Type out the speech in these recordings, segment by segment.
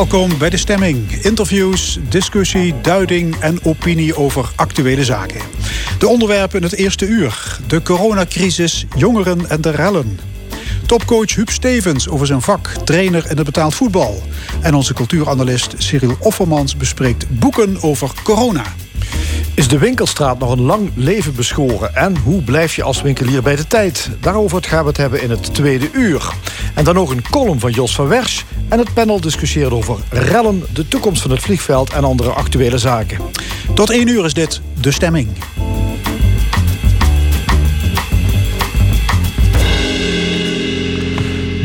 Welkom bij de stemming. Interviews, discussie, duiding en opinie over actuele zaken. De onderwerpen in het eerste uur. De coronacrisis, jongeren en de rellen. Topcoach Huub Stevens over zijn vak, trainer in het betaald voetbal. En onze cultuuranalist Cyril Offermans bespreekt boeken over corona. Is de winkelstraat nog een lang leven beschoren? En hoe blijf je als winkelier bij de tijd? Daarover gaan we het hebben in het tweede uur. En dan nog een column van Jos van Wersch. En het panel discussieert over rellen, de toekomst van het vliegveld en andere actuele zaken. Tot één uur is dit De Stemming.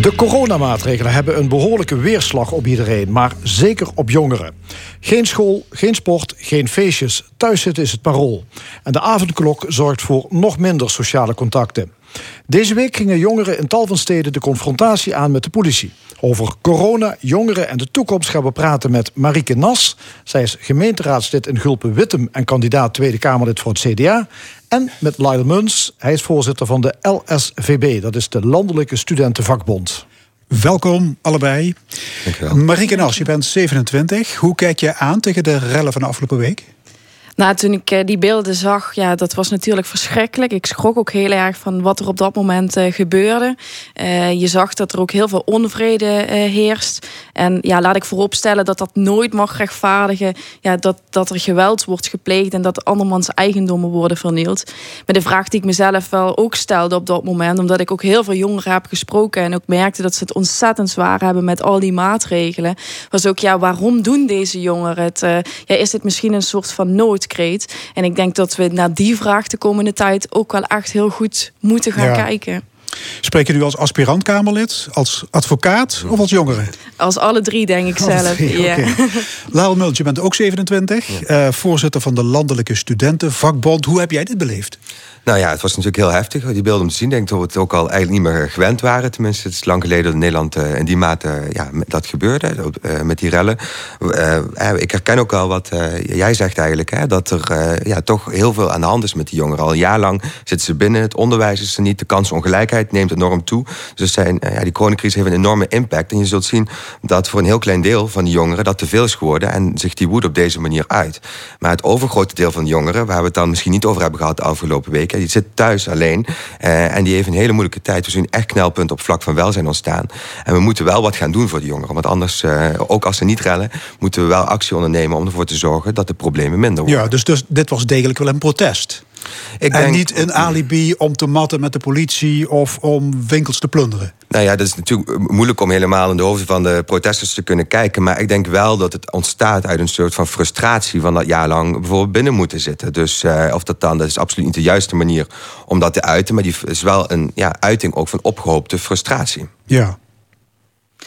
De coronamaatregelen hebben een behoorlijke weerslag op iedereen, maar zeker op jongeren. Geen school, geen sport, geen feestjes. Thuiszitten is het parool. En de avondklok zorgt voor nog minder sociale contacten. Deze week gingen jongeren in tal van steden de confrontatie aan met de politie. Over corona, jongeren en de toekomst gaan we praten met Marieke Nas. Zij is gemeenteraadslid in Gulpen-Wittem en kandidaat Tweede Kamerlid voor het CDA. En met Lyle Muns. Hij is voorzitter van de LSVB, dat is de Landelijke Studentenvakbond. Welkom allebei. Marieke Nas, je bent 27. Hoe kijk je aan tegen de rellen van de afgelopen week? Nou, toen ik eh, die beelden zag, ja, dat was natuurlijk verschrikkelijk. Ik schrok ook heel erg van wat er op dat moment uh, gebeurde. Uh, je zag dat er ook heel veel onvrede heerst. En ja, laat ik vooropstellen dat dat nooit mag rechtvaardigen. Ja, dat, dat er geweld wordt gepleegd en dat andermans eigendommen worden vernield. Maar de vraag die ik mezelf wel ook stelde op dat moment, omdat ik ook heel veel jongeren heb gesproken en ook merkte dat ze het ontzettend zwaar hebben met al die maatregelen, was ook ja, waarom doen deze jongeren het? ja, is dit misschien een soort van nood? En ik denk dat we naar die vraag de komende tijd ook wel echt heel goed moeten gaan kijken. Spreek je nu als aspirant-Kamerlid, als advocaat of als jongere? Als alle drie, denk ik zelf. Drie, ja. Okay. Mult, je bent ook 27, uh, voorzitter van de Landelijke Studentenvakbond. Hoe heb jij dit beleefd? Nou ja, het was natuurlijk heel heftig, die beelden om te zien. Ik denk dat we het ook al eigenlijk niet meer gewend waren. Tenminste, het is lang geleden dat in Nederland uh, in die mate ja, dat gebeurde, uh, met die rellen. Uh, ik herken ook al wat jij zegt eigenlijk, hè, dat er ja, toch heel veel aan de hand is met die jongeren. Al een jaar lang zitten ze binnen, het onderwijs is er niet, de kansongelijkheid neemt enorm toe. Dus zijn, ja, die coronacrisis heeft een enorme impact. En je zult zien dat voor een heel klein deel van die jongeren dat te veel is geworden en zich die woede op deze manier uit. Maar het overgrote deel van de jongeren, waar we het dan misschien niet over hebben gehad de afgelopen weken, die zit thuis alleen. Uh, en die heeft een hele moeilijke tijd. We zien echt knelpunten op vlak van welzijn ontstaan. En we moeten wel wat gaan doen voor die jongeren. Want anders, uh, ook als ze niet rellen, moeten we wel actie ondernemen om ervoor te zorgen dat de problemen minder worden. Ja, dus, dus dit was degelijk wel een protest. Ik en niet een alibi om te matten met de politie of om winkels te plunderen. Nou ja, dat is natuurlijk moeilijk om helemaal in de hoofden van de protesters te kunnen kijken. Maar ik denk wel dat het ontstaat uit een soort van frustratie van dat jaar lang bijvoorbeeld binnen moeten zitten. Dus uh, of dat dan, dat is absoluut niet de juiste manier om dat te uiten. Maar die is wel een ja, uiting ook van opgehoopte frustratie. Ja.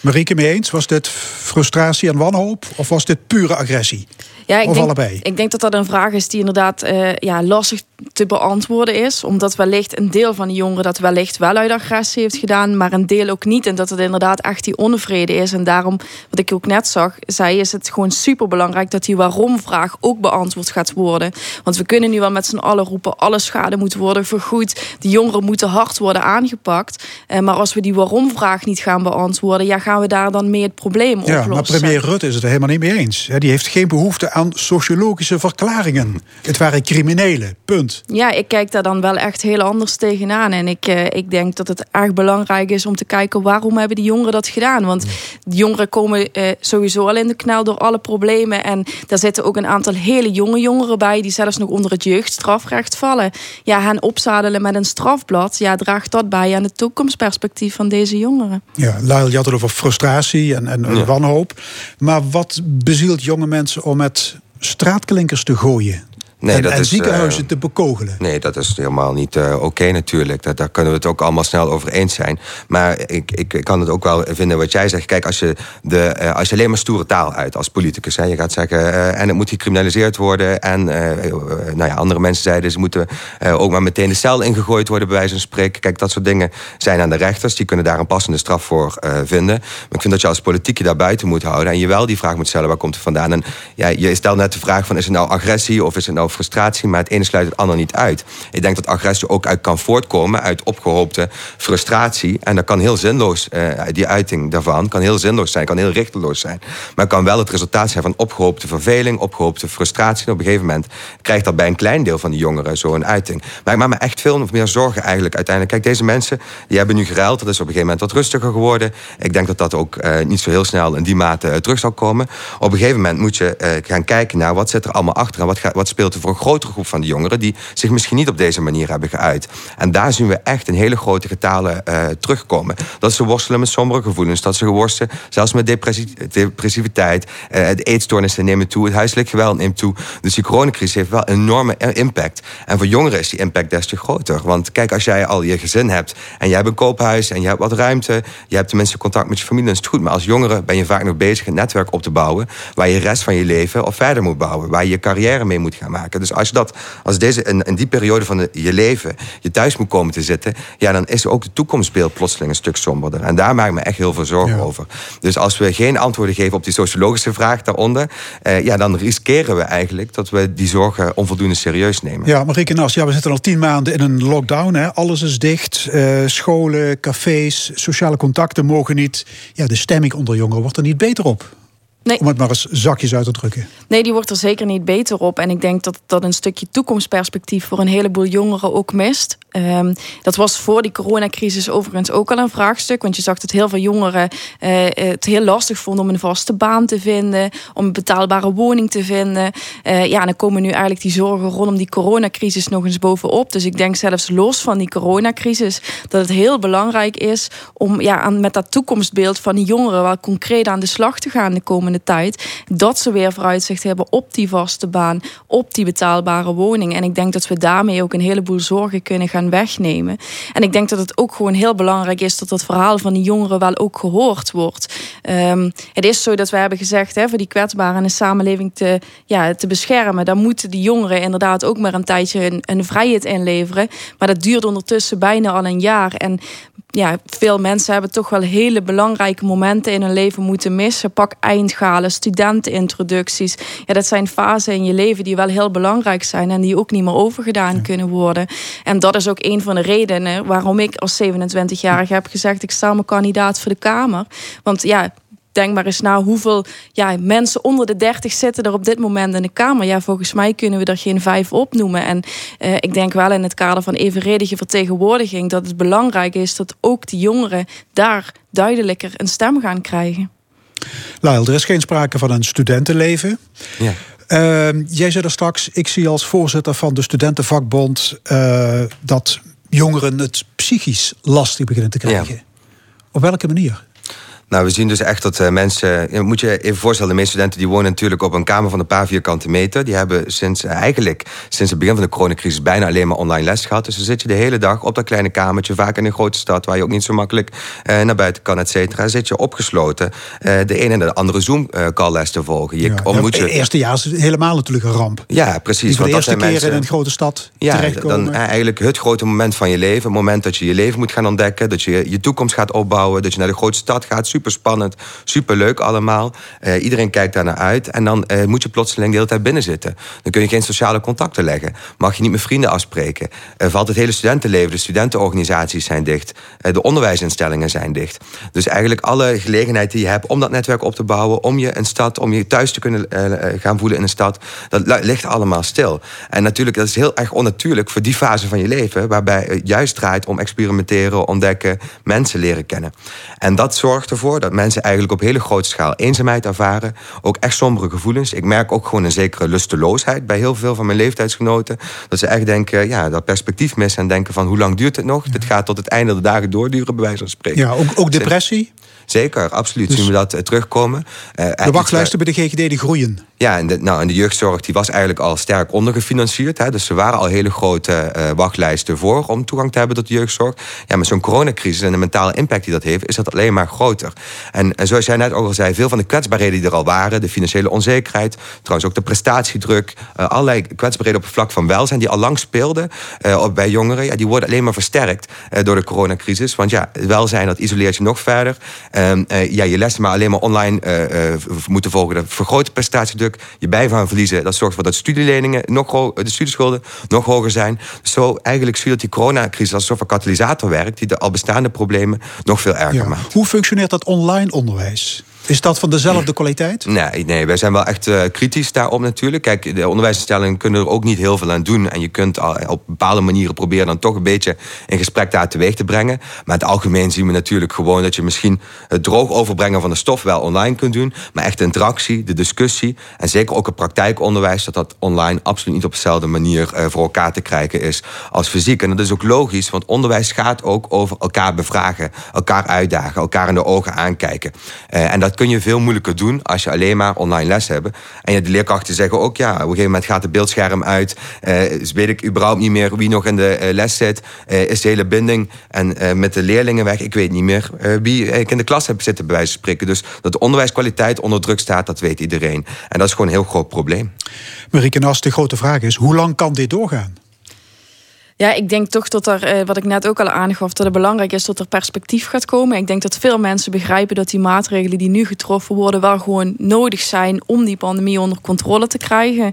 Marieke, mee eens? Was dit frustratie en wanhoop? Of was dit pure agressie? Ja, ik of denk, allebei? Ik denk dat dat een vraag is die inderdaad uh, ja, lastig te beantwoorden is. Omdat wellicht een deel van de jongeren dat wellicht wel uit agressie heeft gedaan, maar een deel ook niet. En dat het inderdaad echt die onvrede is. En daarom, wat ik ook net zag, zei, is het gewoon super belangrijk dat die waarom-vraag ook beantwoord gaat worden. Want we kunnen nu wel met z'n allen roepen: alle schade moet worden vergoed. De jongeren moeten hard worden aangepakt. Uh, maar als we die waarom-vraag niet gaan beantwoorden, ja, gaan we daar dan mee het probleem oplossen. Ja, maar premier Rutte is het er helemaal niet mee eens. Die heeft geen behoefte aan sociologische verklaringen. Het waren criminelen, punt. Ja, ik kijk daar dan wel echt heel anders tegenaan. En ik, uh, ik denk dat het erg belangrijk is om te kijken... waarom hebben die jongeren dat gedaan? Want de jongeren komen uh, sowieso al in de knel door alle problemen. En daar zitten ook een aantal hele jonge jongeren bij... die zelfs nog onder het jeugdstrafrecht vallen. Ja, hen opzadelen met een strafblad... ja, draagt dat bij aan het toekomstperspectief van deze jongeren. Ja, Lyle, je had het over frustratie en, en ja. wanhoop. Maar wat bezielt jonge mensen om met straatklinkers te gooien. Nee, en, dat en is, ziekenhuizen uh, te bekogelen. Nee, dat is helemaal niet uh, oké okay, natuurlijk. Dat, daar kunnen we het ook allemaal snel over eens zijn. Maar ik, ik, ik kan het ook wel vinden wat jij zegt. Kijk, als je, de, uh, als je alleen maar stoere taal uit als politicus... Hè, je gaat zeggen, en het moet gecriminaliseerd worden... en nou ja, andere mensen zeiden... ze moeten ook maar meteen de cel ingegooid worden... bij wijze van spreken. Kijk, dat soort dingen zijn aan de rechters. Die kunnen daar een passende straf voor vinden. Maar ik vind dat je als politiek je daar buiten moet houden... en je wel die vraag moet stellen, waar komt het vandaan? En ja, je stelt net de vraag van, is het nou agressie of is het nou frustratie, maar het ene sluit het ander niet uit. Ik denk dat agressie ook uit kan voortkomen uit opgehoopte frustratie. En dat kan heel zinloos, uh, die uiting daarvan, kan heel zinloos zijn, kan heel richteloos zijn. Maar kan wel het resultaat zijn van opgehoopte verveling, opgehoopte frustratie. En op een gegeven moment krijgt dat bij een klein deel van die jongeren zo'n uiting. Maar ik maak me echt veel meer zorgen eigenlijk uiteindelijk. Kijk, deze mensen die hebben nu geruild, dat is op een gegeven moment wat rustiger geworden. Ik denk dat dat ook uh, niet zo heel snel in die mate uh, terug zal komen. Op een gegeven moment moet je gaan kijken naar wat zit er allemaal achter en wat, gaat, wat speelt voor een grotere groep van die jongeren die zich misschien niet op deze manier hebben geuit. En daar zien we echt in hele grote getalen terugkomen. Dat ze worstelen met sombere gevoelens, dat ze worstelen zelfs met depressiviteit. de eetstoornissen nemen toe, het huiselijk geweld neemt toe. Dus die coronacrisis heeft wel een enorme impact. En voor jongeren is die impact des te groter. Want kijk, als jij al je gezin hebt en jij hebt een koophuis en je hebt wat ruimte, je hebt tenminste contact met je familie, dan is het goed. Maar als jongere ben je vaak nog bezig een netwerk op te bouwen waar je de rest van je leven of verder moet bouwen, waar je je carrière mee moet gaan maken. Dus als je dat, als deze in, in die periode van je leven je thuis moet komen te zitten, ja, dan is ook de toekomstbeeld plotseling een stuk somberder. En daar maak ik me echt heel veel zorgen over. Dus als we geen antwoorden geven op die sociologische vraag daaronder, eh, ja, dan riskeren we eigenlijk dat we die zorgen onvoldoende serieus nemen. Ja, Marieke Nas, ja, we zitten al tien maanden in een lockdown. Hè. Alles is dicht. Uh, scholen, cafés, sociale contacten mogen niet. Ja, de stemming onder jongeren wordt er niet beter op. Nee. Om het maar eens zakjes uit te drukken. Nee, die wordt er zeker niet beter op. En ik denk dat dat een stukje toekomstperspectief voor een heleboel jongeren ook mist. Um, dat was voor die coronacrisis overigens ook al een vraagstuk. Want je zag dat heel veel jongeren uh, het heel lastig vonden om een vaste baan te vinden. Om een betaalbare woning te vinden. Uh, ja, en dan komen nu eigenlijk die zorgen rondom die coronacrisis nog eens bovenop. Dus ik denk zelfs los van die coronacrisis dat het heel belangrijk is om ja, aan, met dat toekomstbeeld van die jongeren wel concreet aan de slag te gaan de komende tijd. Dat ze weer vooruitzicht hebben op die vaste baan, op die betaalbare woning. En ik denk dat we daarmee ook een heleboel zorgen kunnen gaan wegnemen. En ik denk dat het ook gewoon heel belangrijk is dat dat verhaal van die jongeren wel ook gehoord wordt. Um, het is zo dat we hebben gezegd, hè, voor die kwetsbaren in de samenleving te, ja, te beschermen, dan moeten die jongeren inderdaad ook maar een tijdje een, een vrijheid inleveren. Maar dat duurt ondertussen bijna al een jaar. En ja, veel mensen hebben toch wel hele belangrijke momenten in hun leven moeten missen. Pak eindgalen, studentenintroducties. Ja, dat zijn fasen in je leven die wel heel belangrijk zijn en die ook niet meer overgedaan kunnen worden. En dat is ook een van de redenen waarom ik als 27-jarige heb gezegd: ik sta me kandidaat voor de Kamer. Want ja, denk maar eens na hoeveel ja, mensen onder de 30 zitten er op dit moment in de Kamer. Ja, volgens mij kunnen we er geen vijf opnoemen. En uh, ik denk wel in het kader van evenredige vertegenwoordiging dat het belangrijk is dat ook de jongeren daar duidelijker een stem gaan krijgen. Lyle, er is geen sprake van een studentenleven. Ja. Uh, jij zei er straks, ik zie als voorzitter van de studentenvakbond uh, dat jongeren het psychisch lastig beginnen te krijgen. Ja. Op welke manier? Nou, we zien dus echt dat uh, mensen. moet je even voorstellen, de meeste studenten die wonen natuurlijk op een kamer van een paar vierkante meter. Die hebben sinds uh, eigenlijk sinds het begin van de coronacrisis bijna alleen maar online les gehad. Dus dan zit je de hele dag op dat kleine kamertje, vaak in een grote stad waar je ook niet zo makkelijk uh, naar buiten kan, et cetera. Zit je opgesloten de ene en de andere Zoom-call-les te volgen. Je, ja, je... Het eerste jaar is helemaal natuurlijk een ramp. Ja, precies. voor de eerste keer mensen... in een grote stad. Ja, dan eigenlijk het grote moment van je leven. Het moment dat je je leven moet gaan ontdekken, dat je je toekomst gaat opbouwen, dat je naar de grote stad gaat super spannend, super leuk allemaal. Uh, iedereen kijkt daar naar uit. En dan uh, moet je plotseling de hele tijd binnen zitten. Dan kun je geen sociale contacten leggen. Mag je niet met vrienden afspreken. Uh, valt het hele studentenleven, de studentenorganisaties zijn dicht. de onderwijsinstellingen zijn dicht. Dus eigenlijk alle gelegenheid die je hebt om dat netwerk op te bouwen, om je een stad, om je thuis te kunnen gaan voelen in een stad, dat ligt allemaal stil. En natuurlijk, dat is heel erg onnatuurlijk voor die fase van je leven, waarbij het juist draait om experimenteren, ontdekken, mensen leren kennen. En dat zorgt ervoor dat mensen eigenlijk op hele grote schaal eenzaamheid ervaren. Ook echt sombere gevoelens. Ik merk ook gewoon een zekere lusteloosheid bij heel veel van mijn leeftijdsgenoten. Dat ze echt denken, ja, dat perspectief missen en denken van hoe lang duurt het nog? Dit gaat tot het einde der dagen doorduren, bij wijze van spreken. Ja, ook, ook depressie? Zeker, absoluut dus zien we dat uh, terugkomen. Uh, de wachtlijsten bij de GGD die groeien. Ja, en de, nou, en de jeugdzorg die was eigenlijk al sterk ondergefinancierd. Hè, dus er waren al hele grote uh, wachtlijsten voor om toegang te hebben tot de jeugdzorg. Ja, met zo'n coronacrisis en de mentale impact die dat heeft, is dat alleen maar groter. En, en zoals jij net ook al zei, veel van de kwetsbaarheden die er al waren, de financiële onzekerheid, trouwens ook de prestatiedruk, allerlei kwetsbaarheden op het vlak van welzijn, die al lang speelden bij jongeren, ja, die worden alleen maar versterkt door de coronacrisis. Want ja, welzijn, dat isoleert je nog verder. Ehm, ja, je lessen maar alleen maar online moeten volgen, dat vergroot prestatiedruk. Je bijvang verliezen, dat zorgt ervoor dat studieleningen nog de studieschulden nog hoger zijn. Zo eigenlijk zie je dat die coronacrisis als een soort van katalysator werkt, die de al bestaande problemen nog veel erger maakt. Hoe functioneert dat online onderwijs? Is dat van dezelfde kwaliteit? Nee, nee wij zijn wel echt uh, kritisch daarop natuurlijk. Kijk, de onderwijsinstellingen kunnen er ook niet heel veel aan doen. En je kunt op bepaalde manieren proberen dan toch een beetje een gesprek daar teweeg te brengen. Maar in het algemeen zien we natuurlijk gewoon dat je misschien het droog overbrengen van de stof wel online kunt doen. Maar echt de interactie, de discussie en zeker ook het praktijkonderwijs, dat dat online absoluut niet op dezelfde manier uh, voor elkaar te krijgen is als fysiek. En dat is ook logisch, want onderwijs gaat ook over elkaar bevragen, elkaar uitdagen, elkaar in de ogen aankijken. Uh, en dat kun je veel moeilijker doen als je alleen maar online les hebt. En de leerkrachten zeggen ook, ja, op een gegeven moment gaat het beeldscherm uit. Uh, weet ik überhaupt niet meer wie nog in de uh, les zit. Uh, is de hele binding en met de leerlingen weg. Ik weet niet meer wie ik in de klas heb zitten, bij wijze van spreken. Dus dat de onderwijskwaliteit onder druk staat, dat weet iedereen. En dat is gewoon een heel groot probleem. Marieke Nas, de grote vraag is, hoe lang kan dit doorgaan? Ja, ik denk toch dat er, eh, wat ik net ook al aangaf, dat het belangrijk is dat er perspectief gaat komen. Ik denk dat veel mensen begrijpen dat die maatregelen die nu getroffen worden, wel gewoon nodig zijn om die pandemie onder controle te krijgen.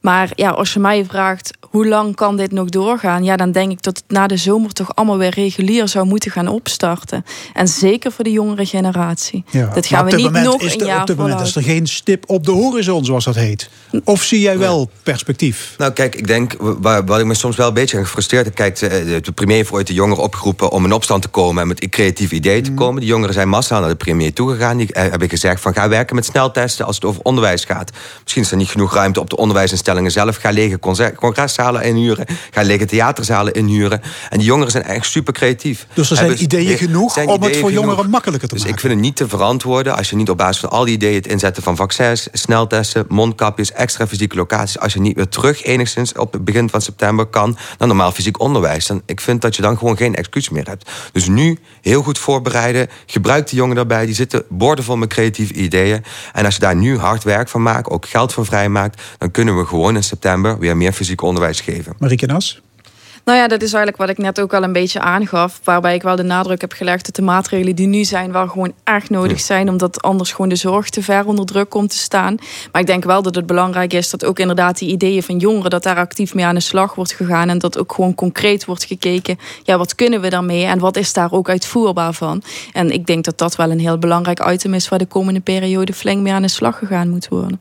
Maar ja, als je mij vraagt hoe lang kan dit nog doorgaan, ja, dan denk ik dat het na de zomer toch allemaal weer regulier zou moeten gaan opstarten. En zeker voor de jongere generatie. Ja, dat gaan we niet nog een jaar Op dit moment is er geen stip op de horizon, zoals dat heet. Of zie jij wel perspectief? Nou, kijk, ik denk, wat ik me soms wel een beetje gefrustreerd heb, kijk, de premier heeft ooit de jongeren opgeroepen om in opstand te komen en met creatieve ideeën te mm. komen. De jongeren zijn massaal naar de premier toegegaan. Die eh, hebben gezegd van ga werken met sneltesten als het over onderwijs gaat. Misschien is er niet genoeg ruimte op de onderwijsinstellingen zelf. Ga lege congreszalen inhuren. Ga lege theaterzalen inhuren. En die jongeren zijn echt super creatief. Dus er zijn ideeën genoeg om het voor jongeren makkelijker te maken. Dus ik vind het niet te verantwoorden als je niet op basis van al die ideeën het inzetten van vaccins, sneltesten, mondkapjes, extra fysieke locaties, als je niet weer terug enigszins op het begin van september kan naar normaal fysiek onderwijs. Dan, ik vind dat je dan gewoon geen excuus meer hebt. Dus nu heel goed voorbereiden. Gebruik de jongeren daarbij. Die zitten boordevol met creatieve ideeën. En als je daar nu hard werk van maakt, ook geld voor vrijmaakt, dan kunnen we gewoon in september weer meer fysiek onderwijs geven. Marieke Nas? Nou ja, dat is eigenlijk wat ik net ook al een beetje aangaf. Waarbij ik wel de nadruk heb gelegd dat de maatregelen die nu zijn wel gewoon echt nodig zijn. Omdat anders gewoon de zorg te ver onder druk komt te staan. Maar ik denk wel dat het belangrijk is dat ook inderdaad die ideeën van jongeren, dat daar actief mee aan de slag wordt gegaan. En dat ook gewoon concreet wordt gekeken. Ja, wat kunnen we daarmee en wat is daar ook uitvoerbaar van? En ik denk dat dat wel een heel belangrijk item is waar de komende periode flink mee aan de slag gegaan moet worden.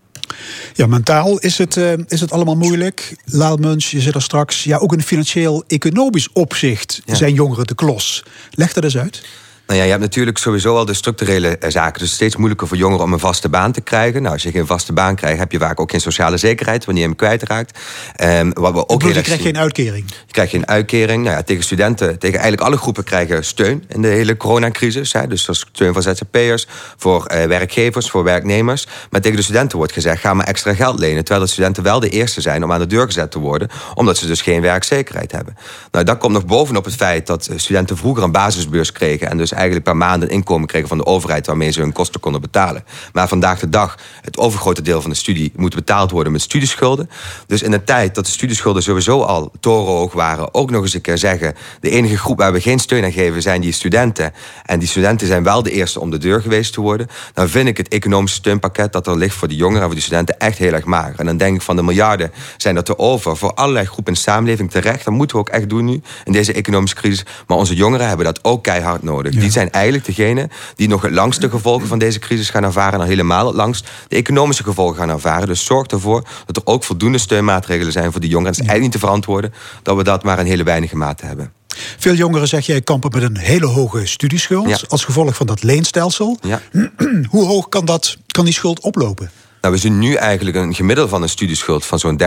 Ja, mentaal is het, uh, is het allemaal moeilijk. Laalmuns, je zit er straks. Ja, ook in financieel-economisch opzicht zijn jongeren de klos. Leg dat eens uit. Nou ja, je hebt natuurlijk sowieso al de structurele eh, zaken. Dus steeds moeilijker voor jongeren om een vaste baan te krijgen. Nou, als je geen vaste baan krijgt, heb je vaak ook geen sociale zekerheid wanneer je hem kwijtraakt. Um, wat we ook je krijgt geen uitkering. Je krijgt geen uitkering. Nou ja, tegen studenten, tegen eigenlijk alle groepen krijgen steun in de hele coronacrisis. Hè. Dus dat is steun voor ZZP'ers, voor uh, werkgevers, voor werknemers. Maar tegen de studenten wordt gezegd, ga maar extra geld lenen. Terwijl de studenten wel de eerste zijn om aan de deur gezet te worden, omdat ze dus geen werkzekerheid hebben. Nou, dat komt nog bovenop het feit dat studenten vroeger een basisbeurs kregen en dus eigenlijk per maand een inkomen kregen van de overheid waarmee ze hun kosten konden betalen. Maar vandaag de dag, het overgrote deel van de studie moet betaald worden met studieschulden. Dus in de tijd dat de studieschulden sowieso al torenhoog waren, ook nog eens een keer zeggen: de enige groep waar we geen steun aan geven zijn die studenten. En die studenten zijn wel de eerste om de deur geweest te worden. Dan vind ik het economische steunpakket dat er ligt voor de jongeren en voor de studenten echt heel erg mager. En dan denk ik van de miljarden zijn dat er over voor allerlei groepen in de samenleving terecht. Dat moeten we ook echt doen nu in deze economische crisis. Maar onze jongeren hebben dat ook keihard nodig zijn eigenlijk degenen die nog het langst de gevolgen van deze crisis gaan ervaren. En helemaal het langst de economische gevolgen gaan ervaren. Dus zorg ervoor dat er ook voldoende steunmaatregelen zijn voor die jongeren. Het is eigenlijk niet te verantwoorden dat we dat maar in hele weinige mate hebben. Veel jongeren, zeg jij, kampen met een hele hoge studieschuld. Als gevolg van dat leenstelsel. Ja. Hoe hoog kan, dat, kan die schuld oplopen? Nou, we zien nu eigenlijk een gemiddelde van een studieschuld van zo'n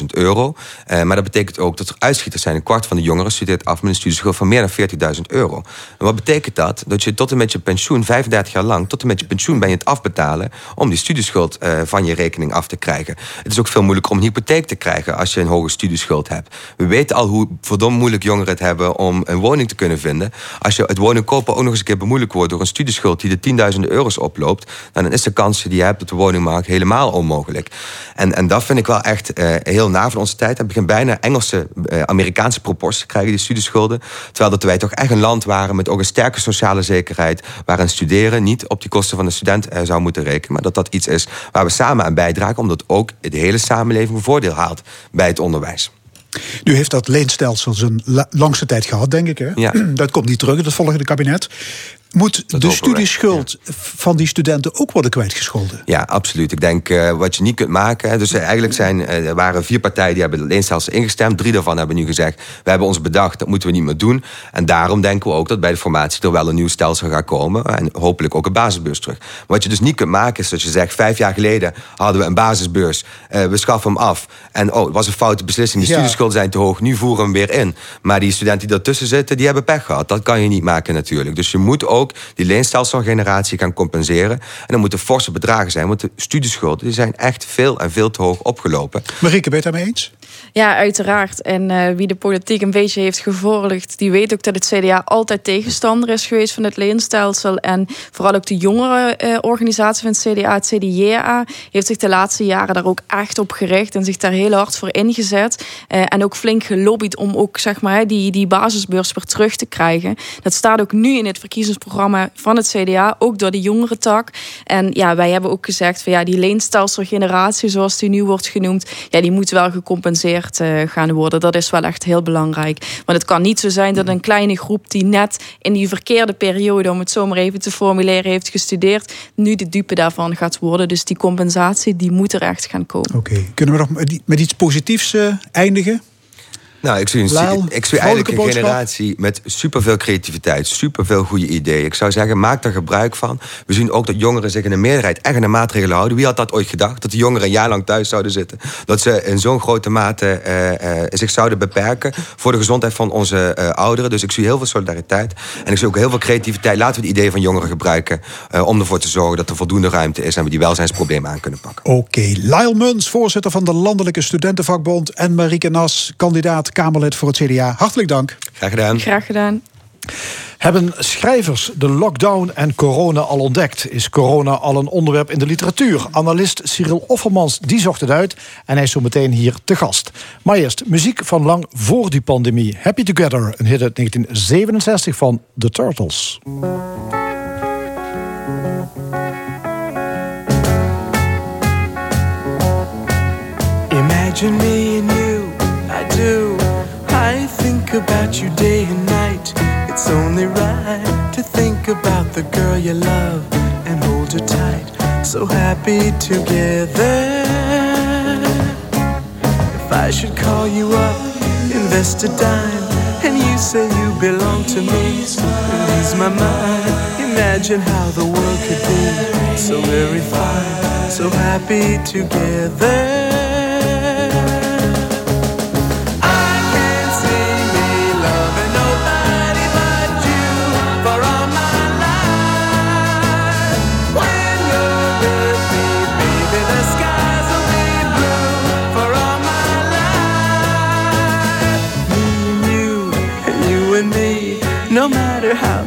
30.000 euro. Uh, maar dat betekent ook dat er uitschieters zijn. Een kwart van de jongeren studeert af met een studieschuld van meer dan 40.000 euro. En wat betekent dat? Dat je tot en met je pensioen, 35 jaar lang, tot en met je pensioen ben je het afbetalen om die studieschuld uh, van je rekening af te krijgen. Het is ook veel moeilijker om een hypotheek te krijgen als je een hoge studieschuld hebt. We weten al hoe verdomd moeilijk jongeren het hebben om een woning te kunnen vinden. Als je het wonen kopen ook nog eens een keer bemoeilijk wordt door een studieschuld die de tienduizenden euro's oploopt, dan is de kans die je hebt op de woningmarkt helemaal onmogelijk. En, en dat vind ik wel echt uh, heel na van onze tijd. Het begint bijna Engelse, uh, Amerikaanse proporties te krijgen, die studieschulden. Terwijl dat wij toch echt een land waren met ook een sterke sociale zekerheid, waarin studeren niet op die kosten van de student uh, zou moeten rekenen, maar dat dat iets is waar we samen aan bijdragen, omdat ook de hele samenleving voordeel haalt bij het onderwijs. Nu heeft dat leenstelsel zijn langste tijd gehad, denk ik. Hè? Ja. Dat komt niet terug in het volgende kabinet. Moet de studieschuld van die studenten ook worden kwijtgescholden? Ja, absoluut. Ik denk uh, wat je niet kunt maken. Dus eigenlijk zijn, uh, er waren vier partijen die hebben het leenstelsel ingestemd. Drie daarvan hebben nu gezegd: we hebben ons bedacht, dat moeten we niet meer doen. En daarom denken we ook dat bij de formatie er wel een nieuw stelsel gaat komen. En hopelijk ook een basisbeurs terug. Maar wat je dus niet kunt maken is dat je zegt: vijf jaar geleden hadden we een basisbeurs. We schaffen hem af. En oh, het was een foute beslissing. Die ja. studieschulden zijn te hoog. Nu voeren we hem weer in. Maar die studenten die ertussen zitten, die hebben pech gehad. Dat kan je niet maken natuurlijk. Dus je moet ook die leenstelselgeneratie gaan compenseren. En dan moeten forse bedragen zijn, want de studieschulden die zijn echt veel en veel te hoog opgelopen. Marieke, ben je het daarmee eens? Ja, uiteraard. En uh, wie de politiek een beetje heeft gevolgd, die weet ook dat het CDA altijd tegenstander is geweest van het leenstelsel. En vooral ook de jongere uh, organisatie van het CDA, het CDJA, heeft zich de laatste jaren daar ook echt op gericht en zich daar heel hard voor ingezet. Uh, en ook flink gelobbyd om ook zeg maar, die, die basisbeurs weer terug te krijgen. Dat staat ook nu in het verkiezingsprogramma van het CDA, ook door de jongere tak. En ja, wij hebben ook gezegd van ja, die leenstelselgeneratie, zoals die nu wordt genoemd, ja, die moet wel gecompenseerd uh, gaan worden. Dat is wel echt heel belangrijk. Want het kan niet zo zijn dat een kleine groep die net in die verkeerde periode, om het zo maar even te formuleren, heeft gestudeerd, nu de dupe daarvan gaat worden. Dus die compensatie, die moet er echt gaan komen. Oké, kunnen we nog met iets positiefs uh, eindigen? Nou, ik zie, een, ik zie eigenlijk een generatie met superveel creativiteit, superveel goede ideeën. Ik zou zeggen, maak daar gebruik van. We zien ook dat jongeren zich in de meerderheid echt aan de maatregelen houden. Wie had dat ooit gedacht? Dat de jongeren een jaar lang thuis zouden zitten. Dat ze in zo'n grote mate uh, uh, zich zouden beperken voor de gezondheid van onze uh, ouderen. Dus ik zie heel veel solidariteit. En ik zie ook heel veel creativiteit. Laten we het idee van jongeren gebruiken om ervoor te zorgen dat er voldoende ruimte is en we die welzijnsproblemen aan kunnen pakken. Oké, okay. Lyle Muns, voorzitter van de Landelijke Studentenvakbond en Marieke Nas, kandidaat Kamerlid voor het CDA. Hartelijk dank. Graag gedaan. Graag gedaan. Hebben schrijvers de lockdown en corona al ontdekt? Is corona al een onderwerp in de literatuur? Analist Cyril Offermans die zocht het uit en hij is zo meteen hier te gast. Maar eerst muziek van lang voor die pandemie. Happy Together, een hit uit 1967 van The Turtles. Imagine me about you day and night. It's only right to think about the girl you love and hold her tight. So happy together. If I should call you up, invest a dime, and you say you belong to me, release my mind. Imagine how the world could be so very fine, so happy together.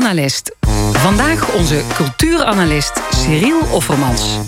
De Analist. Vandaag onze cultuuranalist Cyril Offermans.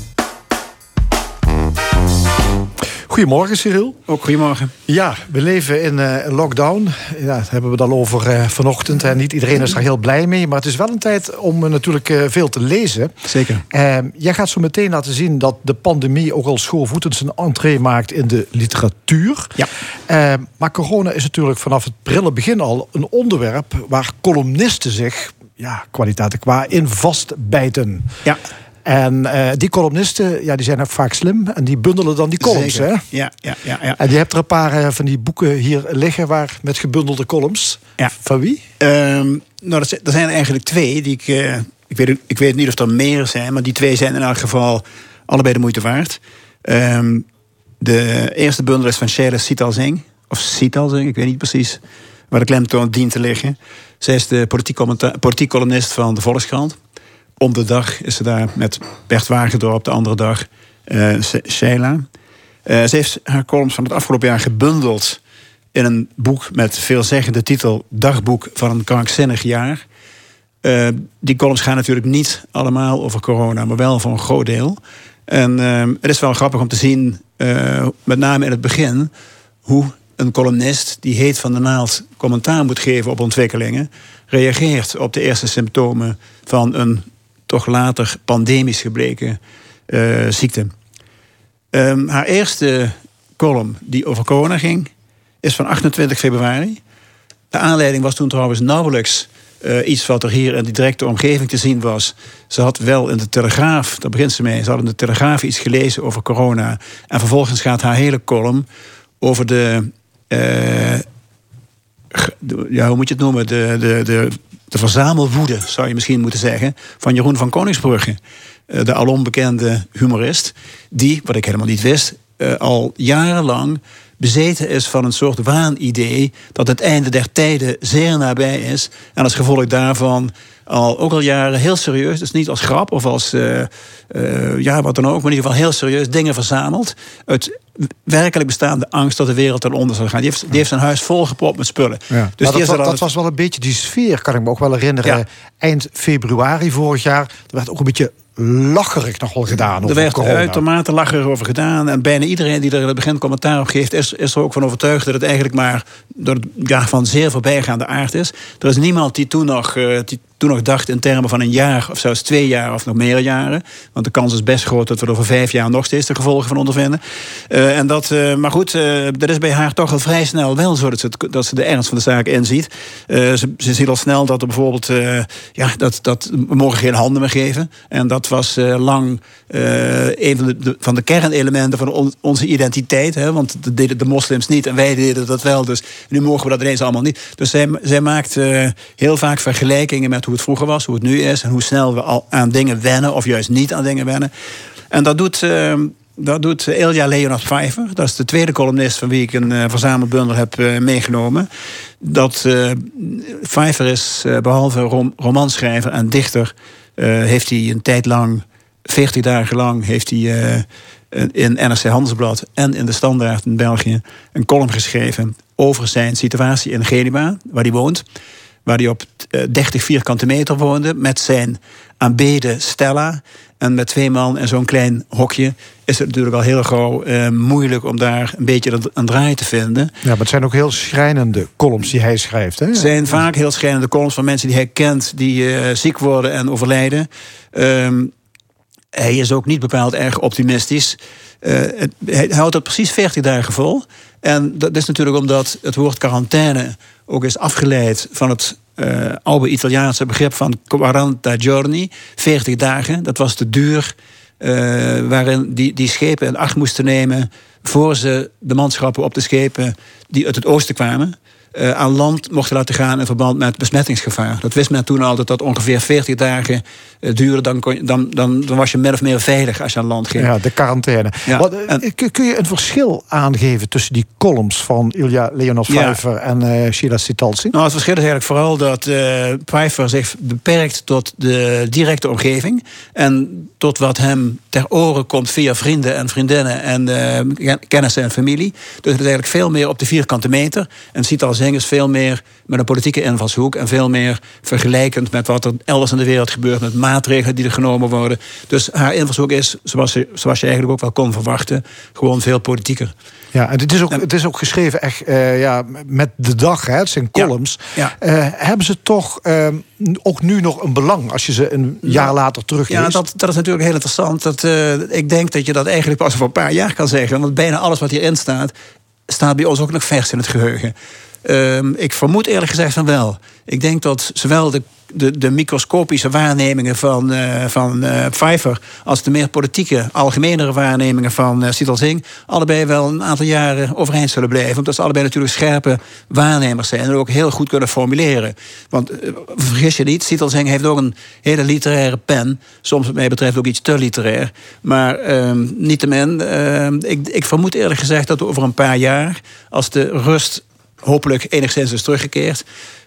Goedemorgen, Cyril. Ook goedemorgen. Ja, we leven in eh, lockdown. Ja, daar hebben we het al over eh, vanochtend. En niet iedereen is er heel blij mee. Maar het is wel een tijd om eh, natuurlijk eh, veel te lezen. Zeker. Eh, jij gaat zo meteen laten zien dat de pandemie ook al schoolvoetend zijn entree maakt in de literatuur. Ja. Eh, maar corona is natuurlijk vanaf het prille begin al een onderwerp waar columnisten zich, ja, kwaliteiten qua, in vastbijten. Ja. En eh, die columnisten, ja, die zijn ook vaak slim. En die bundelen dan die columns, Zeker. hè? Ja, ja, ja. ja. En je hebt er een paar eh, van die boeken hier liggen waar, met gebundelde columns. Ja. Van wie? Ehm, nou, dat zijn, er zijn er eigenlijk twee. Die ik, eh, ik, weet, ik weet niet of er meer zijn, maar die twee zijn in elk geval allebei de moeite waard. Ehm, de eerste bundel is van Sheila Sital Singh. Of Sital Singh, ik weet niet precies waar de klemtoon dient te liggen. Zij is de politiek, columnist van de Volkskrant. Om de dag is ze daar met Bert Wagendorp, de andere dag. Eh, ze heeft haar columns van het afgelopen jaar gebundeld in een boek met veelzeggende titel Dagboek van een krankzinnig jaar. Eh, die columns gaan natuurlijk niet allemaal over corona, maar wel voor een groot deel. En eh, het is wel grappig om te zien, met name in het begin, hoe een columnist die heet van de naald commentaar moet geven op ontwikkelingen, reageert op de eerste symptomen van een toch later pandemisch gebleken eh, ziekte. Ehm, haar eerste column die over corona ging, is van 28 februari. De aanleiding was toen trouwens nauwelijks eh, iets wat er hier in die directe omgeving te zien was. Ze had wel in de Telegraaf, daar begint ze mee, ze had in de Telegraaf iets gelezen over corona. En vervolgens gaat haar hele column over de, ja, hoe moet je het noemen, de, de, de, de verzamelwoede, zou je misschien moeten zeggen, van Jeroen van Koningsbrugge. Eh, de alom bekende humorist, die, wat ik helemaal niet wist, eh, al jarenlang bezeten is van een soort waanidee dat het einde der tijden zeer nabij is. En als gevolg daarvan al ook al jaren heel serieus, dus niet als grap of als eh, eh, ja, wat dan ook, maar in ieder geval heel serieus dingen verzamelt. Uit werkelijk bestaande angst dat de wereld ten onder zal gaan. Die heeft, die heeft zijn huis volgepropt met spullen. Dus Dus dat, die is wa- al dat was wel een beetje die sfeer, kan ik me ook wel herinneren. Ja. Eind februari vorig jaar. Er werd ook een beetje lacherig nog wel gedaan Er werd corona. uitermate lacherig over gedaan. En bijna iedereen die er in het begin commentaar op geeft... is, is er ook van overtuigd dat het eigenlijk maar... Dat het, ja, van zeer voorbijgaande aard is. Er is niemand die toen nog, eh, die toen nog dacht in termen van een jaar... of zelfs twee jaar of nog meer jaren. Want de kans is best groot dat we er over vijf jaar... nog steeds de gevolgen van ondervinden. Eh, en dat, eh, maar goed, eh, dat is bij haar toch al vrij snel wel zo... dat ze, dat ze de ernst van de zaak inziet. Ze, ze ziet al snel dat er bijvoorbeeld... ja, dat, dat, we mogen geen handen meer geven. En dat was lang een van de, van de kernelementen van on- onze identiteit. Hè? Want dat deden de moslims niet en wij deden dat wel. Dus nu mogen we dat ineens allemaal niet. Dus zij, zij maakt heel vaak vergelijkingen met hoe het vroeger was, hoe het nu is... en hoe snel we al aan dingen wennen of juist niet aan dingen wennen. En dat doet... eh, dat doet Ilja Leonard Pfeiffer. Dat is de tweede columnist van wie ik een eh, verzamelbundel heb eh, meegenomen. Dat eh Pfeiffer is, eh, behalve rom romanschrijver en dichter... heeft hij een tijd lang, 40 dagen lang... heeft hij in NRC Handelsblad en in de Standaard in België... een column geschreven over zijn situatie in Genua, waar hij woont waar hij op eh, 30 vierkante meter woonde met zijn aanbeden Stella. En met twee man en zo'n klein hokje is het natuurlijk al heel gauw eh, moeilijk om daar een beetje een- draai te vinden. Ja, maar het zijn ook heel schrijnende columns die hij schrijft. Hè? Het zijn vaak heel schrijnende columns van mensen die hij kent, die eh, ziek worden en overlijden. Ehm, hij is ook niet bepaald erg optimistisch. Eh, hij houdt het precies 40 dagen vol. En dat is natuurlijk omdat het woord quarantaine ook is afgeleid van het uh, oude Italiaanse begrip van 40 giorni, 40 dagen. Dat was de duur uh, waarin die, die schepen in acht moesten nemen voor ze de manschappen op de schepen die uit het oosten kwamen uh, aan land mochten laten gaan in verband met besmettingsgevaar. Dat wist men toen al dat dat ongeveer 40 dagen uh, duurde. Dan, kon dan, dan, dan was je min of meer veilig als je aan land ging. Ja, de quarantaine. Ja, Wat, en, kun je een verschil aangeven tussen die columns van Ilja Leonard Pfeiffer ja. en uh, Sheila Sitalsi? Nou, het verschil is eigenlijk vooral dat Pfeiffer zich beperkt tot de directe omgeving. En tot wat hem ter oren komt via vrienden en vriendinnen en kennissen en familie. Dus het is eigenlijk veel meer op de vierkante meter. En Sitalsi is veel meer met een politieke invalshoek en veel meer vergelijkend met wat er elders in de wereld gebeurt, met maatregelen die er genomen worden. Dus haar invalshoek is, zoals je, zoals je eigenlijk ook wel kon verwachten, gewoon veel politieker. Ja, en het is ook, het is ook geschreven echt uh, ja, met de dag, hè, het zijn columns. Ja, ja. Uh, hebben ze toch uh, ook nu nog een belang als je ze een jaar later terugleest? Ja, dat, dat is natuurlijk heel interessant. Dat, uh, ik denk dat je dat eigenlijk pas over een paar jaar kan zeggen. Want bijna alles wat hierin staat, staat bij ons ook nog vers in het geheugen. Um, ik vermoed eerlijk gezegd van wel. Ik denk dat zowel de, de, de microscopische waarnemingen van, uh, van uh, Pfeiffer... als de meer politieke, algemenere waarnemingen van uh, allebei wel een aantal jaren overeind zullen blijven. Omdat ze allebei natuurlijk scherpe waarnemers zijn... en ook heel goed kunnen formuleren. Want vergis je niet, Sital heeft ook een hele literaire pen. Soms wat mij betreft ook iets te literair. Maar uh, niettemin, ik, ik vermoed eerlijk gezegd dat over een paar jaar... als de rust hopelijk enigszins is teruggekeerd.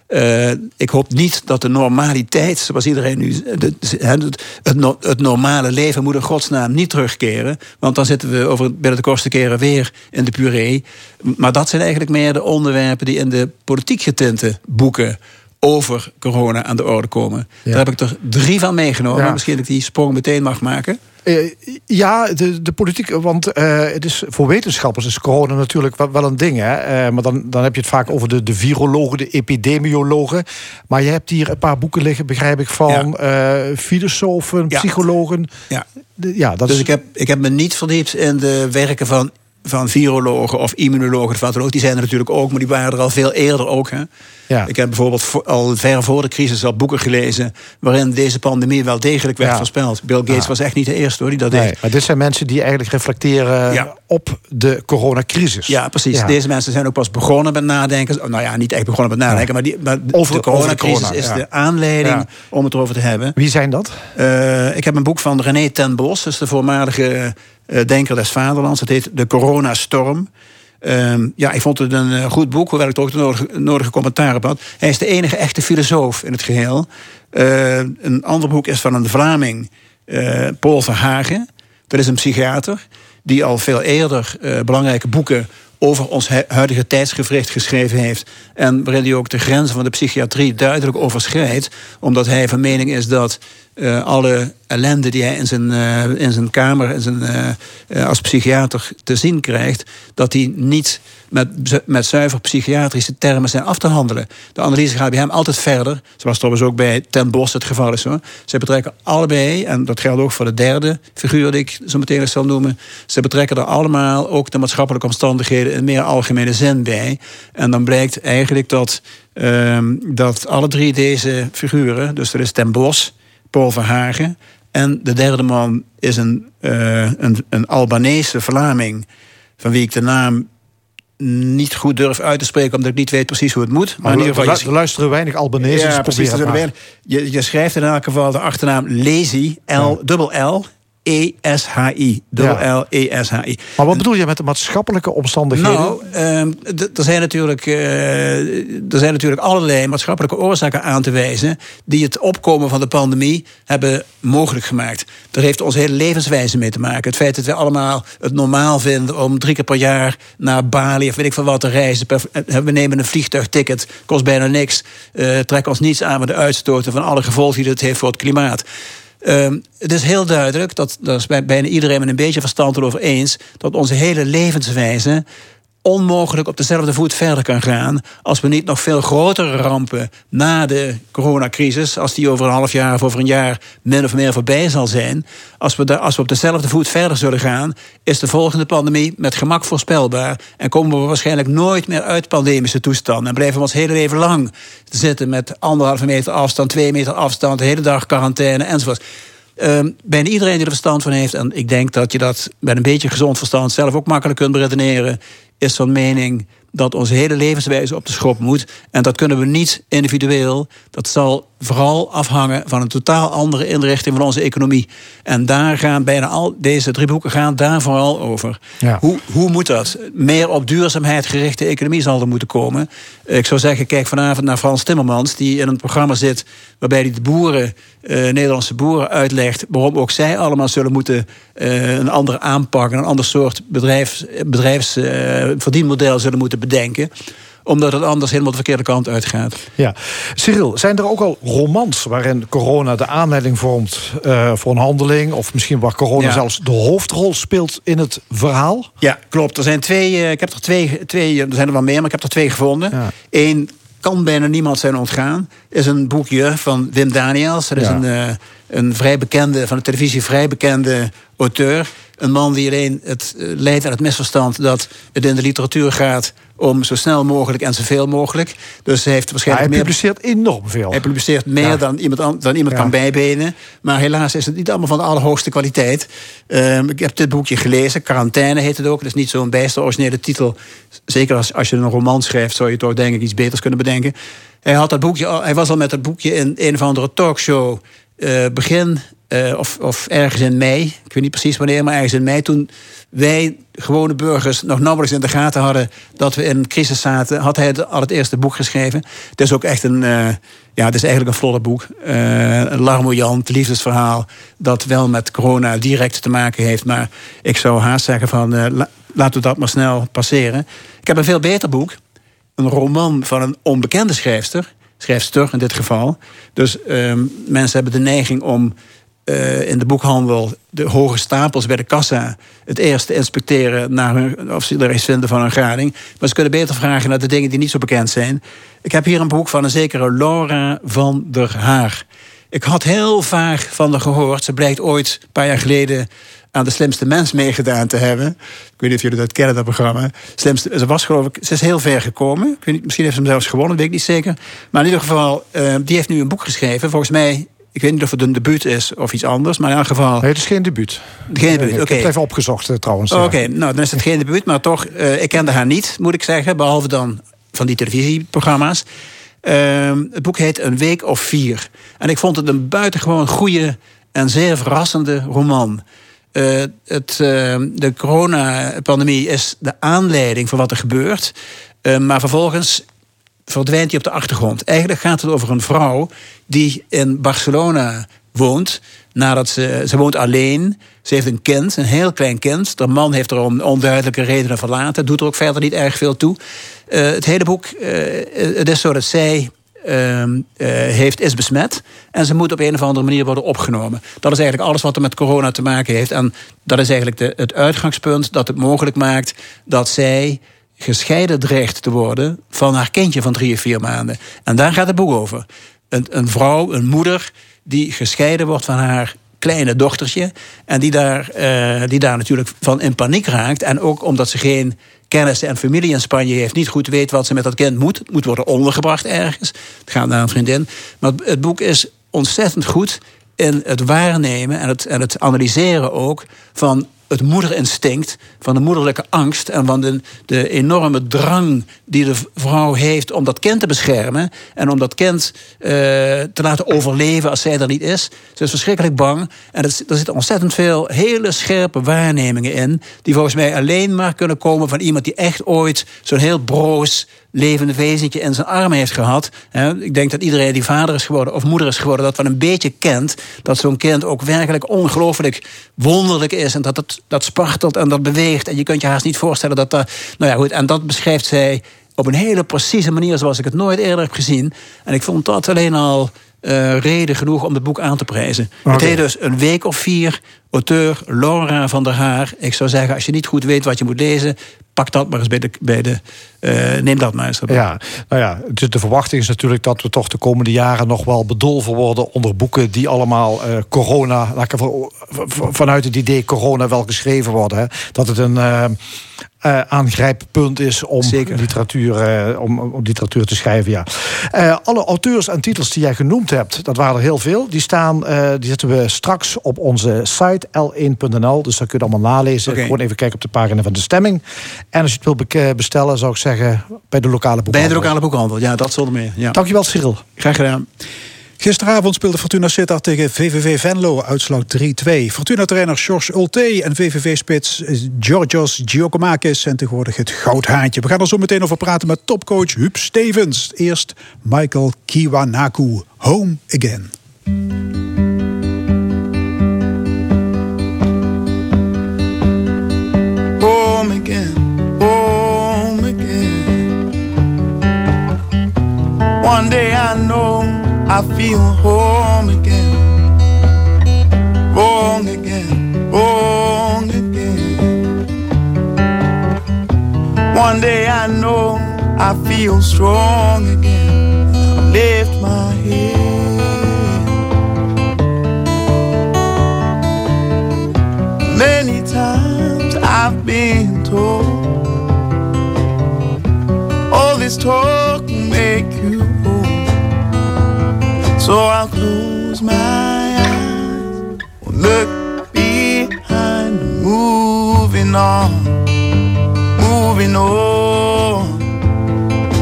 Uh, ik hoop niet dat de normaliteit, zoals iedereen nu. De, het, het, het, normale leven moet in godsnaam niet terugkeren. Want dan zitten we over, binnen de kortste keren weer in de puree. Maar dat zijn eigenlijk meer de onderwerpen die in de politiek getinte boeken over corona aan de orde komen. Daar heb ik er drie van meegenomen. Ja. Misschien dat ik die sprong meteen mag maken. Uh, ja, de, de politiek, want uh, het is, voor wetenschappers is corona natuurlijk wel, wel een ding. Hè? Uh, maar dan, dan heb je het vaak over de, de virologen, de epidemiologen. Maar je hebt hier een paar boeken liggen, begrijp ik, van ja. filosofen, psychologen. Ja, de, ja dat dus is... ik, heb, ik heb me niet verdiept in de werken van van virologen of immunologen, of die zijn er natuurlijk ook, maar die waren er al veel eerder ook. Hè. Ja. Ik heb bijvoorbeeld al ver voor de crisis al boeken gelezen waarin deze pandemie wel degelijk werd ja. voorspeld. Bill Gates ja. was echt niet de eerste hoor die dat nee, deed. Maar dit zijn mensen die eigenlijk reflecteren op de coronacrisis. Ja, precies. Deze mensen zijn ook pas begonnen met nadenken. Nou ja, niet echt begonnen met nadenken, maar, die, maar over, de coronacrisis corona, is de aanleiding om het erover te hebben. Wie zijn dat? Uh, ik heb een boek van René ten Bos, is de voormalige denker des vaderlands. Het heet De Coronastorm. Um, ja, ik vond het een uh, goed boek, hoewel ik er ook de nodige, nodige commentaar op had. Hij is de enige echte filosoof in het geheel. Uh, een ander boek is van een Vlaming, uh, Paul Verhagen. Dat is een psychiater die al veel eerder belangrijke boeken over ons huidige tijdsgevricht geschreven heeft. En waarin hij ook de grenzen van de psychiatrie duidelijk overschrijdt. Omdat hij van mening is dat uh, alle ellende die hij in zijn, uh, in zijn kamer in zijn, uh, als psychiater te zien krijgt, dat die niet met, met zuiver psychiatrische termen zijn af te handelen. De analyse gaat bij hem altijd verder, zoals trouwens ook bij Ten Bos het geval is. Hoor. Ze betrekken allebei, en dat geldt ook voor de derde figuur die ik zo meteen zal noemen, ze betrekken er allemaal ook de maatschappelijke omstandigheden in meer algemene zin bij. En dan blijkt eigenlijk dat, ehm, dat alle drie deze figuren, dus er is Ten Bos, Paul Verhagen. En de derde man is een, uh, een, een Albanese Vlaming, van wie ik de naam niet goed durf uit te spreken, omdat ik niet weet precies hoe het moet. Maar, in ieder geval, er luisteren weinig Albanese. Ja, precies. Je, je schrijft in elk geval de achternaam Lazy, L, dubbel L, E-S-H-I. L-E-S-H-I. Maar wat bedoel je met de maatschappelijke omstandigheden? Nou, uh, er, zijn natuurlijk, uh, er zijn natuurlijk allerlei maatschappelijke oorzaken aan te wijzen... die het opkomen van de pandemie hebben mogelijk gemaakt. Daar heeft onze hele levenswijze mee te maken. Het feit dat we allemaal het normaal vinden om drie keer per jaar... naar Bali of weet ik veel wat te reizen. Eh, we nemen een vliegtuigticket, kost bijna niks. Uh, trek ons niets aan met de uitstoten van alle gevolgen die het heeft voor het klimaat. Um, het is heel duidelijk, dat, daar is bijna iedereen met een beetje verstand erover eens, dat onze hele levenswijze onmogelijk op dezelfde voet verder kan gaan als we niet nog veel grotere rampen na de coronacrisis, als die over een half jaar of over een jaar min of meer voorbij zal zijn, als we, daar, als we op dezelfde voet verder zullen gaan, is de volgende pandemie met gemak voorspelbaar en komen we waarschijnlijk nooit meer uit pandemische toestanden en blijven we ons hele leven lang zitten met anderhalve meter afstand, twee meter afstand, de hele dag quarantaine enzovoort. Uh, bijna iedereen die er verstand van heeft, en ik denk dat je dat met een beetje gezond verstand zelf ook makkelijk kunt beredeneren, is van mening dat onze hele levenswijze op de schop moet. En dat kunnen we niet individueel. Dat zal vooral afhangen van een totaal andere inrichting van onze economie. En daar gaan bijna al deze drie boeken gaan daar vooral over. Ja. Hoe, hoe moet dat? Meer op duurzaamheid gerichte economie zal er moeten komen. Ik zou zeggen, kijk vanavond naar Frans Timmermans, die in een programma zit waarbij hij de boeren, Nederlandse boeren, uitlegt waarom ook zij allemaal zullen moeten eh, een andere aanpak, een ander soort bedrijfs, bedrijfsverdienmodel zullen moeten bedenken omdat het anders helemaal de verkeerde kant uitgaat. Ja. Cyril, zijn er ook al romans waarin corona de aanleiding vormt uh, voor een handeling? Of misschien waar corona Ja. zelfs de hoofdrol speelt in het verhaal? Ja, klopt. Er zijn twee, eh, ik heb er twee, twee, er zijn er wel meer, maar ik heb er twee gevonden. Ja. Eén kan bijna niemand zijn ontgaan. Is een boekje van Wim Daniels. Dat is Ja. een, eh, een vrij bekende, van de televisie vrij bekende auteur. Een man die alleen het eh, leidt aan het misverstand dat het in de literatuur gaat om zo snel mogelijk en zoveel mogelijk. Dus hij heeft hij waarschijnlijk meer publiceert enorm veel. hij publiceert meer Ja. dan iemand, an- dan iemand Ja. kan bijbenen. Maar helaas is het niet allemaal van de allerhoogste kwaliteit. Ehm, ik heb dit boekje gelezen. Quarantaine heet het ook. Het is niet zo'n bijster originele titel. Zeker als, als je een roman schrijft... zou je toch denk ik iets beters kunnen bedenken. Hij, had dat boekje, al- hij was al met dat boekje in een of andere talkshow... eh, begin eh, of, ergens in mei. Ik weet niet precies wanneer, maar ergens in mei... toen wij gewone burgers nog nauwelijks in de gaten hadden... dat we in een crisis zaten, had hij al het eerste boek geschreven. Het is ook echt een... eh, ja, het is eigenlijk een vlotte boek. Eh, een larmoyant liefdesverhaal... dat wel met corona direct te maken heeft. Maar ik zou haast zeggen van... la- laten we dat maar snel passeren. Ik heb een veel beter boek. Een roman van een onbekende schrijfster. Schrijfster in dit geval. Dus ehm, mensen hebben de neiging om eh, in de boekhandel de hoge stapels bij de kassa het eerst te inspecteren naar of ze er iets van hun gading. Maar ze kunnen beter vragen naar de dingen die niet zo bekend zijn. Ik heb hier een boek van een zekere Laura van der Haar. Ik had heel vaag van haar gehoord. Ze blijkt ooit een paar jaar geleden aan de slimste mens meegedaan te hebben. Ik weet niet of jullie dat kennen, dat programma. Slimste, ze was geloof ik, ze is heel ver gekomen. Ik weet niet, misschien heeft ze hem zelfs gewonnen, weet ik niet zeker. Maar in ieder geval, eh, die heeft nu een boek geschreven. Volgens mij, ik weet niet of het een debuut is of iets anders. Maar in elk geval, Nee, het is geen debuut. geen debuut. Ik Oké. heb het even opgezocht eh, trouwens. Ja. Oké, nou dan is het geen debuut, maar toch, eh, ik kende haar niet, moet ik zeggen, behalve dan van die televisieprogramma's. Ehm, het boek heet Een Week of Vier. En ik vond het een buitengewoon goede en zeer verrassende roman. Eh, het, eh, de coronapandemie is de aanleiding voor wat er gebeurt. Eh, maar vervolgens verdwijnt hij op de achtergrond. Eigenlijk gaat het over een vrouw die in Barcelona woont. Nadat ze, ze woont alleen. Ze heeft een kind, een heel klein kind. De man heeft er om onduidelijke redenen verlaten. Doet er ook verder niet erg veel toe. Eh, het hele boek, eh, het is zo dat zij ehm, eh, heeft, is besmet. En ze moet op een of andere manier worden opgenomen. Dat is eigenlijk alles wat er met corona te maken heeft. En dat is eigenlijk de, het uitgangspunt dat het mogelijk maakt dat zij gescheiden dreigt te worden van haar kindje van drie of vier maanden. En daar gaat het boek over. Een, een vrouw, een moeder, die gescheiden wordt van haar kleine dochtertje. En die daar, eh, die daar natuurlijk van in paniek raakt. En ook omdat ze geen kennissen en familie in Spanje heeft, niet goed weet wat ze met dat kind moet. Het moet worden ondergebracht ergens. Het gaat naar een vriendin. Maar het boek is ontzettend goed in het waarnemen en het, en het analyseren ook van het moederinstinct, van de moederlijke angst en van de, de enorme drang die de vrouw heeft om dat kind te beschermen en om dat kind eh, te laten overleven als zij er niet is. Ze is verschrikkelijk bang en er, er zitten ontzettend veel hele scherpe waarnemingen in, die volgens mij alleen maar kunnen komen van iemand die echt ooit zo'n heel broos levende wezentje in zijn armen heeft gehad. Ik denk dat iedereen die vader is geworden of moeder is geworden, dat wel een beetje kent. Dat zo'n kind ook werkelijk ongelooflijk wonderlijk is. En dat het dat spartelt en dat beweegt. En je kunt je haast niet voorstellen dat dat. Nou ja, goed. En dat beschrijft zij op een hele precieze manier zoals ik het nooit eerder heb gezien. En ik vond dat alleen al eh, reden genoeg om het boek aan te prijzen. Het Oké. heet dus een week of vier. Auteur Laura van der Haar. Ik zou zeggen, als je niet goed weet wat je moet lezen, pak dat maar eens bij de. Bij de uh, neem dat maar eens. Erbij. Ja, nou ja, dus de verwachting is natuurlijk dat we toch de komende jaren nog wel bedolven worden onder boeken die allemaal uh, corona, laat ik vanuit het idee corona wel geschreven worden. Hè. Dat het een. Uh, uh, aangrijppunt is om literatuur, uh, om, om, literatuur te schrijven. Ja. Uh, alle auteurs en titels die jij genoemd hebt, dat waren er heel veel. Die staan, die zetten we straks op onze site l1.nl. Dus daar kun je allemaal nalezen. Okay. Gewoon even kijken op de pagina van de stemming. En als je het wil bestellen, zou ik zeggen bij de lokale boekhandel. Bij de lokale boekhandel, ja, dat zullen meer. Ja. Dankjewel, Cyril. Graag gedaan. Gisteravond speelde Fortuna Sittard tegen VVV Venlo, uitslag 3-2. Fortuna-trainer George Ulte en VVV-spits Georgios Giacomakis zijn tegenwoordig het goudhaantje. We gaan er zo meteen over praten met topcoach Huub Stevens. Eerst Michael Kiwanaku, Home Again. One day I know I feel home again. Wrong again, wrong again. One day I know I feel strong again. I lift my head. Many times I've been told all this talk will make you so I'll close my eyes, look behind, moving on, moving on.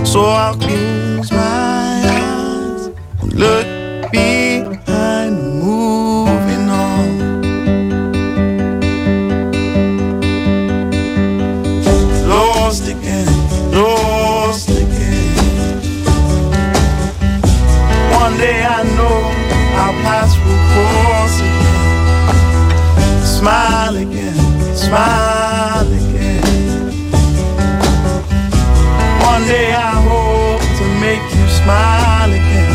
So I'll close my eyes, look smile again. One day I hope to make you smile again.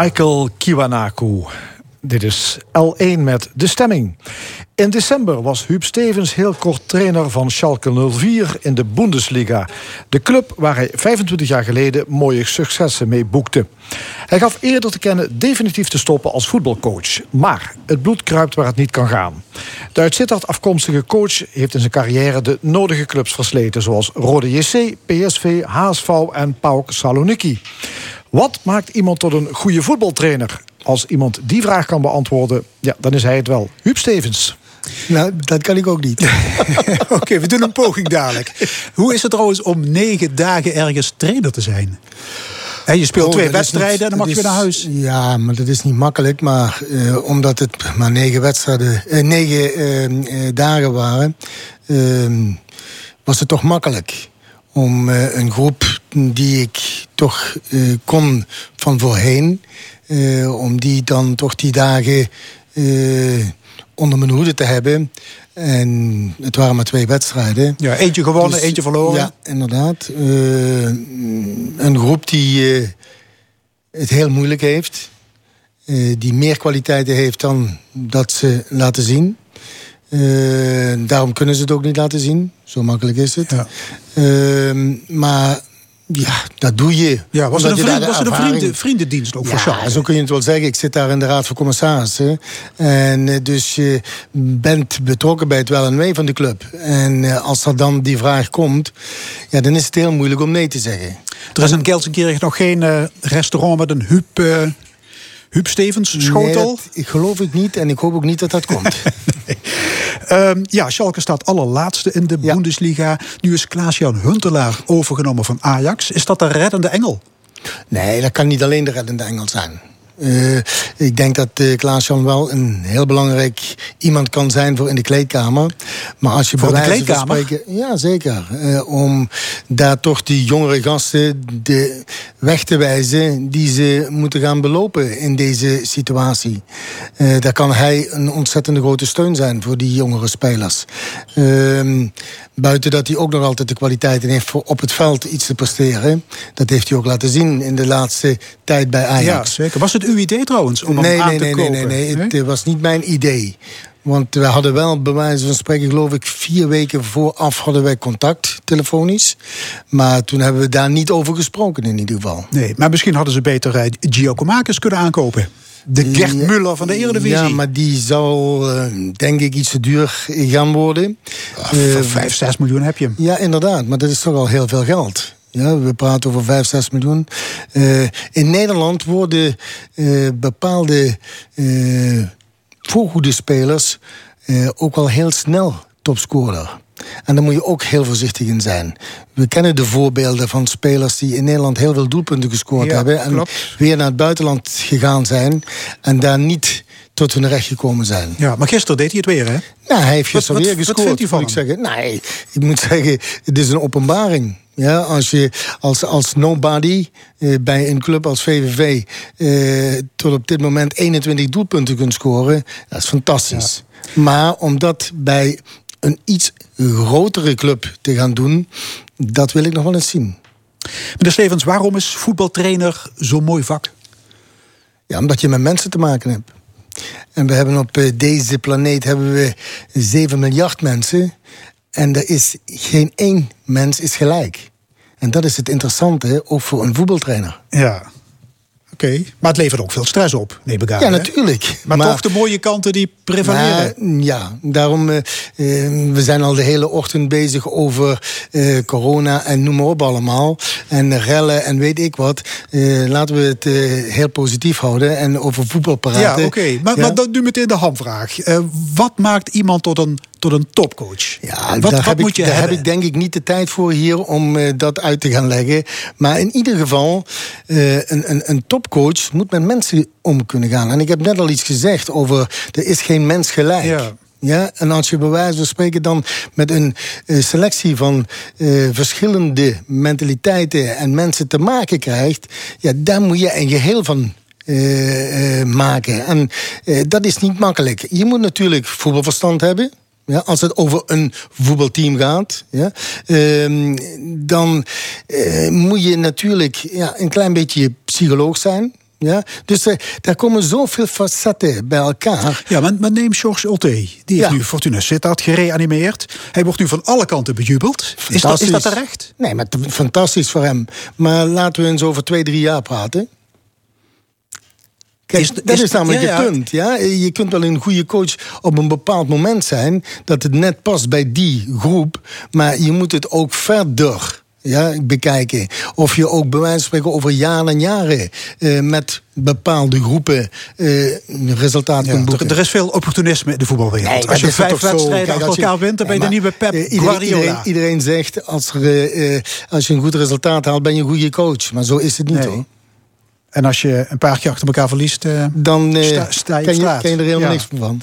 Michael Kiwanaku. Dit is L1 met De Stemming. In december was Huub Stevens heel kort trainer van Schalke 04 in de Bundesliga. De club waar hij 25 jaar geleden mooie successen mee boekte. Hij gaf eerder te kennen definitief te stoppen als voetbalcoach. Maar het bloed kruipt waar het niet kan gaan. De uit Sittard afkomstige coach heeft in zijn carrière de nodige clubs versleten... zoals Rode JC, PSV, HSV en PAOK Saloniki. Wat maakt iemand tot een goede voetbaltrainer? Als iemand die vraag kan beantwoorden, ja, dan is hij het wel. Huub Stevens. Nou, dat kan ik ook niet. Oké, we doen een poging dadelijk. Hoe is het trouwens om negen dagen ergens trainer te zijn? Je speelt Oh, twee wedstrijden niet- en dan mag je weer naar is- huis. Ja, maar dat is niet makkelijk. Maar eh, omdat het maar negen wedstrijden, eh, negen eh, dagen waren, eh, was het toch makkelijk om een groep die ik toch eh, kon van voorheen, eh, om die dan toch die dagen eh, onder mijn hoede te hebben. En het waren maar twee wedstrijden. Ja, eentje gewonnen, Dus, eentje verloren. Ja, inderdaad. Een groep die het heel moeilijk heeft. die meer kwaliteiten heeft dan dat ze laten zien. Daarom kunnen ze het ook niet laten zien. Zo makkelijk is het. Ja. Ehm, maar ja, dat doe je. Ja, was Omdat een, vriend, was een ervaring- vrienden, vriendendienst ook voor ja, zo kun je het wel zeggen. Ik zit daar in de Raad van Commissarissen. En eh, dus je bent betrokken bij het wel en wee van de club. En eh, als er dan die vraag komt, ja, dan is het heel moeilijk om nee te zeggen. Er is in Gelsenkirchen nog geen eh, restaurant met een Huub, eh, Huub Stevens schotel. Nee, ik geloof het niet en ik hoop ook niet dat dat komt. Ehm, ja, Schalke staat allerlaatste in de Ja. Bundesliga. Nu is Klaas-Jan Huntelaar overgenomen van Ajax. Is dat de reddende engel? Nee, dat kan niet alleen de reddende engel zijn. Eh, ik denk dat eh Klaas-Jan wel een heel belangrijk iemand kan zijn voor in de kleedkamer. Maar als je Voor bij de wijze van kleedkamer? spreken- ja, zeker. Eh, om daar toch die jongere gasten de weg te wijzen die ze moeten gaan belopen in deze situatie. Daar kan hij een ontzettende grote steun zijn voor die jongere spelers. Ehm, buiten dat hij ook nog altijd de kwaliteiten heeft voor op het veld iets te presteren. Dat heeft hij ook laten zien in de laatste tijd bij Ja, Ajax. zeker. Was het uw idee trouwens om nee, hem aan nee, te nee, nee, kopen? nee, nee, Het eh, was niet mijn idee. Want we hadden wel, bij wijze van spreken, geloof ik, vier weken vooraf hadden wij contact, telefonisch. Maar toen hebben we daar niet over gesproken in ieder geval. Nee, maar misschien hadden ze beter uh, Giacomakis kunnen aankopen. De Gert Ja, Muller van de Eredivisie. Ja, maar die zal eh, denk ik iets te duur gaan worden. Ah, Eh, voor 5, 6 miljoen heb je hem. Ja, inderdaad. Maar dat is toch al heel veel geld. Ja, we praten over 5, 6 miljoen. Eh, in Nederland worden eh, bepaalde eh voorgoede spelers ook al heel snel topscorer. En daar moet je ook heel voorzichtig in zijn. We kennen de voorbeelden van spelers die in Nederland heel veel doelpunten gescoord Ja, hebben. En klopt. weer naar het buitenland gegaan zijn. En daar niet tot hun recht gekomen zijn. Ja, maar gisteren deed hij het weer, hè? Nou, hij heeft Wat- gisteren wat- weer wat gescoord, vindt u van moet ik zeggen. Nee, ik moet zeggen, het is een openbaring. Ja, als je als, als nobody eh, bij een club als VVV eh, tot op dit moment 21 doelpunten kunt scoren, dat is fantastisch. Maar om dat bij een iets grotere club te gaan doen, dat wil ik nog wel eens zien. Meneer Stevens, waarom is voetbaltrainer zo'n mooi vak? Ja, omdat je met mensen te maken hebt. En we hebben op eh, deze planeet hebben we 7 miljard mensen. En er is geen één mens is gelijk. En dat is het interessante, ook voor een voetbaltrainer. Ja. Oké, maar het levert ook veel stress op, neem ik aan. Ja, hè? natuurlijk. Maar, toch de mooie kanten die prevaleren. Maar, ja, daarom, eh, we zijn al de hele ochtend bezig over eh, corona en noem maar op allemaal. En rellen en weet ik wat. Laten we het heel positief houden en over voetbal praten. ja, oké. Maar, Ja. maar dan nu meteen de hamvraag. Wat maakt iemand tot een, tot een topcoach? Ja, wat daar, wat heb, moet ik, je daar hebben? heb ik denk ik niet de tijd voor hier om eh, dat uit te gaan leggen. Maar in ieder geval, eh, een, een, een topcoach moet met mensen om kunnen gaan. En ik heb net al iets gezegd over, er is geen mens gelijk. Ja. Ja, en als je bij wijze van spreken dan met een eh, selectie van verschillende mentaliteiten en mensen te maken krijgt, ja, daar moet je een geheel van maken. En dat is niet makkelijk. Je moet natuurlijk voetbalverstand hebben. Ja, als het over een voetbalteam gaat, ja, ehm, dan eh, moet je natuurlijk ja, een klein beetje psycholoog zijn. Ja? Dus eh, daar komen zoveel facetten bij elkaar. Ja, maar, maar neem Georges Ulte. Die heeft Ja. nu Fortuna Sittard gereanimeerd. Hij wordt nu van alle kanten bejubeld. Is dat, is dat terecht? Nee, maar fantastisch voor hem. Maar laten we eens over twee, drie jaar praten. Kijk, Is- dat is- is, namelijk ja, het punt. Ja? Je kunt wel een goede coach op een bepaald moment zijn... dat het net past bij die groep. Maar je moet het ook verder ja, bekijken. Of je ook bij wijze van spreken over jaren en jaren eh, met bepaalde groepen eh, resultaat Ja, kunt boeken. er, er is veel opportunisme in de voetbalwereld. Nee, als je vijf wedstrijden achter elkaar wint, dan ben je de nieuwe Pep eh, iedereen, Guardiola. iedereen, iedereen zegt, als, er, eh, als je een goed resultaat haalt, ben je een goede coach. Maar zo is het niet Nee. hoor. En als je een paar keer achter elkaar verliest... eh, Dan eh, Sta- sta je ken, je, ken je er helemaal Ja. niks van.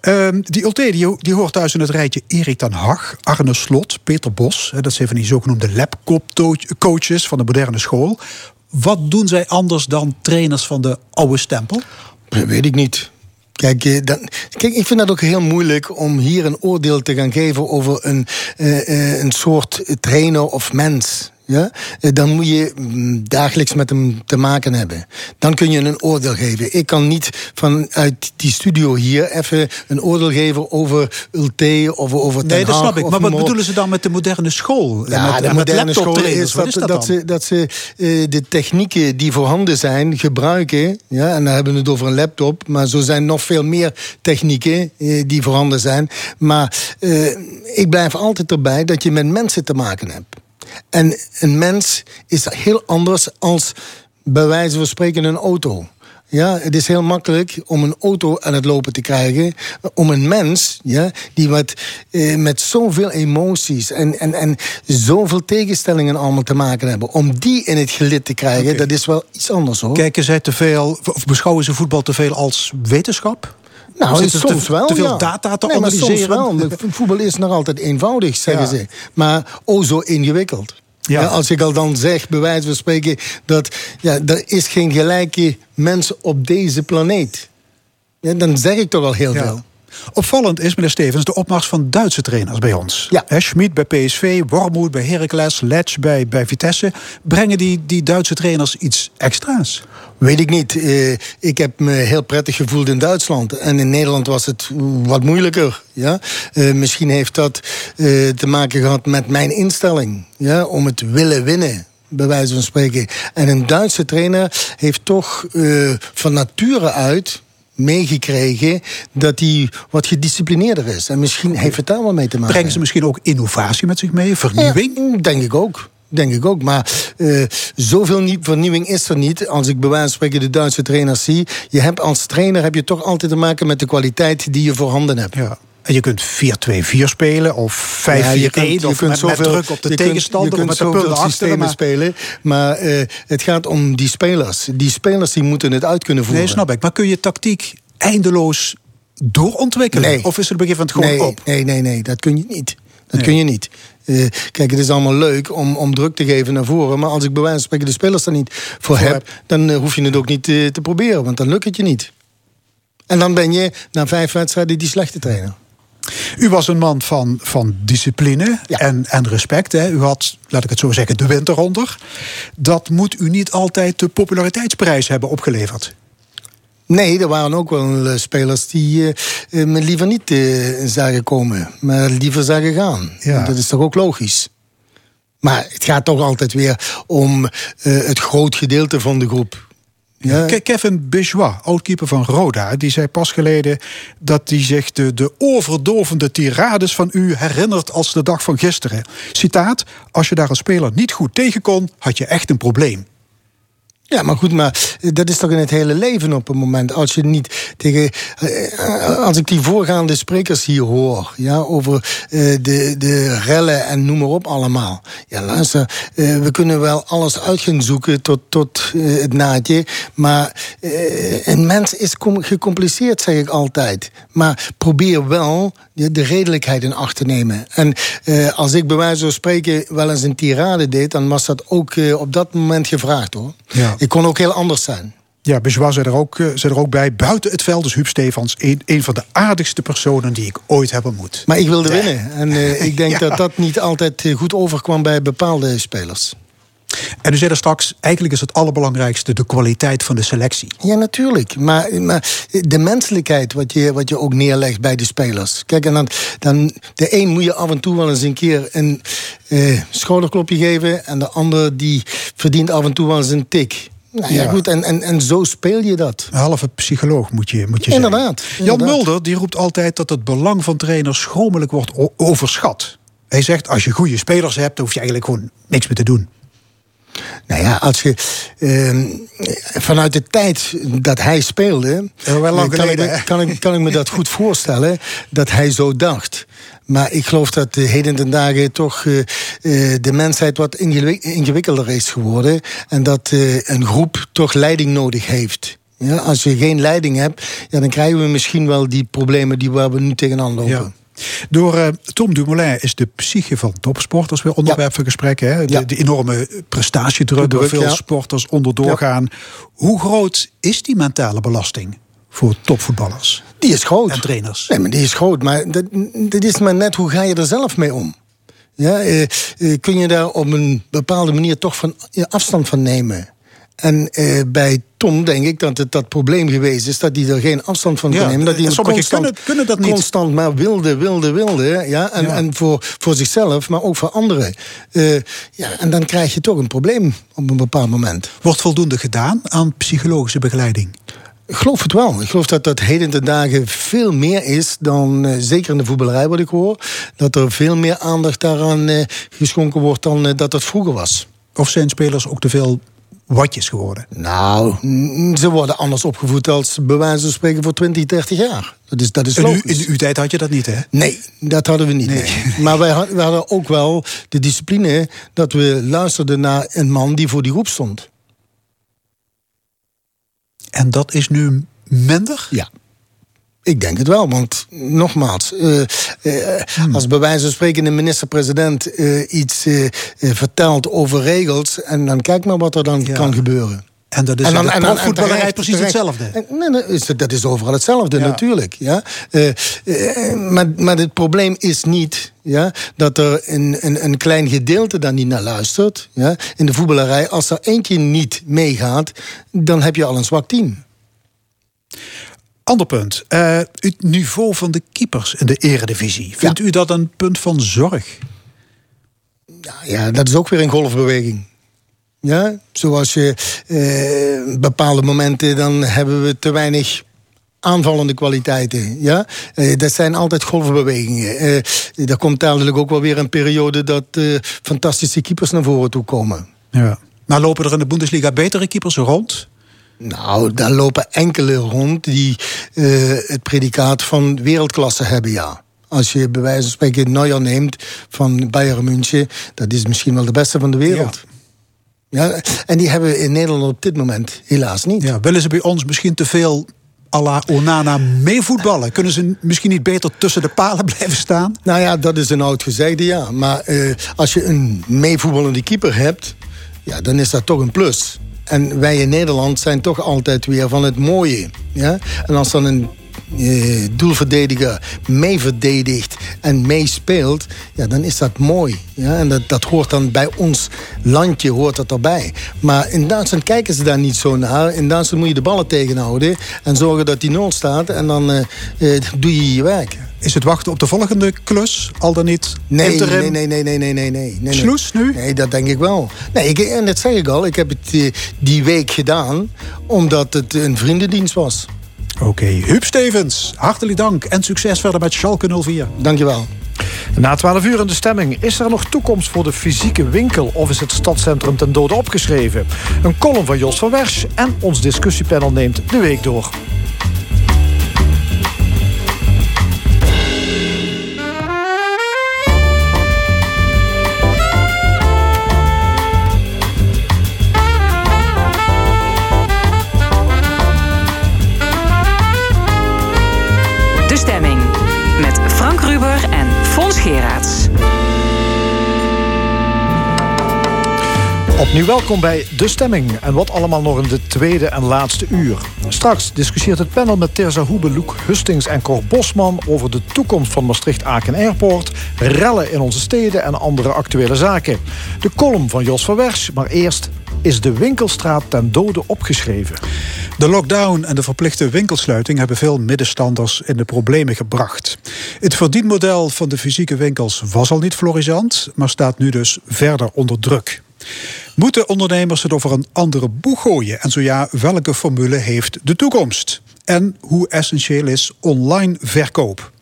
Ehm, die Ulte die, die hoort thuis in het rijtje Erik ten Hag, Arne Slot, Peter Bos. Dat zijn van die zogenoemde labcoaches van de moderne school. Wat doen zij anders dan trainers van de oude stempel? Dat weet ik niet. Kijk, eh, dan, kijk, ik vind dat ook heel moeilijk om hier een oordeel te gaan geven over een, een soort trainer of mens. Ja? Eh, Dan moet je mm, dagelijks met hem te maken hebben. Dan kun je een oordeel geven. Ik kan niet vanuit die studio hier even een oordeel geven over Ulte of over Ten Nee, dat snap ik. Maar wat bedoelen ze dan met de moderne school? Ja, met, de moderne school is dat, is dat, ze, dat ze eh, de technieken die voorhanden zijn gebruiken. Ja, en dan hebben we het over een laptop. Maar zo zijn nog veel meer technieken eh, die voorhanden zijn. Maar ik blijf altijd erbij dat je met mensen te maken hebt. En een mens is heel anders als bij wijze van spreken een auto. Ja, het is heel makkelijk om een auto aan het lopen te krijgen. Om een mens, ja, die met, eh, met zoveel emoties en, en, en zoveel tegenstellingen allemaal te maken hebben. Om die in het gelid te krijgen, dat is wel iets anders hoor. Kijken zij te veel, of beschouwen ze voetbal te veel als wetenschap? Nou, Zitten ze soms te, wel. te veel ja. data te nee, maar analyseren? Soms wel. Maar Voetbal is nog altijd eenvoudig, zeggen Ja. ze. Maar oh zo ingewikkeld. Ja. Als ik al dan zeg, bij wijze van spreken, dat ja, er is geen gelijke mens op deze planeet. Ja, dan zeg ik toch al heel veel. Opvallend is, meneer Stevens, de opmars van Duitse trainers bij ons. Ja. Schmid bij PSV, Wormoed bij Heracles, Letch bij, bij Vitesse. Brengen die, die Duitse trainers iets extra's? Weet ik niet. Eh, ik heb me heel prettig gevoeld in Duitsland. En in Nederland was het wat moeilijker. Ja? Eh, misschien heeft dat eh, te maken gehad met mijn instelling. Ja? Om het willen winnen. Bij wijze van spreken. En een Duitse trainer heeft toch van nature uit meegekregen dat hij wat gedisciplineerder is. En misschien heeft het daar wel mee te maken. Brengen ze misschien ook innovatie met zich mee, vernieuwing? Ja, denk ik ook. Denk ik ook. Maar eh, zoveel nie- vernieuwing is er niet. Als ik bij wijze van spreken de Duitse trainers zie. Je hebt als trainer heb je toch altijd te maken met de kwaliteit die je voorhanden hebt. Ja. En je kunt 4-2-4 spelen of 5-4-1 Ja, je kunt- je of kunt met, met zoveel- druk op de je kunt- tegenstander je of kunt met de zoveel punten achter. systemen Maar, spelen. Maar eh, het gaat om die spelers. Die spelers die moeten het uit kunnen voeren. nee, snap ik. Maar kun je tactiek eindeloos doorontwikkelen? Nee. Of is het een gegeven moment gewoon nee, op? Nee, nee, nee, dat kun je niet. Dat Nee. kun je niet. Eh, kijk, het is allemaal leuk om, om druk te geven naar voren. Maar als ik bij wijze van spreken de spelers er niet voor, heb, heb. dan eh, hoef je het ook niet eh, te proberen. Want dan lukt het je niet. En dan ben je na vijf wedstrijden die slechte trainer. U was een man van, van discipline Ja. en, en respect. Hè. U had, laat ik het zo zeggen, de wind eronder. Dat moet u niet altijd de populariteitsprijs hebben opgeleverd. Nee, er waren ook wel eh, spelers die eh, eh, me liever niet eh, zagen komen. Maar liever zagen gaan. Ja. Dat is toch ook logisch. Maar het gaat toch altijd weer om eh, het groot gedeelte van de groep. Ja. Ke- Kevin Bejois, oudkeeper van Roda, die zei pas geleden dat hij zich de, de oorverdovende tirades van u herinnert als de dag van gisteren. Citaat: Als je daar als speler niet goed tegen kon, had je echt een probleem. Ja, maar goed, maar dat is toch in het hele leven op een moment. Als je niet tegen. eh, Als ik die voorgaande sprekers hier hoor, ja, over eh, de, de rellen en noem maar op allemaal. Ja, luister, eh, we kunnen wel alles uit gaan zoeken tot, tot het naadje. Maar een mens is com- gecompliceerd, zeg ik altijd. Maar probeer wel de, de redelijkheid in acht te nemen. En als ik bij wijze van spreken wel eens een tirade deed, dan was dat ook op dat moment gevraagd hoor. Ja. Ik kon ook heel anders zijn. Ja, Bejois zei er ook, eh, zei er ook bij. Buiten het veld is Huub Stefans een, een van de aardigste personen die ik ooit heb ontmoet. Maar ik wilde winnen. En eh, ik denk Ja. dat dat niet altijd eh, goed overkwam bij bepaalde spelers. En u zei er straks, eigenlijk is het allerbelangrijkste de kwaliteit van de selectie. Ja, natuurlijk. Maar, maar de menselijkheid wat je, wat je ook neerlegt bij de spelers. Kijk, en dan, dan de een moet je af en toe wel eens een keer een eh, schouderklopje geven. En de ander die verdient af en toe wel eens een tik. Nou ja, Ja. goed. En, en, en zo speel je dat. Een halve psycholoog moet je, moet je Inderdaad. Jan inderdaad. Mulder die roept altijd dat het belang van trainers schromelijk wordt overschat. Hij zegt, als je goede spelers hebt, dan hoef je eigenlijk gewoon niks meer te doen. Nou ja, als je ehm, vanuit de tijd dat hij speelde, wel lang kan, ik geleden, kan, ik, kan ik me dat goed voorstellen dat hij zo dacht. Maar ik geloof dat de heden ten dagen toch eh, eh, de mensheid wat ingewik- ingewikkelder is geworden. En dat eh, een groep toch leiding nodig heeft. Ja, als je geen leiding hebt, ja, dan krijgen we misschien wel die problemen die waar we nu tegenaan lopen. Ja. Door eh, Tom Dumoulin is de psyche van topsporters weer onderwerp van gesprek. Hè? De, Ja. de enorme prestatiedruk waar veel ja. sporters onder doorgaan. Hoe groot is die mentale belasting voor topvoetballers Die is groot. en trainers? Nee, maar die is groot. Maar dat, is maar net hoe ga je er zelf mee om. Ja, eh, eh, kun je daar op een bepaalde manier toch van, afstand van nemen? En eh, bij Tom denk ik dat het dat probleem geweest is dat hij er geen afstand van Ja, kon nemen. Dat hij sommigen constant, kunnen- kunnen dat niet. Constant maar wilde, wilde, wilde. Ja, en Ja. en voor, voor zichzelf, maar ook voor anderen. Eh, ja, en dan krijg je toch een probleem op een bepaald moment. Wordt voldoende gedaan aan psychologische begeleiding? Ik geloof het wel. Ik geloof dat dat heden ten dagen veel meer is dan, eh, zeker in de voetballerij wat ik hoor, dat er veel meer aandacht daaraan eh, geschonken wordt dan eh, dat het vroeger was. Of zijn spelers ook te veel watjes geworden? Nou, ze worden anders opgevoed als bij wijze van spreken voor 20, 30 jaar. Dat is, dat is In, u, in uw tijd had je dat niet, hè? Nee, dat hadden we niet. nee. Maar wij, had- wij hadden ook wel de discipline dat we luisterden naar een man die voor die groep stond. En dat is nu minder? Ja. Ik denk het wel, want nogmaals, eh, eh, als bij wijze van spreken de minister-president eh, iets vertelt over regels, en dan kijk maar wat er dan Ja. kan gebeuren. En dat is en terecht- precies terecht. hetzelfde. Nee, nee, is dat is overal hetzelfde, Ja. natuurlijk. Ja? Maar, maar het probleem is niet ja, dat er een, een, een klein gedeelte daar niet naar luistert. Ja? In de voetballerij, als er eentje niet meegaat, dan heb je al een zwak team. Ander punt. Eh, het niveau van de keepers in de eredivisie. Vindt u dat een punt van zorg? Ja, ja, dat is ook weer een golfbeweging. Ja, zoals je eh, bepaalde momenten dan hebben we te weinig aanvallende kwaliteiten. Ja, Eh, dat zijn altijd golfbewegingen. Er komt dadelijk ook wel weer een periode dat fantastische keepers naar voren toe komen. Ja. Maar lopen er in de Bundesliga betere keepers rond? Nou, daar lopen enkele rond die eh, het predicaat van wereldklasse hebben, ja. Als je bij wijze van spreken Neuer neemt van Bayern München, dat is misschien wel de beste van de wereld. Ja. en die hebben we in Nederland op dit moment helaas niet. Ja, willen ze bij ons misschien te veel à la Onana meevoetballen? Kunnen ze misschien niet beter tussen de palen blijven staan? Nou ja, dat is een oud gezegde, ja. Maar eh, als je een meevoetballende keeper hebt, ja, dan is dat toch een plus. En wij in Nederland zijn toch altijd weer van het mooie. Ja? En als dan een eh, doelverdediger meeverdedigt en meespeelt, ja, dan is dat mooi. Ja? En dat, dat hoort dan bij ons landje hoort dat erbij. Maar in Duitsland kijken ze daar niet zo naar. In Duitsland moet je de ballen tegenhouden en zorgen dat die nul staat. En dan eh, eh, doe je je werk. Is het wachten op de volgende klus? Al dan niet Nee, interim? nee, nee, nee, nee, nee, nee, nee, nee. Sloes nu? Nee, dat denk ik wel. Nee, ik, en dat zeg ik al. Ik heb het die week gedaan omdat het een vriendendienst was. Oké, Huub Stevens, hartelijk dank en succes verder met Schalke 04. Dankjewel. Na 12 uur in de stemming. Is er nog toekomst voor de fysieke winkel of is het stadscentrum ten dode opgeschreven? Een column van Jos van Wersch en ons discussiepanel neemt de week door. Opnieuw welkom bij De Stemming. En wat allemaal nog in de tweede en laatste uur. Straks discussieert het panel met Terza Hoebe, Loek Hustings en Cor Bosman... over de toekomst van Maastricht-Aken Airport... rellen in onze steden en andere actuele zaken. De column van Jos van Wersch, maar eerst... is de winkelstraat ten dode opgeschreven. De lockdown en de verplichte winkelsluiting hebben veel middenstanders in de problemen gebracht. Het verdienmodel van de fysieke winkels was al niet florissant, maar staat nu dus verder onder druk. Moeten ondernemers het over een andere boeg gooien? En zo ja, welke formule heeft de toekomst? En hoe essentieel is online verkoop?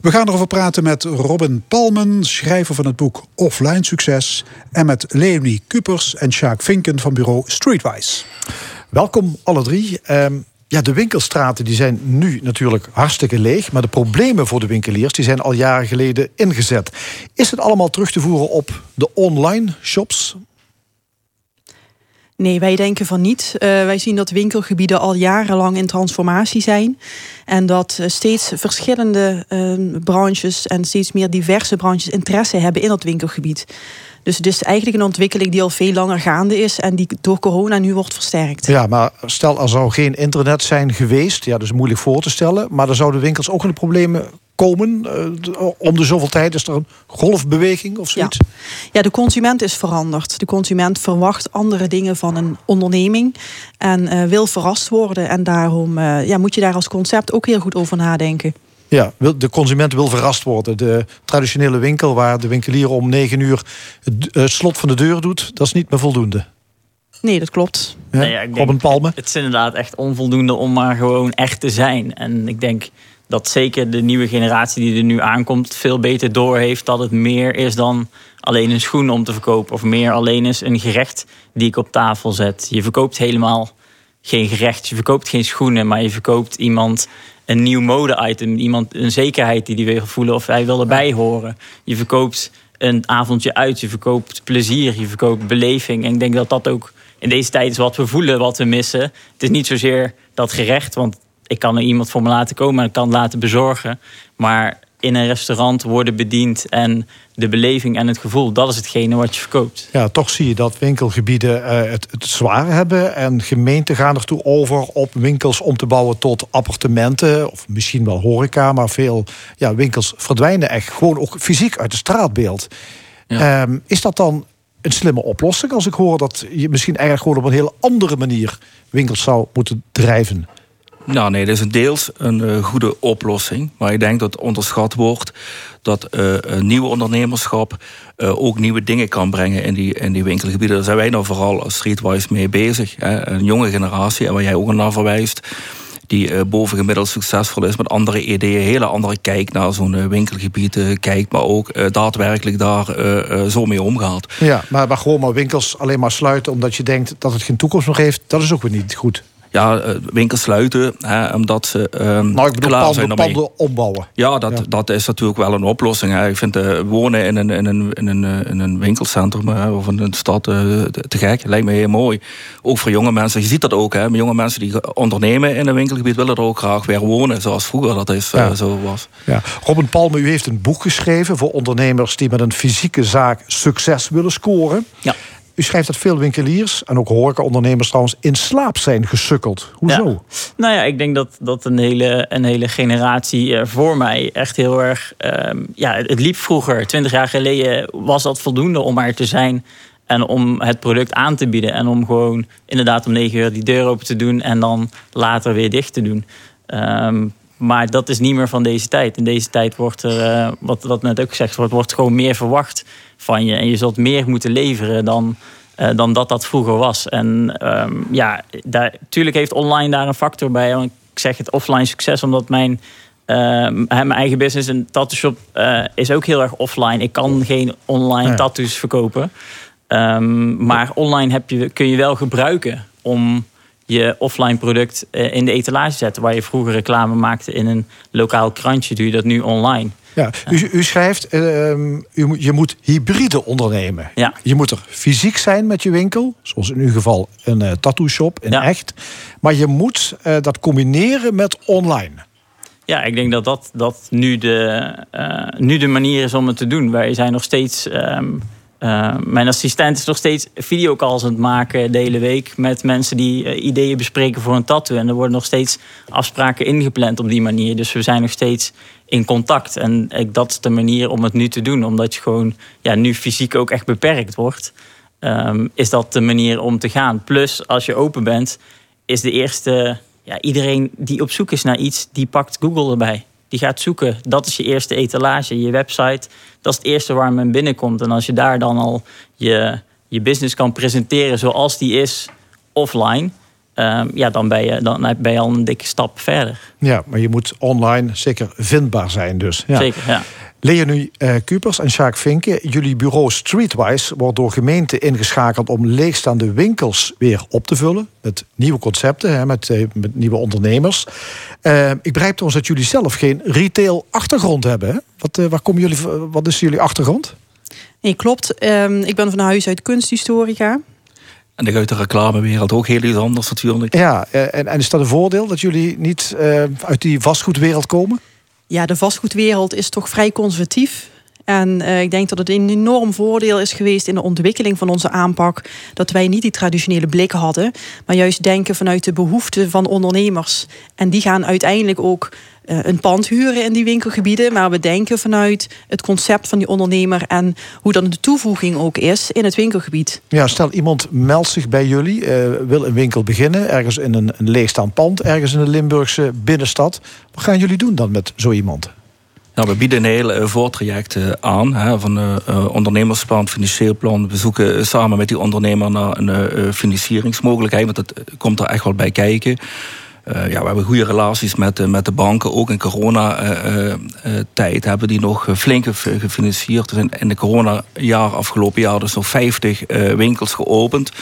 We gaan erover praten met Robin Palmen, schrijver van het boek Offline Succes. En met Leonie Kupers en Sjaak Vinken van bureau Streetwise. Welkom alle drie. Ehm, ja, de winkelstraten die zijn nu natuurlijk hartstikke leeg. Maar de problemen voor de winkeliers die zijn al jaren geleden ingezet. Is het allemaal terug te voeren op de online shops? Nee, wij denken van niet. Uh, wij zien dat winkelgebieden al jarenlang in transformatie zijn. En dat uh, steeds verschillende uh, branches en steeds meer diverse branches interesse hebben in dat winkelgebied. Dus het is eigenlijk een ontwikkeling die al veel langer gaande is en die door corona nu wordt versterkt. Ja, maar stel er zou geen internet zijn geweest, ja, dat is moeilijk voor te stellen, maar dan zouden winkels ook in de problemen komen? Uh, om de zoveel tijd is er een golfbeweging of zoiets? Ja. ja, de consument is veranderd. De consument verwacht andere dingen van een onderneming en uh, wil verrast worden. En daarom uh, ja, moet je daar als concept ook heel goed over nadenken. Ja, de consument wil verrast worden. De traditionele winkel waar de winkelier om negen uur het slot van de deur doet, dat is niet meer voldoende. Nee, dat klopt. Ja? Nee, ja, ik Robin Palme? Het is inderdaad echt onvoldoende om maar gewoon echt te zijn. En ik denk dat zeker de nieuwe generatie die er nu aankomt... veel beter doorheeft dat het meer is dan alleen een schoen om te verkopen... of meer alleen is een gerecht die ik op tafel zet. Je verkoopt helemaal geen gerecht, je verkoopt geen schoenen... maar je verkoopt iemand een nieuw mode-item. Iemand een zekerheid die die wil voelen of hij wil erbij horen. Je verkoopt een avondje uit, je verkoopt plezier, je verkoopt beleving. En ik denk dat dat ook in deze tijd is wat we voelen, wat we missen. Het is niet zozeer dat gerecht, want ik kan er iemand voor me laten komen en kan laten bezorgen. Maar in een restaurant worden bediend en de beleving en het gevoel, dat is hetgene wat je verkoopt. Ja, toch zie je dat winkelgebieden uh, het, het zwaar hebben en gemeenten gaan ertoe over op winkels om te bouwen tot appartementen of misschien wel horeca, maar veel ja, winkels verdwijnen echt gewoon ook fysiek uit het straatbeeld. Ja. Um, is dat dan een slimme oplossing als ik hoor dat je misschien eigenlijk gewoon op een hele andere manier winkels zou moeten drijven? Nou nee, dat is deels een uh, goede oplossing. Maar ik denk dat onderschat wordt dat uh, nieuwe ondernemerschap uh, ook nieuwe dingen kan brengen in die, in die winkelgebieden. Daar zijn wij nou vooral streetwise mee bezig. Hè. Een jonge generatie, en waar jij ook naar verwijst die bovengemiddeld succesvol is met andere ideeën, hele andere kijk naar zo'n winkelgebied kijkt, maar ook daadwerkelijk daar zo mee omgaat. Ja, maar, maar gewoon maar winkels alleen maar sluiten omdat je denkt dat het geen toekomst nog heeft, dat is ook weer niet goed ja, eh, winkels sluiten. Hè, omdat ze um, nou, ik bedoel, klaar panden, zijn panden opbouwen. Ja dat, ja. dat is natuurlijk wel een oplossing. Hè. Ik vind uh, wonen in een, in, een, in, een, eh, in een winkelcentrum of in een stad uh, te gek. Lijkt me heel mooi. Ook voor jonge mensen. Je ziet dat ook. Hè. Jonge mensen die ondernemen in een winkelgebied willen er ook graag weer wonen. Zoals vroeger dat is, ja. zo was. Ja. Robin Palme, u heeft een boek geschreven voor ondernemers die met een fysieke zaak succes willen scoren. Ja. U schrijft dat veel winkeliers en ook horecaondernemers trouwens in slaap zijn gesukkeld. Hoezo? Nou ja, ik denk dat, dat een, hele, een hele generatie voor mij echt heel erg... Um, ja, het liep vroeger. Twintig jaar geleden was dat voldoende om er te zijn... En om het product aan te bieden. En om gewoon inderdaad om negen uur die deur open te doen... en dan later weer dicht te doen. Um, maar dat is niet meer van deze tijd. In deze tijd wordt er, uh, wat, wat net ook gezegd wordt, wordt gewoon meer verwacht van je. En je zult meer moeten leveren dan, uh, dan dat dat vroeger was. En um, ja, daar, natuurlijk heeft online daar een factor bij. Want ik zeg het offline succes, omdat mijn, uh, mijn eigen business, een tattoo shop, is ook heel erg offline. Ik kan geen online tattoos verkopen. Um, maar online heb je, kun je wel gebruiken om je offline product in de etalage zetten. Waar je vroeger reclame maakte in een lokaal krantje, doe je dat nu online. Ja, u, u schrijft, uh, u, je moet hybride ondernemen. Ja. Je moet er fysiek zijn met je winkel, zoals in uw geval een uh, tattoo shop in ja. echt. Maar je moet uh, dat combineren met online. Ja, ik denk dat dat, dat nu, de, nu de manier is om het te doen. Wij zijn nog steeds. Um, uh, mijn assistent is nog steeds videocalls aan het maken de hele week met mensen die uh, ideeën bespreken voor een tattoo. En er worden nog steeds afspraken ingepland op die manier. Dus we zijn nog steeds in contact. En ik, dat is de manier om het nu te doen. Omdat je gewoon ja, nu fysiek ook echt beperkt wordt. Um, is dat de manier om te gaan. Plus, als je open bent, is de eerste... Ja, iedereen die op zoek is naar iets, die pakt Google erbij. Die gaat zoeken. Dat is je eerste etalage, je website. Dat is het eerste waar men binnenkomt. En als je daar dan al je, je business kan presenteren zoals die is offline... ehm, ja, dan, ben je, dan ben je al een dikke stap verder. Ja, maar je moet online zeker vindbaar zijn dus. Ja. Zeker, ja. Leonie uh, Kupers en Sjaak Vinken, jullie bureau Streetwise wordt door gemeenten ingeschakeld om leegstaande winkels weer op te vullen. Met nieuwe concepten, hè, met, eh, met nieuwe ondernemers. Uh, ik begrijp trouwens dat jullie zelf geen retail achtergrond hebben. Hè? Wat, waar komen jullie, wat is jullie achtergrond? Nee, klopt. Um, ik ben van huis uit kunsthistorica. En dan uit de reclamewereld ook heel iets anders natuurlijk. Ja, en, en is dat een voordeel dat jullie niet uh, uit die vastgoedwereld komen? Ja, de vastgoedwereld is toch vrij conservatief. En uh, ik denk dat het een enorm voordeel is geweest in de ontwikkeling van onze aanpak. Dat wij niet die traditionele blik hadden, maar juist denken vanuit de behoeften van ondernemers. En die gaan uiteindelijk ook uh, een pand huren in die winkelgebieden. Maar we denken vanuit het concept van die ondernemer en hoe dan de toevoeging ook is in het winkelgebied. Ja, stel iemand meldt zich bij jullie, uh, wil een winkel beginnen, ergens in een, een leegstaand pand, ergens in de Limburgse binnenstad. Wat gaan jullie doen dan met zo iemand? Nou, we bieden een heel uh, voortraject uh, aan. Hè, van uh, ondernemersplan, financieel plan. We zoeken samen met die ondernemer naar een financieringsmogelijkheid. Want dat komt er echt wel bij kijken. Ja, we hebben goede relaties met, met de banken. Ook in coronatijd hebben die nog flink gefinancierd. Er zijn in de coronajaar, afgelopen jaar, dus nog 50 winkels geopend.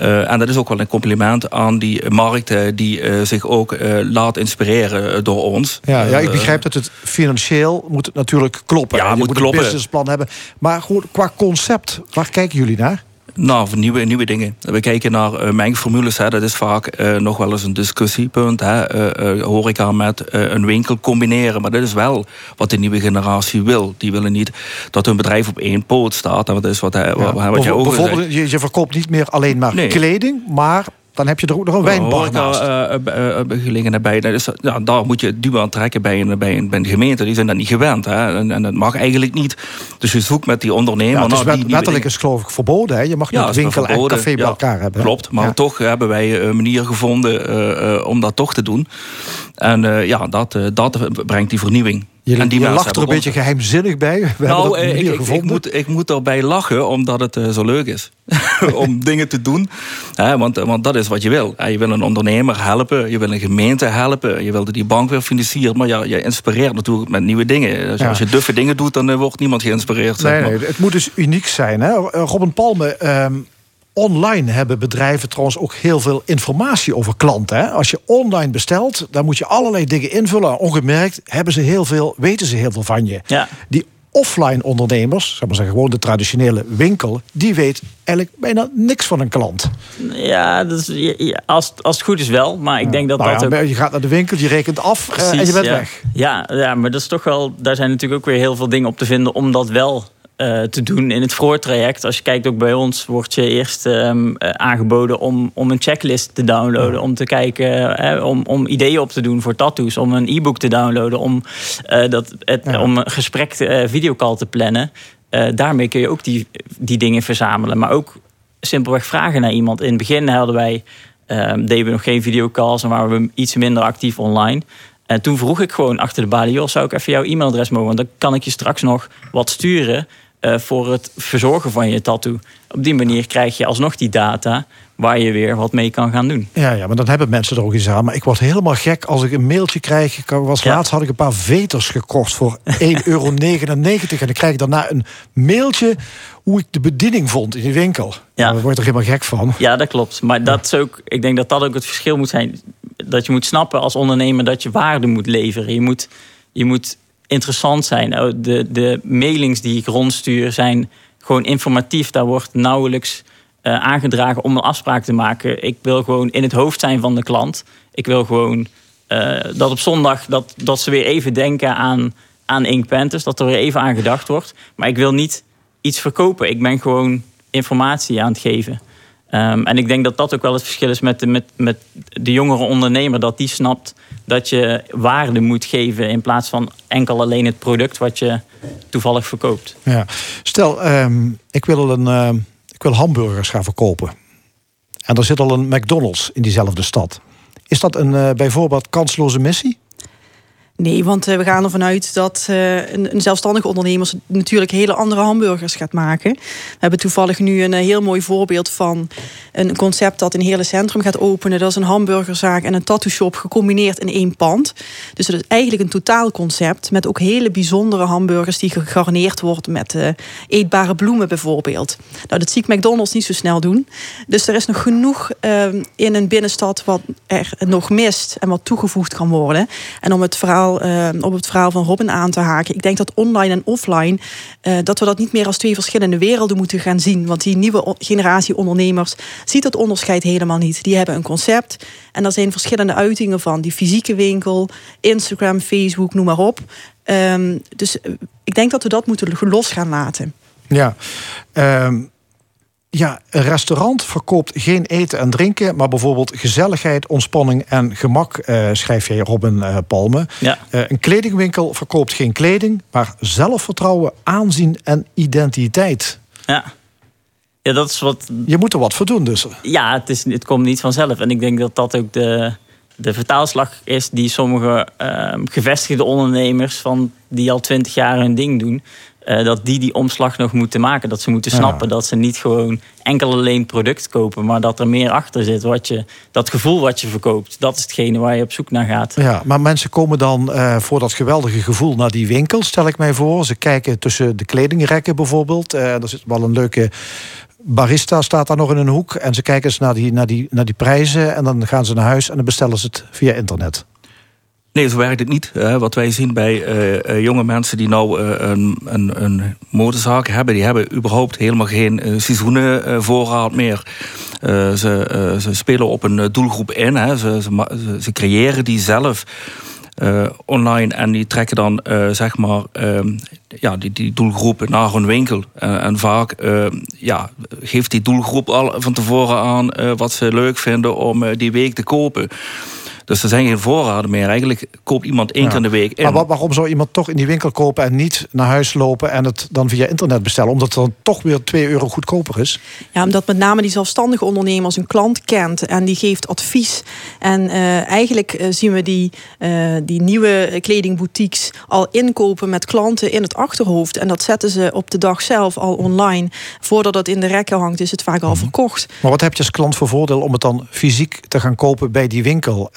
Uh, en dat is ook wel een compliment aan die markt die uh, zich ook uh, laat inspireren door ons. Ja, ja, ik begrijp dat het financieel moet natuurlijk kloppen. Ja, moet, moet kloppen. een businessplan hebben. Maar goed, qua concept, waar kijken jullie naar? Nou, nieuwe, nieuwe dingen. We kijken naar uh, mengformules. Hè. Dat is vaak uh, nog wel eens een discussiepunt. Hè. Uh, horeca met een winkel combineren. Maar dat is wel wat de nieuwe generatie wil. Die willen niet dat hun bedrijf op één poot staat. En dat is wat, ja. wat, wat jij ook Bijvoorbeeld, je, je verkoopt niet meer alleen maar nee. kleding, maar dan heb je er ook nog een wijnbar naast. Uh, uh, gelegenheid bij. Dus, ja, daar moet je duw aan trekken bij een, bij, een, bij een gemeente. Die zijn dat niet gewend. Hè? En, en dat mag eigenlijk niet. Dus je zoekt met die ondernemer... Ja, het is nou, wet, wettelijk is geloof ik verboden. Hè? Je mag ja, niet winkel en café bij elkaar hebben. Klopt, maar toch hebben wij een manier gevonden om dat toch te doen. En ja, dat, dat brengt die vernieuwing. Je, en die je lacht er een beetje geheimzinnig bij. We nou, ik, ik, ik, moet, ik moet erbij lachen omdat het uh, zo leuk is. om dingen te doen. He, want, want dat is wat je wil. Je wil een ondernemer helpen. Je wil een gemeente helpen. Je wilde die bank weer financieren. Maar ja, je inspireert natuurlijk met nieuwe dingen. Dus ja. Als je duffe dingen doet, dan uh, wordt niemand geïnspireerd. Nee, zeg maar. nee, het moet dus uniek zijn. Hè? Robin Palme... Um online hebben bedrijven trouwens ook heel veel informatie over klanten. Hè? Als je online bestelt, dan moet je allerlei dingen invullen. Ongemerkt hebben ze heel veel, weten ze heel veel van je. Ja. Die offline ondernemers, zeg maar zeggen, gewoon de traditionele winkel, die weet eigenlijk bijna niks van een klant. Ja, dat is, ja, als, als het goed is wel, maar ik ja. denk dat nou dat ja, ook... Je gaat naar de winkel, je rekent af Precies, uh, en je bent weg. Ja, ja, maar dat is toch wel, daar zijn natuurlijk ook weer heel veel dingen op te vinden om dat wel uh, te doen in het voortraject. Als je kijkt ook bij ons, wordt je eerst um, uh, aangeboden om, om een checklist te downloaden. Ja. Om te kijken, uh, om, om ideeën op te doen voor tattoos. Om een e-book te downloaden. Om, dat, het, ja. om een gesprek, videocall te plannen. daarmee kun je ook die, die dingen verzamelen. Maar ook simpelweg vragen naar iemand. In het begin hadden wij, um, deden we nog geen videocalls. En waren we iets minder actief online. En toen vroeg ik gewoon achter de balie... joh, zou ik even jouw e-mailadres mogen? Want dan kan ik je straks nog wat sturen... Uh, voor het verzorgen van je tattoo. Op die manier krijg je alsnog die data... waar je weer wat mee kan gaan doen. Ja, ja maar dan hebben mensen er ook iets aan. Maar ik word helemaal gek als ik een mailtje krijg. Ik was ja. laatst had ik een paar veters gekocht voor 1,99 euro. en dan krijg ik daarna een mailtje... hoe ik de bediening vond in die winkel. Ja. Daar word je er helemaal gek van. Ja, dat klopt. Maar dat is ook, ik denk dat dat ook het verschil moet zijn. Dat je moet snappen als ondernemer dat je waarde moet leveren. Je moet... Je moet interessant zijn. De, de mailings die ik rondstuur zijn gewoon informatief. Daar wordt nauwelijks uh, aangedragen om een afspraak te maken. Ik wil gewoon in het hoofd zijn van de klant. Ik wil gewoon uh, dat op zondag dat, dat ze weer even denken aan, aan Ink. Dat er weer even aan gedacht wordt. Maar ik wil niet iets verkopen. Ik ben gewoon informatie aan het geven. Um, en ik denk dat dat ook wel het verschil is met de, met, met de jongere ondernemer. Dat die snapt dat je waarde moet geven in plaats van enkel alleen het product wat je toevallig verkoopt. Ja. Stel, um, ik, wil een, uh, ik wil hamburgers gaan verkopen. En er zit al een McDonald's in diezelfde stad. Is dat een uh, bijvoorbeeld kansloze missie? Nee, want uh, we gaan ervan uit dat uh, een, zelfstandige ondernemer natuurlijk hele andere hamburgers gaat maken. We hebben toevallig nu een, heel mooi voorbeeld van een concept dat een hele centrum gaat openen. Dat is een hamburgerzaak en een tattoo shop gecombineerd in één pand. Dus dat is eigenlijk een totaalconcept met ook hele bijzondere hamburgers die gegarneerd worden met eetbare bloemen bijvoorbeeld. Nou, dat zie ik McDonald's niet zo snel doen. Dus er is nog genoeg in een binnenstad wat er nog mist en wat toegevoegd kan worden. En om het verhaal uh, op het verhaal van Robin aan te haken. Ik denk dat online en offline, uh, dat we dat niet meer als twee verschillende werelden moeten gaan zien. Want die nieuwe generatie ondernemers ziet dat onderscheid helemaal niet. Die hebben een concept en er zijn verschillende uitingen van. Die fysieke winkel, Instagram, Facebook, noem maar op. Um, dus uh, ik denk dat we dat moeten los gaan laten. Ja, um ja, een restaurant verkoopt geen eten en drinken, maar bijvoorbeeld gezelligheid, ontspanning en gemak, uh, schrijf jij Robin uh, Palme. Ja. Uh, een kledingwinkel verkoopt geen kleding, maar zelfvertrouwen, aanzien en identiteit. Ja. Ja, dat is wat. Je moet er wat voor doen, dus. Ja, het, is, het komt niet vanzelf. En ik denk dat dat ook de, de vertaalslag is die sommige ehm, gevestigde ondernemers van die al twintig jaar hun ding doen, uh, dat die die omslag nog moeten maken. Dat ze moeten snappen ja. dat ze niet gewoon enkel alleen product kopen, maar dat er meer achter zit. Wat je, dat gevoel wat je verkoopt, dat is hetgene waar je op zoek naar gaat. Ja, maar mensen komen dan uh, voor dat geweldige gevoel naar die winkel, stel ik mij voor. Ze kijken tussen de kledingrekken bijvoorbeeld. Uh, er zit wel een leuke barista staat daar nog in een hoek. En ze kijken eens naar die, naar, die, naar die prijzen. En dan gaan ze naar huis en dan bestellen ze het via internet. Nee, zo werkt het niet. wat wij zien bij uh, jonge mensen die nou uh, een, een, een modezaak hebben, die hebben überhaupt helemaal geen seizoenenvoorraad meer. ze, ze spelen op een doelgroep in, hè. Ze, ze, ze creëren die zelf. online en die trekken dan zeg maar ja, die, die doelgroep naar hun winkel. en vaak ja, geeft die doelgroep al van tevoren aan wat ze leuk vinden om die week te kopen. Dus er zijn geen voorraden meer. Eigenlijk koopt iemand één keer in de week in. Maar waarom zou iemand toch in die winkel kopen en niet naar huis lopen en het dan via internet bestellen? Omdat het dan toch weer 2 euro goedkoper is? Ja, omdat met name die zelfstandige ondernemer een klant kent en die geeft advies. En uh, eigenlijk uh, zien we die, uh, die nieuwe kledingboutiques al inkopen met klanten in het achterhoofd. En dat zetten ze op de dag zelf al online. Voordat het in de rekken hangt, is het vaak al verkocht. Maar wat heb je als klant voor voordeel om het dan fysiek te gaan kopen bij die winkel?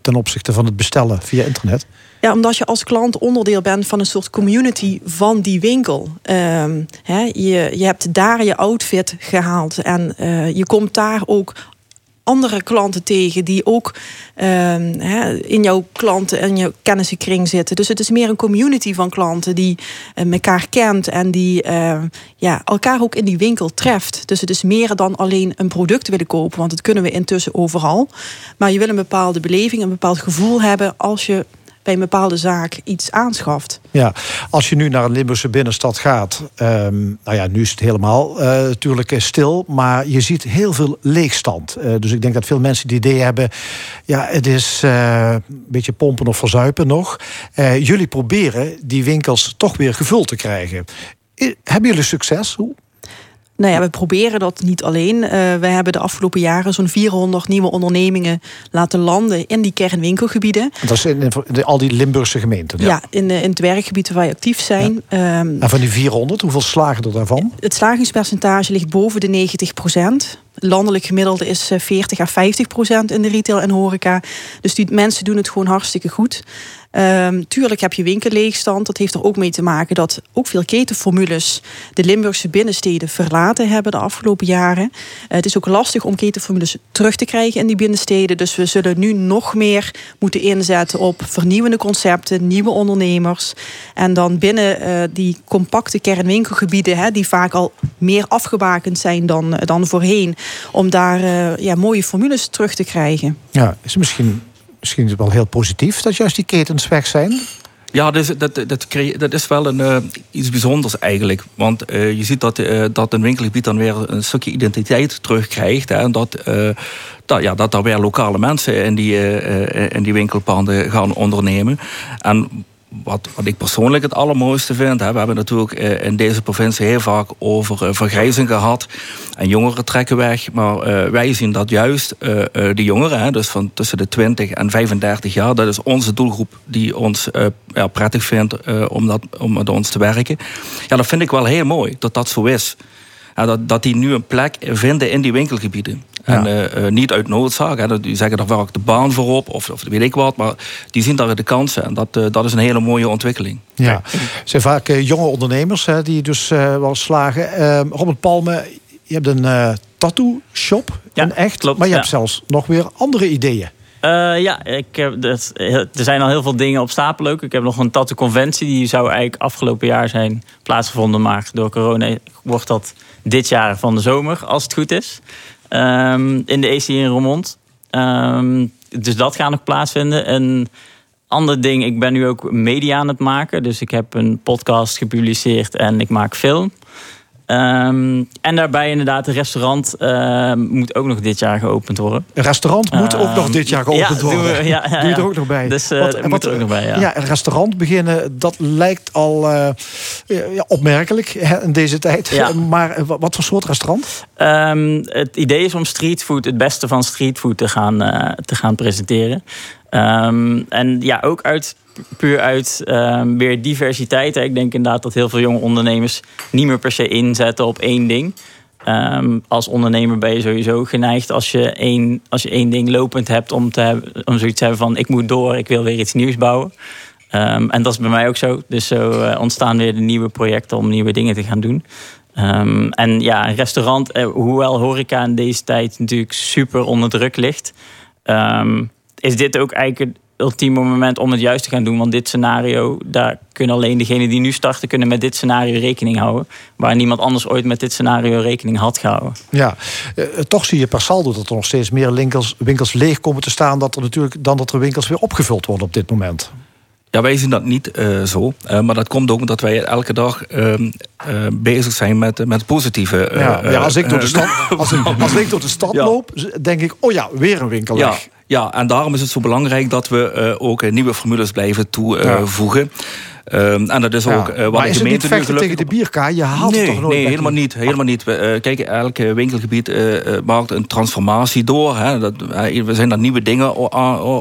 Ten opzichte van het bestellen via internet? Ja, omdat je als klant onderdeel bent van een soort community van die winkel. He, je, je hebt daar je outfit gehaald en uh, je komt daar ook andere klanten tegen die ook um, in jouw klanten en jouw kennissenkring zitten. Dus het is meer een community van klanten die elkaar kent en die uh, ja, elkaar ook in die winkel treft. Dus het is meer dan alleen een product willen kopen, want dat kunnen we intussen overal. Maar je wil een bepaalde beleving, een bepaald gevoel hebben als je bij een bepaalde zaak iets aanschaft. Ja, als je nu naar een Limburgse binnenstad gaat, um, nou ja, nu is het helemaal uh, natuurlijk stil, maar je ziet heel veel leegstand. Uh, dus ik denk dat veel mensen het idee hebben, ja, het is uh, een beetje pompen of verzuipen nog. jullie proberen die winkels toch weer gevuld te krijgen. Hebben jullie succes? Hoe? Nou ja, we proberen dat niet alleen. Uh, we hebben de afgelopen jaren zo'n 400 nieuwe ondernemingen laten landen in die kernwinkelgebieden. Dat is in, al die Limburgse gemeenten? Ja, ja in, in, het werkgebied waar wij actief zijn. Ja. Um, en van die 400, hoeveel slagen er daarvan? Het slagingspercentage ligt boven de 90 procent. Landelijk gemiddelde is 40 à 50 procent in de retail en horeca. Dus die mensen doen het gewoon hartstikke goed. Um, tuurlijk heb je winkelleegstand. Dat heeft er ook mee te maken dat ook veel ketenformules de Limburgse binnensteden verlaten hebben de afgelopen jaren. Uh, het is ook lastig om ketenformules terug te krijgen in die binnensteden. Dus we zullen nu nog meer moeten inzetten op vernieuwende concepten, nieuwe ondernemers. En dan binnen uh, die compacte kernwinkelgebieden, hè, die vaak al meer afgebakend zijn dan, dan voorheen, om daar uh, ja, mooie formules terug te krijgen. Ja, is misschien misschien is het wel heel positief dat juist die ketens weg zijn. Ja, dus dat, dat, dat is wel een, uh, iets bijzonders eigenlijk. Want uh, je ziet dat, uh, dat een winkelgebied dan weer een stukje identiteit terugkrijgt. Hè, en dat, dat, ja, dat er weer lokale mensen in die, in die winkelpanden gaan ondernemen. En wat, wat ik persoonlijk het allermooiste vind, hè, we hebben natuurlijk eh, in deze provincie heel vaak over uh, vergrijzing gehad. En jongeren trekken weg. Maar uh, wij zien dat juist de jongeren, hè, dus van tussen de 20 en 35 jaar, dat is onze doelgroep die ons ja, prettig vindt om, dat, om met ons te werken. Ja, dat vind ik wel heel mooi dat dat zo is. Ja, dat, dat die nu een plek vinden in die winkelgebieden. En uh, niet uit noodzaak. Hè. Die zeggen, daar werkt de baan voorop of, of weet ik wat. Maar die zien daar de kansen. En dat, uh, dat is een hele mooie ontwikkeling. Ja, het zijn vaak jonge ondernemers hè, die dus wel slagen. Ehm, Robert Palme, je hebt een tattoo shop ja, in echt. Klopt, maar je ja. hebt zelfs nog weer andere ideeën. Uh, ja, ik heb dat, er zijn al heel veel dingen op stapel ook. Ik heb nog een tattoo-conventie. Die zou eigenlijk afgelopen jaar zijn plaatsgevonden. Maar door corona wordt dat dit jaar van de zomer, als het goed is. Um, in de EC in Roermond. Um, dus dat gaat nog plaatsvinden. Een ander ding, ik ben nu ook media aan het maken. Dus ik heb een podcast gepubliceerd en ik maak film. Um, en daarbij inderdaad, een restaurant uh, moet ook nog dit jaar geopend worden. Een restaurant moet ook nog dit jaar geopend ja, worden. Ja, ja, Doe je er ook nog bij? Dus uh, wat, moet er ook nog bij, ja. ja. een restaurant beginnen, dat lijkt al ja, opmerkelijk hè, in deze tijd. Ja. Maar wat voor soort restaurant? Um, het idee is om streetfood, het beste van streetfood te gaan, te gaan presenteren. Um, en ja, ook uit puur uit um, weer diversiteit. Ik denk inderdaad dat heel veel jonge ondernemers niet meer per se inzetten op één ding. Um, als ondernemer ben je sowieso geneigd als je één, als je één ding lopend hebt om, te om zoiets te hebben van ik moet door, ik wil weer iets nieuws bouwen. En dat is bij mij ook zo. Dus zo uh, ontstaan weer de nieuwe projecten om nieuwe dingen te gaan doen. En ja, een restaurant, uh, hoewel horeca in deze tijd natuurlijk super onder druk ligt, is dit ook eigenlijk het ultieme moment om het juist te gaan doen. Want dit scenario, daar kunnen alleen degenen die nu starten, kunnen met dit scenario rekening houden. Waar niemand anders ooit met dit scenario rekening had gehouden. Ja, uh, toch zie je per saldo dat er nog steeds meer winkels, winkels leeg komen te staan. Dat er natuurlijk, dan dat er winkels weer opgevuld worden op dit moment. Ja, wij zien dat niet uh, zo. Uh, maar dat komt ook omdat wij elke dag uh, bezig zijn met, met positieve. ja, ja, als, ik door de stad, als, ik, als ik door de stad ja. loop, denk ik: oh ja, weer een winkel ja. weg. Ja, en daarom is het zo belangrijk dat we ook nieuwe formules blijven toevoegen. Um, en dat is ook uh, wat maar de is gemeente het niet tegen de bierkaai? Je haalt nee, het toch nooit Nee, helemaal niet. Helemaal niet. Uh, kijk, elk winkelgebied uh, maakt een transformatie door. Hè. Dat, we zijn daar nieuwe dingen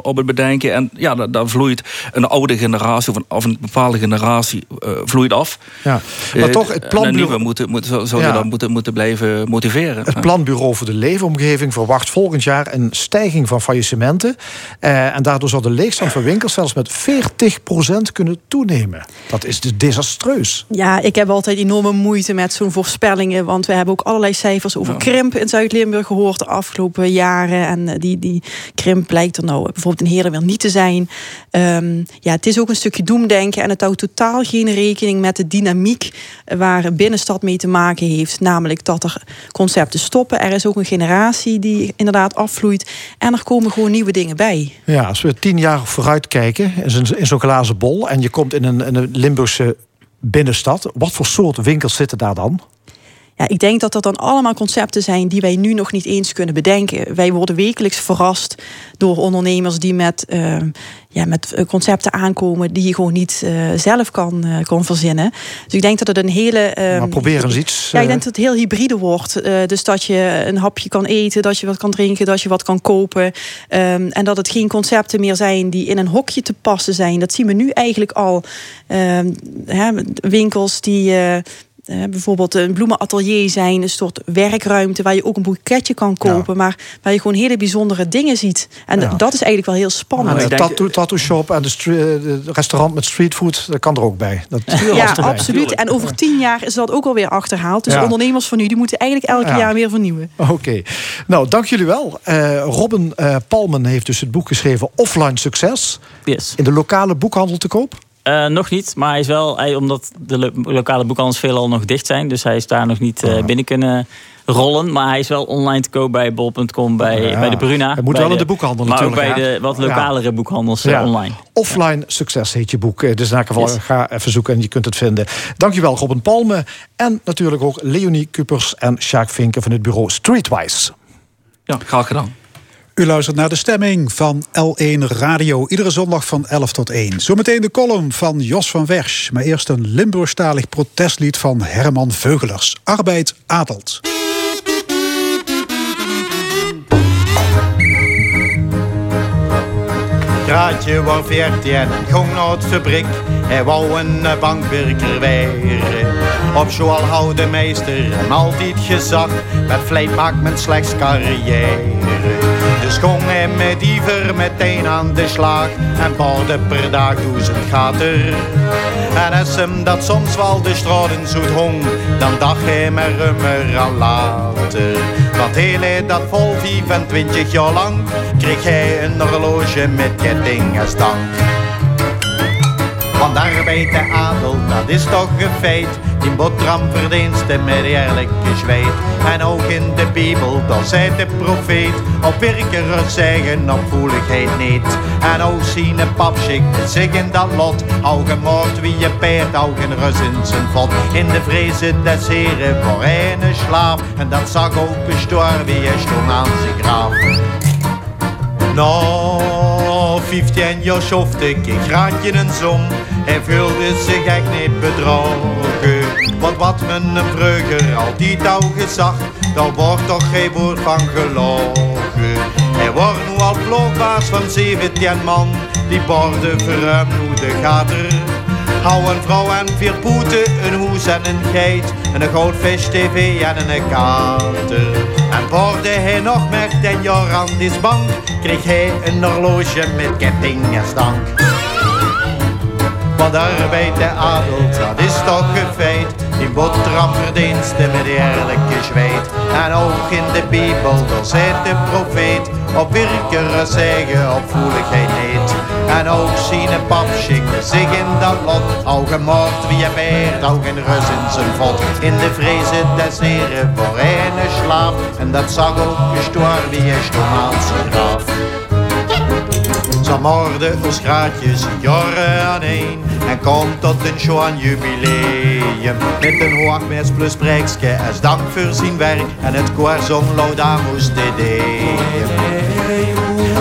op het bedenken. En ja, daar vloeit een oude generatie of een, of een bepaalde generatie vloeit af. Ja. Maar toch, het planbureau... moeten, moeten, zou ja. dat moeten, moeten blijven motiveren. Het planbureau voor de leefomgeving verwacht volgend jaar een stijging van faillissementen. en daardoor zal de leegstand van winkels zelfs met 40% kunnen toenemen. Dat is dus desastreus. Ja, ik heb altijd enorme moeite met zo'n voorspellingen. Want we hebben ook allerlei cijfers over ja. krimp in Zuid-Limburg gehoord de afgelopen jaren. En die, die krimp blijkt er nou bijvoorbeeld in Heerlen weer niet te zijn. Um, ja, het is ook een stukje doemdenken. En het houdt totaal geen rekening met de dynamiek waar een binnenstad mee te maken heeft. Namelijk dat er concepten stoppen. Er is ook een generatie die inderdaad afvloeit. En er komen gewoon nieuwe dingen bij. Ja, als we tien jaar vooruit kijken in zo'n glazen bol. En je komt in een, een Limburgse binnenstad. Wat voor soort winkels zitten daar dan? Ja, ik denk dat dat dan allemaal concepten zijn die wij nu nog niet eens kunnen bedenken. Wij worden wekelijks verrast door ondernemers die met, uh, ja, met concepten aankomen die je gewoon niet uh, zelf kan, uh, kan verzinnen. Dus ik denk dat het een hele. maar probeer eens iets. Ja, ik denk dat het heel hybride wordt. dus dat je een hapje kan eten, dat je wat kan drinken, dat je wat kan kopen. Um, en dat het geen concepten meer zijn die in een hokje te passen zijn. Dat zien we nu eigenlijk al. Hè, winkels die. Uh, bijvoorbeeld een bloemenatelier zijn, een soort werkruimte waar je ook een boeketje kan kopen, ja. maar waar je gewoon hele bijzondere dingen ziet. En ja. dat is eigenlijk wel heel spannend. Nou, de tattoo, tattoo shop en de, de, restaurant met streetfood, dat kan er ook bij. Dat ja, absoluut. En over tien jaar is dat ook alweer achterhaald. Dus ja. ondernemers van nu, die moeten eigenlijk elk jaar weer vernieuwen. Oké. Okay. Nou, dank jullie wel. Uh, Robin uh, Palmen heeft dus het boek geschreven Offline Succes. Yes. In de lokale boekhandel te koop. Uh, nog niet, maar hij is wel, hij, omdat de lo lokale boekhandels veelal nog dicht zijn. Dus hij is daar nog niet uh, binnen kunnen rollen. Maar hij is wel online te koop bij bol.com, bij, ja. bij de Bruna. Hij moet wel de, in de boekhandel maar natuurlijk. Maar ook bij de wat lokalere ja. boekhandels uh, online. Offline Succes heet je boek. Dus in elk geval yes. ga even zoeken en je kunt het vinden. Dankjewel Robin Palme. En natuurlijk ook Leonie Kupers en Sjaak Vinken van het bureau Streetwise. Ja, graag gedaan. U luistert naar de stemming van L1 Radio. Iedere zondag van 11 tot 1. Zometeen de column van Jos van Wersch. Maar eerst een Limburgstalig protestlied van Herman Veugelers. Arbeid adelt. Graatje was veertien, ging naar het fabriek. Hij wou een bankwerker weeren. Op school houde meester hem altijd gezag. Met vlijt maakt men slechts carrière. Ging hij met diever meteen aan de slag. En bouwde per dag duizend gaten. En als hem dat soms wel de straten zoet hong, dan dacht hij maar rummer aan later. Want heel dat vol 25 jaar lang, kreeg hij een horloge met ketting als dank. Want arbeid de adel, dat is toch een feit. Die boterham verdienste met eerlijke zweet. En ook in de Bijbel, daar zei de profeet. Op werkeren zeggen, op voeligheid niet. En ook zien een papschik zich in dat lot. Hou gemoord wie je peert, hou geen rust in zijn vod. In de vrezen des heren voor een slaaf. En dat zag ook gestorven wie je stond aan zijn graaf. Nou, 15 jaar schofte ik graantje een som. Hij voelde zich echt niet bedrogen. Want wat men een vreugder altijd al gezag, daar wordt toch geen woord van gelogen. Hij wordt nu al vloogbaas van 17 man, die borden verruimt hoe de gater. Hou een vrouw en vier poeten, een hoes en een geit, en een goudvis tv en een kater. En borde hij nog met aan die bank, kreeg hij een horloge met ketting en stank. Want arbeid de adel, dat is toch een feit. Die boterham verdienste met eerlijke zweet. En ook in de Bijbel, daar zei de profeet. Op werkeren zeggen, op voeligheid niet. En ook zien een pap schikken zich in dat lot. Al gemoord wie je beert, al geen rust in zijn vod. In de vrezen des heren voor een slaaf. En dat zag ook gestorven wie is aan zijn. Ze moorden ons graatjes jaren aan een En komt tot een Johan jubileum Met een hoogmes plus prijkske als dank voor zijn werk En het koor zong Laudamus de Deum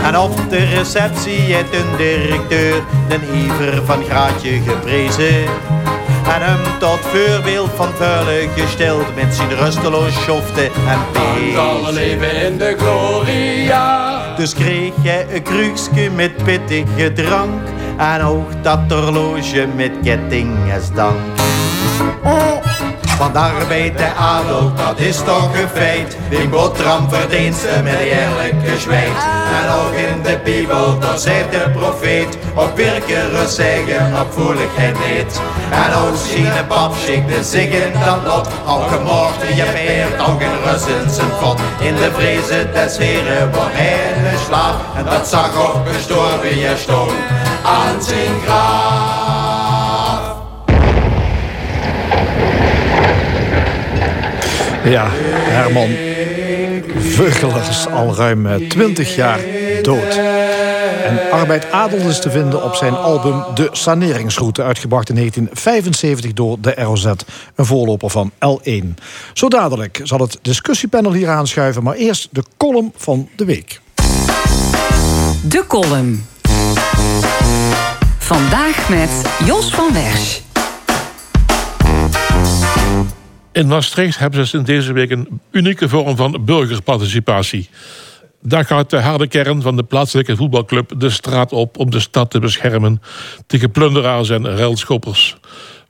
En op de receptie heeft een directeur Den Iver van Graatje geprezen en hem tot voorbeeld van vuile gesteld met zijn rusteloos schofte en pees. Zal leven in de gloria. Dus kreeg jij een kruikje met pittige drank en ook dat horloge met ketting als dank. Want arbeid de adel, dat is toch een feit. Die boterham verdient ze met eerlijke zweet. En ook in de Bijbel, daar zegt de profeet. Op werkeren zeggen, op voeligheid niet. En ook een pap schikte zich in dat lot. Al gemoord je peert, al geen rust in zijn vod. In de vrezen des heren wordt hij een slaaf. En dat zag ook gestorven je stond aan zijn graaf. Ja, Herman Veugelers al ruim 20 jaar dood. En Arbeid Adel is te vinden op zijn album De Saneringsroute... uitgebracht in 1975 door de ROZ, een voorloper van L1. Zo dadelijk zal het discussiepanel hier aanschuiven... maar eerst de column van de week. De column. Vandaag met Jos van Wersch. In Maastricht hebben ze in deze week een unieke vorm van burgerparticipatie. Daar gaat de harde kern van de plaatselijke voetbalclub de straat op om de stad te beschermen tegen plunderaars en ruilschoppers.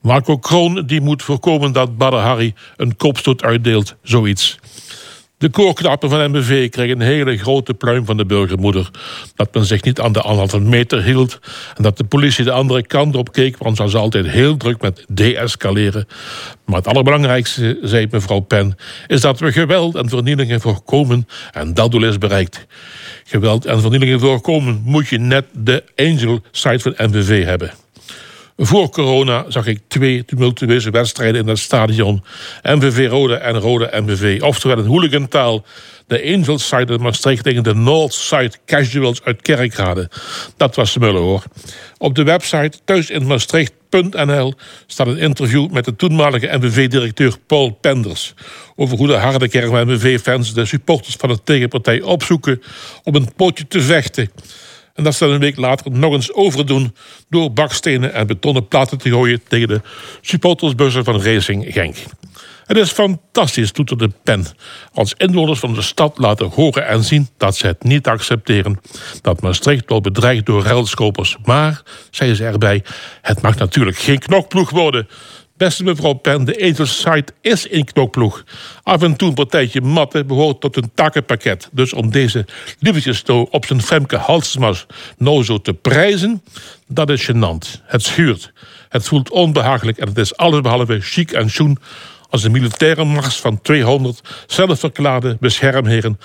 Marco Kroon die moet voorkomen dat Badr Harry een kopstoot uitdeelt, zoiets. De koorknappen van MBV kregen een hele grote pluim van de burgermoeder. Dat men zich niet aan de anderhalve meter hield. En dat de politie de andere kant op keek, want ze was altijd heel druk met deescaleren. Maar het allerbelangrijkste, zei mevrouw Pen, is dat we geweld en vernielingen voorkomen. En dat doel is bereikt. Geweld en vernielingen voorkomen moet je net de angel site van MBV hebben. Voor corona zag ik twee tumultueuze wedstrijden in het stadion. MVV Rode en Rode MVV. Oftewel in hooligantaal. De Angels side in Maastricht tegen de Northside Casuals uit Kerkrade. Dat was smullen hoor. Op de website Nu.nl staat een interview met de toenmalige MVV-directeur Paul Penders... over hoe de harde van MVV-fans de supporters van de tegenpartij opzoeken... om een pootje te vechten. En dat ze een week later nog eens overdoen... door bakstenen en betonnen platen te gooien... tegen de supportersbussen van Racing Genk. Het is fantastisch, toeterde Pen. Als inwoners van de stad laten horen en zien dat ze het niet accepteren. Dat Maastricht wordt bedreigd door ruilschopers. Maar, zei ze erbij, het mag natuurlijk geen knokploeg worden. Beste mevrouw Pen, de site is een knokploeg. Af en toe een partijtje matten behoort tot een takenpakket. Dus om deze liefdestoon op zijn Femke Halsmas nou zo te prijzen... dat is gênant. Het schuurt. Het voelt onbehagelijk en het is allesbehalve chic en schoen als de militaire mars van 200 zelfverklaarde beschermheren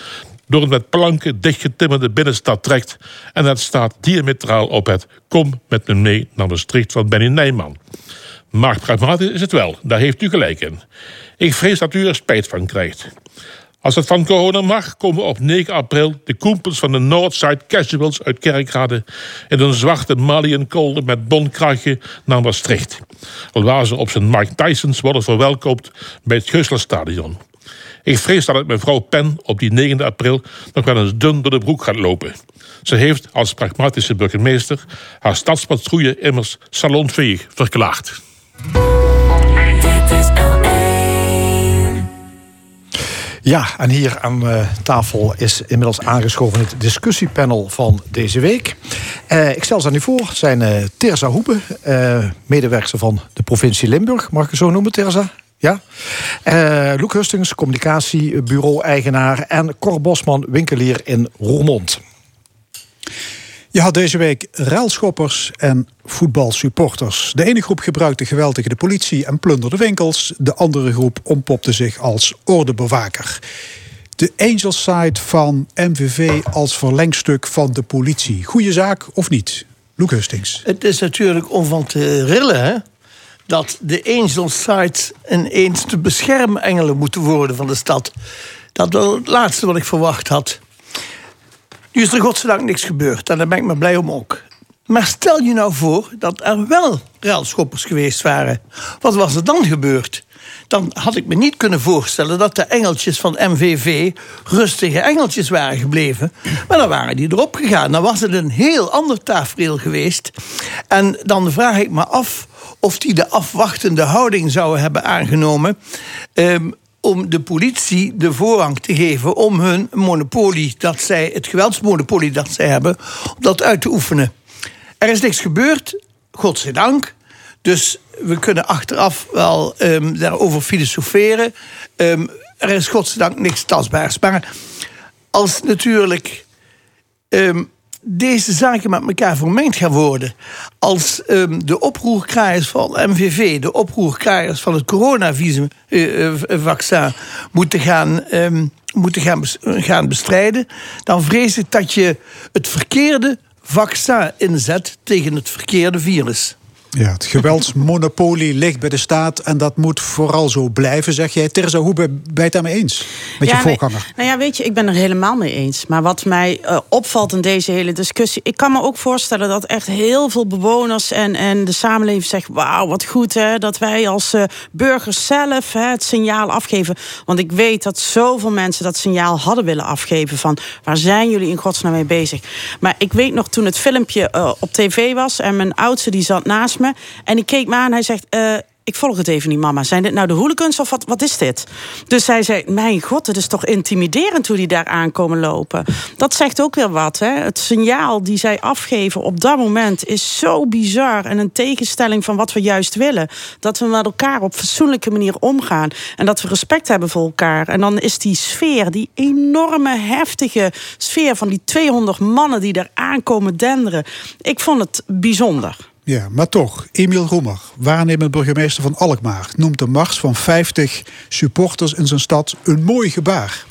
door het met planken dichtgetimmerde binnenstad trekt en het staat diametraal op het kom met me mee naar Maastricht van Benny Nijman. Maar pragmatisch is het wel, daar heeft u gelijk in. Ik vrees dat u er spijt van krijgt. Als het van corona mag, komen op 9 april de koempels van de Northside Casuals uit Kerkrade in een zwarte Maliënkolder met bonkrachtje naar Maastricht. Alwaar ze op zijn Mike Tysons worden verwelkomd bij het Geuslerstadion. Ik vrees dat het mevrouw Pen op die 9 april nog wel eens dun door de broek gaat lopen. Ze heeft als pragmatische burgemeester haar stadspatrouille immers salonveeg verklaard. Ja, en hier aan uh, tafel is inmiddels aangeschoven het discussiepanel van deze week. Uh, ik stel ze aan u voor, zijn uh, Terza Hoebe, medewerker van de provincie Limburg. Mag ik het zo noemen, Terza? Ja. Loek Hustings, communicatiebureau-eigenaar. En Cor Bosman, winkelier in Roermond. Je had deze week ruilschoppers en voetbalsupporters. De ene groep gebruikte geweld tegen de politie en plunderde winkels. De andere groep ontpopte zich als ordebewaker. De angel side van MVV als verlengstuk van de politie. Goeie zaak of niet? Loek Hustings. Het is natuurlijk om van te rillen, hè? dat de angel sites ineens de beschermengelen moeten worden van de stad. Dat was het laatste wat ik verwacht had. Nu is er godzijdank niks gebeurd en daar ben ik me blij om ook. Maar stel je nou voor dat er wel ruilschoppers geweest waren. Wat was er dan gebeurd? Dan had ik me niet kunnen voorstellen dat de engeltjes van MVV rustige engeltjes waren gebleven. Maar dan waren die erop gegaan. Dan was het een heel ander tafereel geweest. En dan vraag ik me af of die de afwachtende houding zouden hebben aangenomen. Um, om de politie de voorrang te geven om hun monopolie, dat zij, het geweldsmonopolie dat zij hebben, om dat uit te oefenen. Er is niks gebeurd, godzijdank. Dus we kunnen achteraf wel um, daarover filosoferen. Um, er is godzijdank niks tastbaars. Maar als natuurlijk um, deze zaken met elkaar vermengd gaan worden. Als um, de oproerkraaiers van MVV, de oproerkraaiers van het coronavaccin uh, uh, moeten gaan. Um, moeten gaan, gaan bestrijden, dan vrees ik dat je het verkeerde vaccin inzet tegen het verkeerde virus. Ja, het geweldsmonopolie ligt bij de staat en dat moet vooral zo blijven, zeg jij. Terza, hoe ben je het daarmee eens met ja, je voorganger? nou ja, weet je, ik ben er helemaal mee eens. Maar wat mij uh, opvalt in deze hele discussie... ik kan me ook voorstellen dat echt heel veel bewoners en, en de samenleving zegt... wauw, wat goed hè, dat wij als uh, burgers zelf hè, het signaal afgeven. Want ik weet dat zoveel mensen dat signaal hadden willen afgeven... van waar zijn jullie in godsnaam mee bezig? Maar ik weet nog toen het filmpje uh, op tv was... en mijn oudste die zat naast me en ik keek me aan. Hij zegt: uh, ik volg het even niet, mama. Zijn dit nou de hooligans of wat, wat is dit? Dus zij zei, mijn god, het is toch intimiderend hoe die daar aankomen lopen. Dat zegt ook weer wat. Hè? Het signaal die zij afgeven op dat moment is zo bizar... en een tegenstelling van wat we juist willen. Dat we met elkaar op fatsoenlijke manier omgaan. En dat we respect hebben voor elkaar. En dan is die sfeer, die enorme, heftige sfeer... van die 200 mannen die daar aankomen denderen. Ik vond het bijzonder. Ja, maar toch, Emiel Roemer, waarnemend burgemeester van Alkmaar, noemt de mars van 50 supporters in zijn stad een mooi gebaar.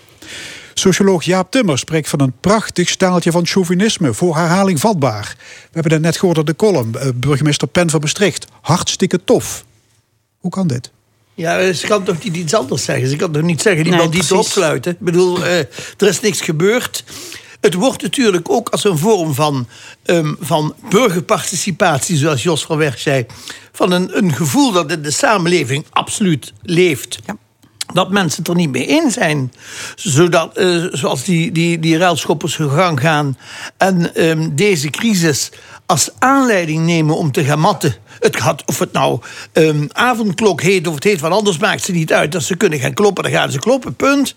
Socioloog Jaap Timmer spreekt van een prachtig staaltje van chauvinisme, voor herhaling vatbaar. We hebben het net gehoord op de column, eh, burgemeester Pen van Bestricht. Hartstikke tof. Hoe kan dit? Ja, ze kan toch niet iets anders zeggen? Ze kan toch niet zeggen, die nee, banditen opsluiten? Ik bedoel, uh, er is niks gebeurd. Het wordt natuurlijk ook als een vorm van, um, van burgerparticipatie, zoals Jos van Weg zei, van een, een gevoel dat in de samenleving absoluut leeft. Ja dat mensen het er niet mee eens zijn. Zodat, uh, zoals die, die, die ruilschoppers gang gaan. En um, deze crisis als aanleiding nemen om te gaan matten. Het gaat, of het nou um, avondklok heet of het heet wat anders, maakt ze niet uit. Dat ze kunnen gaan kloppen, dan gaan ze kloppen, punt.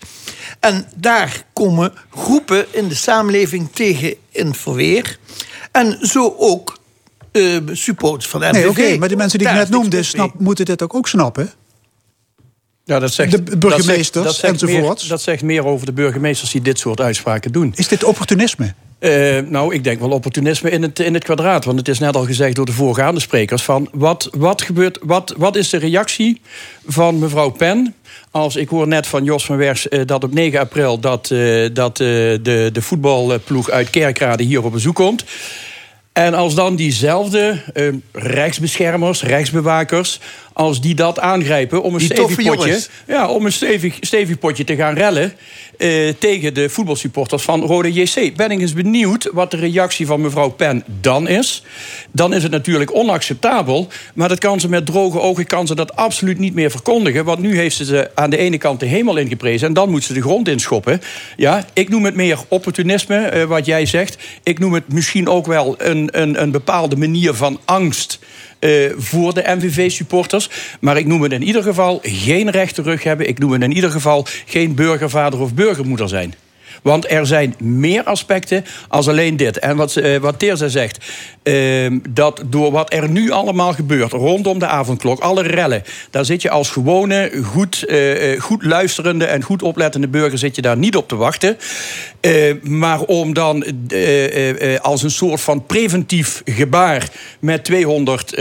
En daar komen groepen in de samenleving tegen in verweer. En zo ook uh, supporters van de Nee, oké, maar die mensen die ik net noemde, snap, moeten dit ook, ook snappen? Ja, dat zegt, de burgemeesters dat zegt, dat enzovoort. Meer, dat zegt meer over de burgemeesters die dit soort uitspraken doen. Is dit opportunisme? Uh, nou, ik denk wel opportunisme in het, in het kwadraat. Want het is net al gezegd door de voorgaande sprekers: van wat, wat, gebeurt, wat, wat is de reactie van mevrouw Pen? Als ik hoor net van Jos van Wers uh, dat op 9 april dat, uh, dat de, de voetbalploeg uit Kerkrade hier op bezoek komt. En als dan diezelfde rechtsbeschermers, rechtsbewakers als die dat aangrijpen om een stevig potje, ja, om een stevig, stevig potje te gaan rellen eh, tegen de voetbalsupporters van Rode JC. Ben ik eens benieuwd wat de reactie van mevrouw Pen dan is. Dan is het natuurlijk onacceptabel, maar dat kan ze met droge ogen kan ze dat absoluut niet meer verkondigen. Want nu heeft ze ze aan de ene kant de hemel ingeprezen en dan moet ze de grond inschoppen. Ja, ik noem het meer opportunisme, eh, wat jij zegt. Ik noem het misschien ook wel een, een, een bepaalde manier van angst uh, voor de MVV-supporters. Maar ik noem het in ieder geval geen rechte rug hebben. Ik noem het in ieder geval geen burgervader of burgermoeder zijn. Want er zijn meer aspecten als alleen dit. En wat, uh, wat Teerza zegt, uh, dat door wat er nu allemaal gebeurt rondom de avondklok, alle rellen, daar zit je als gewone, goed, uh, goed luisterende en goed oplettende burger zit je daar niet op te wachten. Maar om dan als een soort van preventief gebaar met 200,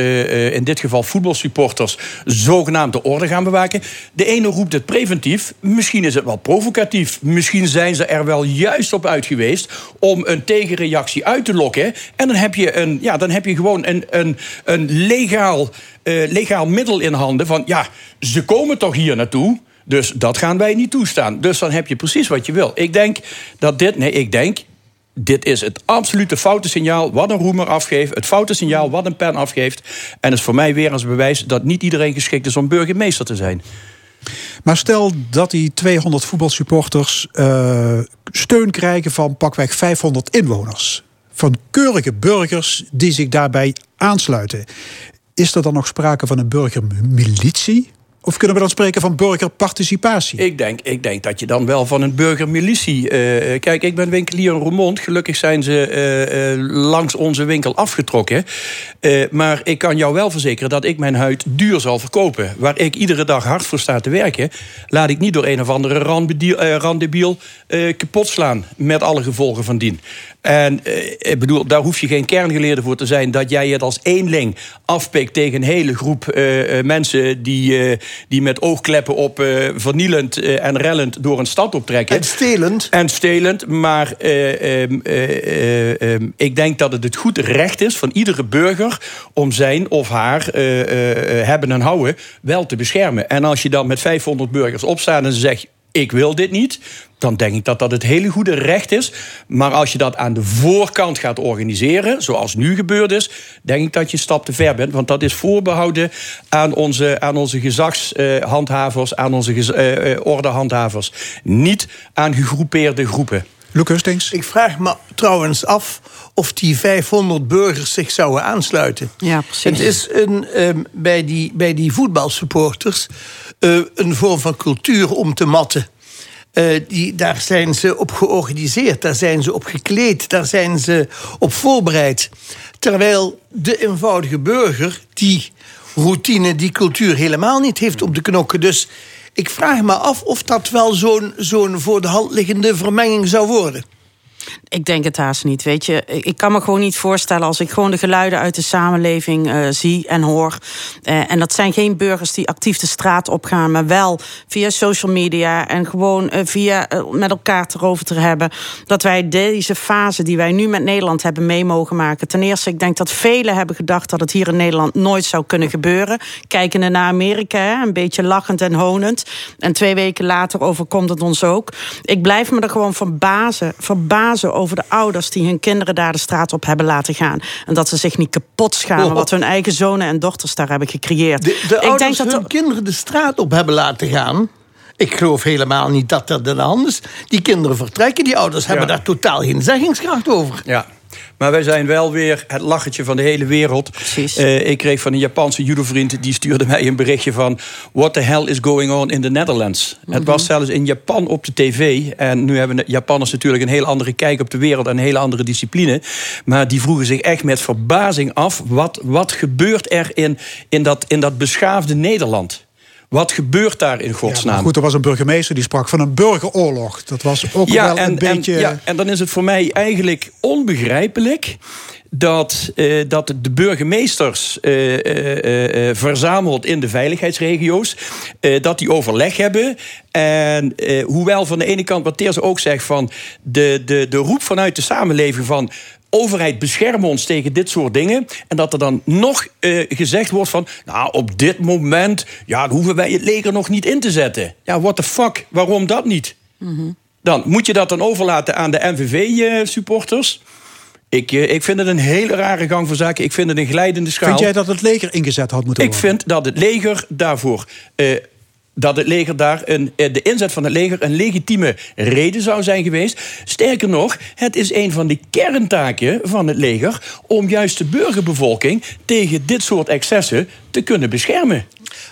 in dit geval voetbalsupporters, zogenaamd de orde gaan bewaken. De ene roept het preventief, misschien is het wel provocatief, misschien zijn ze er wel juist op uit geweest om een tegenreactie uit te lokken. En dan heb je, een, ja, dan heb je gewoon een, een, een legaal, legaal middel in handen van ja, ze komen toch hier naartoe. Dus dat gaan wij niet toestaan. Dus dan heb je precies wat je wil. Ik denk dat dit, nee, ik denk, dit is het absolute foute signaal wat een roemer afgeeft. Het foute signaal wat een pen afgeeft. En is voor mij weer als bewijs dat niet iedereen geschikt is om burgemeester te zijn. Maar stel dat die 200 voetbalsupporters uh, steun krijgen van pakweg 500 inwoners. Van keurige burgers die zich daarbij aansluiten. Is er dan nog sprake van een burgermilitie? Of kunnen we dan spreken van burgerparticipatie? Ik denk, ik denk dat je dan wel van een burgermilitie. Uh, kijk, ik ben winkelier in Roermond. Gelukkig zijn ze uh, uh, langs onze winkel afgetrokken. maar ik kan jou wel verzekeren dat ik mijn huid duur zal verkopen. Waar ik iedere dag hard voor sta te werken, laat ik niet door een of andere randebiel kapot slaan. Met alle gevolgen van dien. En eh, ik bedoel, daar hoef je geen kerngeleerde voor te zijn... dat jij het als eenling afpikt tegen een hele groep mensen... die, die met oogkleppen op vernielend en rellend door een stad optrekken. En stelend. En stelend, maar ehm, ehm, ik denk dat het het goed recht is van iedere burger... om zijn of haar hebben en houden wel te beschermen. En als je dan met 500 burgers opstaat en zegt ik wil dit niet, dan denk ik dat dat het hele goede recht is. Maar als je dat aan de voorkant gaat organiseren, zoals nu gebeurd is, denk ik dat je een stap te ver bent. Want dat is voorbehouden aan onze, aan onze gezagshandhavers, aan onze uh, ordehandhavers. Niet aan gegroepeerde groepen. Luc Hustings? Ik vraag me trouwens af of die 500 burgers zich zouden aansluiten. Ja, precies. Het is een, um, bij, die, bij die voetbalsupporters uh, een vorm van cultuur om te matten. Uh, die, daar zijn ze op georganiseerd, daar zijn ze op gekleed, daar zijn ze op voorbereid. Terwijl de eenvoudige burger die routine, die cultuur helemaal niet heeft op de knokken. Dus ik vraag me af of dat wel zo'n zo'n voor de hand liggende vermenging zou worden. Ik denk het haast niet. Weet je, ik kan me gewoon niet voorstellen als ik gewoon de geluiden uit de samenleving uh, zie en hoor. Uh, en dat zijn geen burgers die actief de straat opgaan, maar wel via social media en gewoon uh, via met elkaar erover te hebben. Dat wij deze fase die wij nu met Nederland hebben mee mogen maken. Ten eerste, ik denk dat velen hebben gedacht dat het hier in Nederland nooit zou kunnen gebeuren. Kijkende naar Amerika, een beetje lachend en honend. En twee weken later overkomt het ons ook. Ik blijf me er gewoon verbazen, verbazen over de ouders die hun kinderen daar de straat op hebben laten gaan. En dat ze zich niet kapot schamen Oh. wat hun eigen zonen en dochters daar hebben gecreëerd. De, de ouders hun kinderen de straat op hebben laten gaan. Ik geloof helemaal niet dat dat aan de hand is. Die kinderen vertrekken, die ouders hebben daar totaal geen zeggingskracht over. Ja. Maar wij zijn wel weer het lachertje van de hele wereld. Eh, ik kreeg van een Japanse judovriend... die stuurde mij een berichtje van... What the hell is going on in the Netherlands? Het was zelfs in Japan op de tv. En nu hebben de Japanners natuurlijk een heel andere kijk op de wereld... en een hele andere discipline. Maar die vroegen zich echt met verbazing af... wat, wat gebeurt er in, in, dat, in dat beschaafde Nederland? Wat gebeurt daar in Ja, godsnaam? maar goed, er was een burgemeester die sprak van een burgeroorlog. Dat was ook wel een beetje... En, ja, en dan is het voor mij eigenlijk onbegrijpelijk dat, eh, dat de burgemeesters eh, verzameld in de veiligheidsregio's, dat die overleg hebben. En hoewel van de ene kant, wat Teers ook zegt, van de, de, de roep vanuit de samenleving van overheid bescherm ons tegen dit soort dingen. En dat er dan nog eh, gezegd wordt van... nou, op dit moment ja, dan hoeven wij het leger nog niet in te zetten. Ja, what the fuck, waarom dat niet? Dan moet je dat dan overlaten aan de NVV-supporters. Ik, eh, ik vind het een hele rare gang van zaken. Ik vind het een glijdende schaal. Vind jij dat het leger ingezet had moeten Ik worden? vind dat het leger daarvoor. eh, dat het leger daar een, eh, de inzet van het leger een legitieme reden zou zijn geweest. Sterker nog, het is een van de kerntaken van het leger om juist de burgerbevolking tegen dit soort excessen te kunnen beschermen.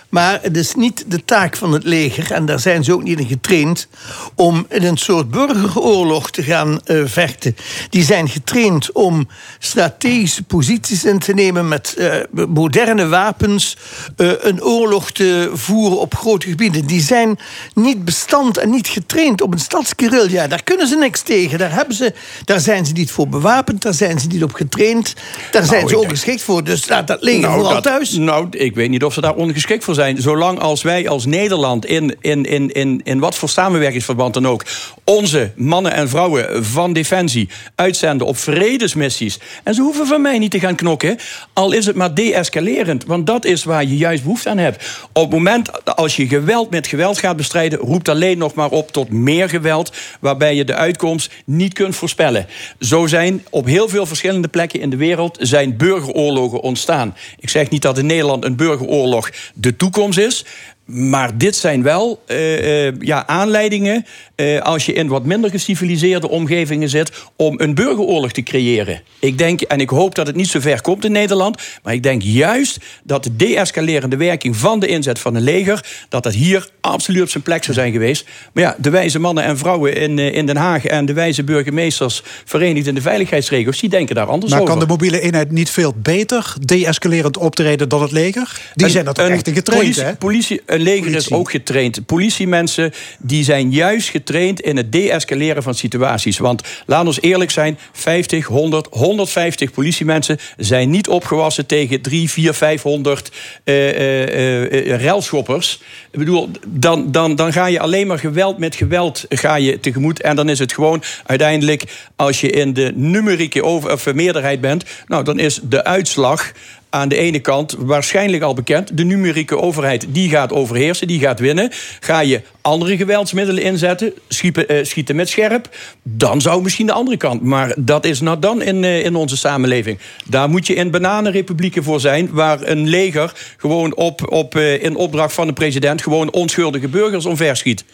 Maar het is niet de taak van het leger, en daar zijn ze ook niet in getraind, om in een soort burgeroorlog te gaan eh, vechten. Die zijn getraind om strategische posities in te nemen met eh, moderne wapens, eh, een oorlog te voeren op grote gebieden. Die zijn niet bestand en niet getraind op een stadsguerrilla. Daar kunnen ze niks tegen. Daar, hebben ze, daar zijn ze niet voor bewapend, daar zijn ze niet op getraind. Daar zijn Nou, ze ik ook geschikt voor. Dus laat dat leger vooral dat- thuis. Nou, ik weet niet of ze daar ongeschikt voor zijn. Zolang als wij als Nederland in, in, in, in, in wat voor samenwerkingsverband dan ook... onze mannen en vrouwen van Defensie uitzenden op vredesmissies... en ze hoeven van mij niet te gaan knokken, al is het maar de-escalerend. Want dat is waar je juist behoefte aan hebt. Op het moment als je geweld met geweld gaat bestrijden... roept alleen nog maar op tot meer geweld... waarbij je de uitkomst niet kunt voorspellen. Zo zijn op heel veel verschillende plekken in de wereld... zijn burgeroorlogen ontstaan. Ik zeg niet dat in Nederland een burgeroorlog de toekomst is... Maar dit zijn wel eh, eh, ja, aanleidingen eh, als je in wat minder geciviliseerde omgevingen zit om een burgeroorlog te creëren. Ik denk en ik hoop dat het niet zo ver komt in Nederland, maar ik denk juist dat de de-escalerende werking van de inzet van een leger dat dat hier absoluut op zijn plek zou zijn geweest. Maar ja, de wijze mannen en vrouwen in, in Den Haag en de wijze burgemeesters verenigd in de veiligheidsregio's, die denken daar anders Maar over. kan de mobiele eenheid niet veel beter de-escalerend optreden dan het leger? Die Een- zijn dat echt in getraind, politie, hè? Politie, een leger is ook getraind. Politiemensen die zijn juist getraind in het de-escaleren van situaties. Want laat ons eerlijk zijn, 50, 100, 150 politiemensen zijn niet opgewassen tegen 3, 4, 500 eh, eh, eh, relschoppers. Ik bedoel, dan, dan, dan ga je alleen maar geweld met geweld ga je tegemoet. En dan is het gewoon uiteindelijk, als je in de numerieke over, of meerderheid bent, nou, dan is de uitslag aan de ene kant waarschijnlijk al bekend. De numerieke overheid die gaat overheersen, die gaat winnen. Ga je andere geweldsmiddelen inzetten, schieten, eh, schieten met scherp... dan zou misschien de andere kant. Maar dat is nou dan in, eh, in onze samenleving. Daar moet je in bananenrepublieken voor zijn... waar een leger gewoon op, op, eh, in opdracht van de president... gewoon onschuldige burgers omverschiet.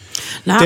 Nou,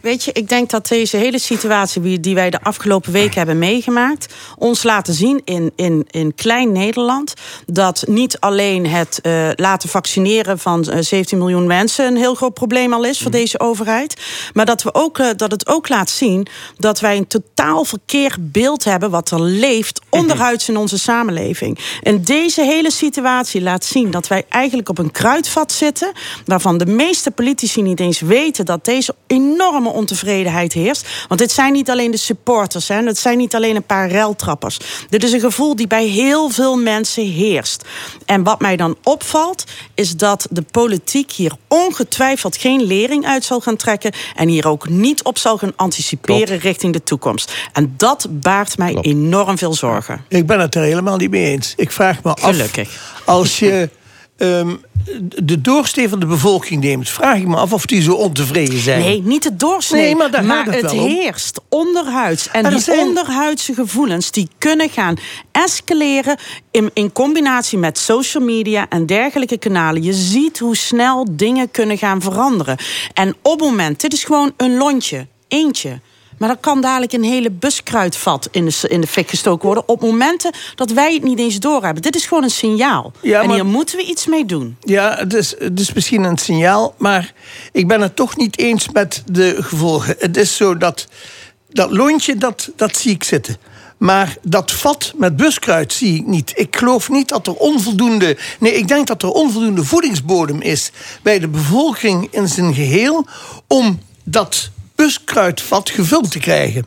weet je, ik denk dat deze hele situatie die- die wij de afgelopen week hebben meegemaakt, ons laten zien in, in, in klein Nederland dat niet alleen het eh, laten vaccineren van eh, 17 miljoen mensen een heel groot probleem al is voor deze overheid, maar dat, we ook, eh, dat het ook laat zien dat wij een totaal verkeerd beeld hebben wat er leeft onderhuids in onze samenleving. En deze hele situatie laat zien dat wij eigenlijk op een kruidvat zitten waarvan de meeste politici niet eens weten dat deze enorme ontevredenheid heerst. Want dit zijn niet alleen de supporters, hè, het zijn niet alleen een paar reltrappers. Dit is een gevoel die bij heel veel mensen heerst. En wat mij dan opvalt, is dat de politiek hier ongetwijfeld geen lering uit zal gaan trekken en hier ook niet op zal gaan anticiperen richting de toekomst. En dat baart mij enorm veel zorgen. Ik ben het er helemaal niet mee eens. Ik vraag me af. Gelukkig. Als je ehm, de doorsnee van de bevolking neemt, vraag ik me af of die zo ontevreden zijn. Nee, niet de doorsnee. Nee, maar daar het heerst onderhuids. En die zijn- onderhuidse gevoelens die kunnen gaan escaleren in, in combinatie met social media en dergelijke kanalen. Je ziet hoe snel dingen kunnen gaan veranderen. En op het moment, dit is gewoon een lontje, eentje. Maar dan kan dadelijk een hele buskruidvat in de, in de fik gestoken worden. Op momenten dat wij het niet eens doorhebben. Dit is gewoon een signaal. Ja, en maar- hier moeten we iets mee doen. Ja, het is, het is misschien een signaal, maar ik ben het toch niet eens met de gevolgen. Het is zo dat dat lontje, dat, dat zie ik zitten. Maar dat vat met buskruid zie ik niet. Ik geloof niet dat er onvoldoende. Nee, ik denk dat er onvoldoende voedingsbodem is bij de bevolking in zijn geheel. om dat buskruidvat gevuld te krijgen.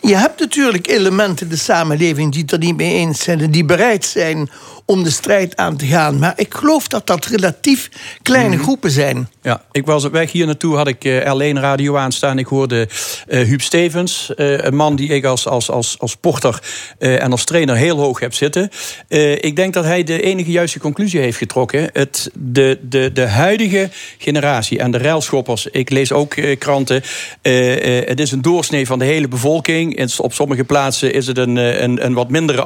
Je hebt natuurlijk elementen in de samenleving die het er niet mee eens zijn en die bereid zijn om de strijd aan te gaan. Maar ik geloof dat dat relatief kleine groepen zijn. Ja, ik was op weg hier naartoe, had ik eh, L1 radio aanstaan. Ik hoorde eh Huub Stevens, eh, een man die ik als, als, als, als sporter eh, en als trainer heel hoog heb zitten. Ik denk dat hij de enige juiste conclusie heeft getrokken. Het, de, de, de huidige generatie en de ruilschoppers, ik lees ook kranten. het is een doorsnee van de hele bevolking. In- Op sommige plaatsen is het een, een, een wat mindere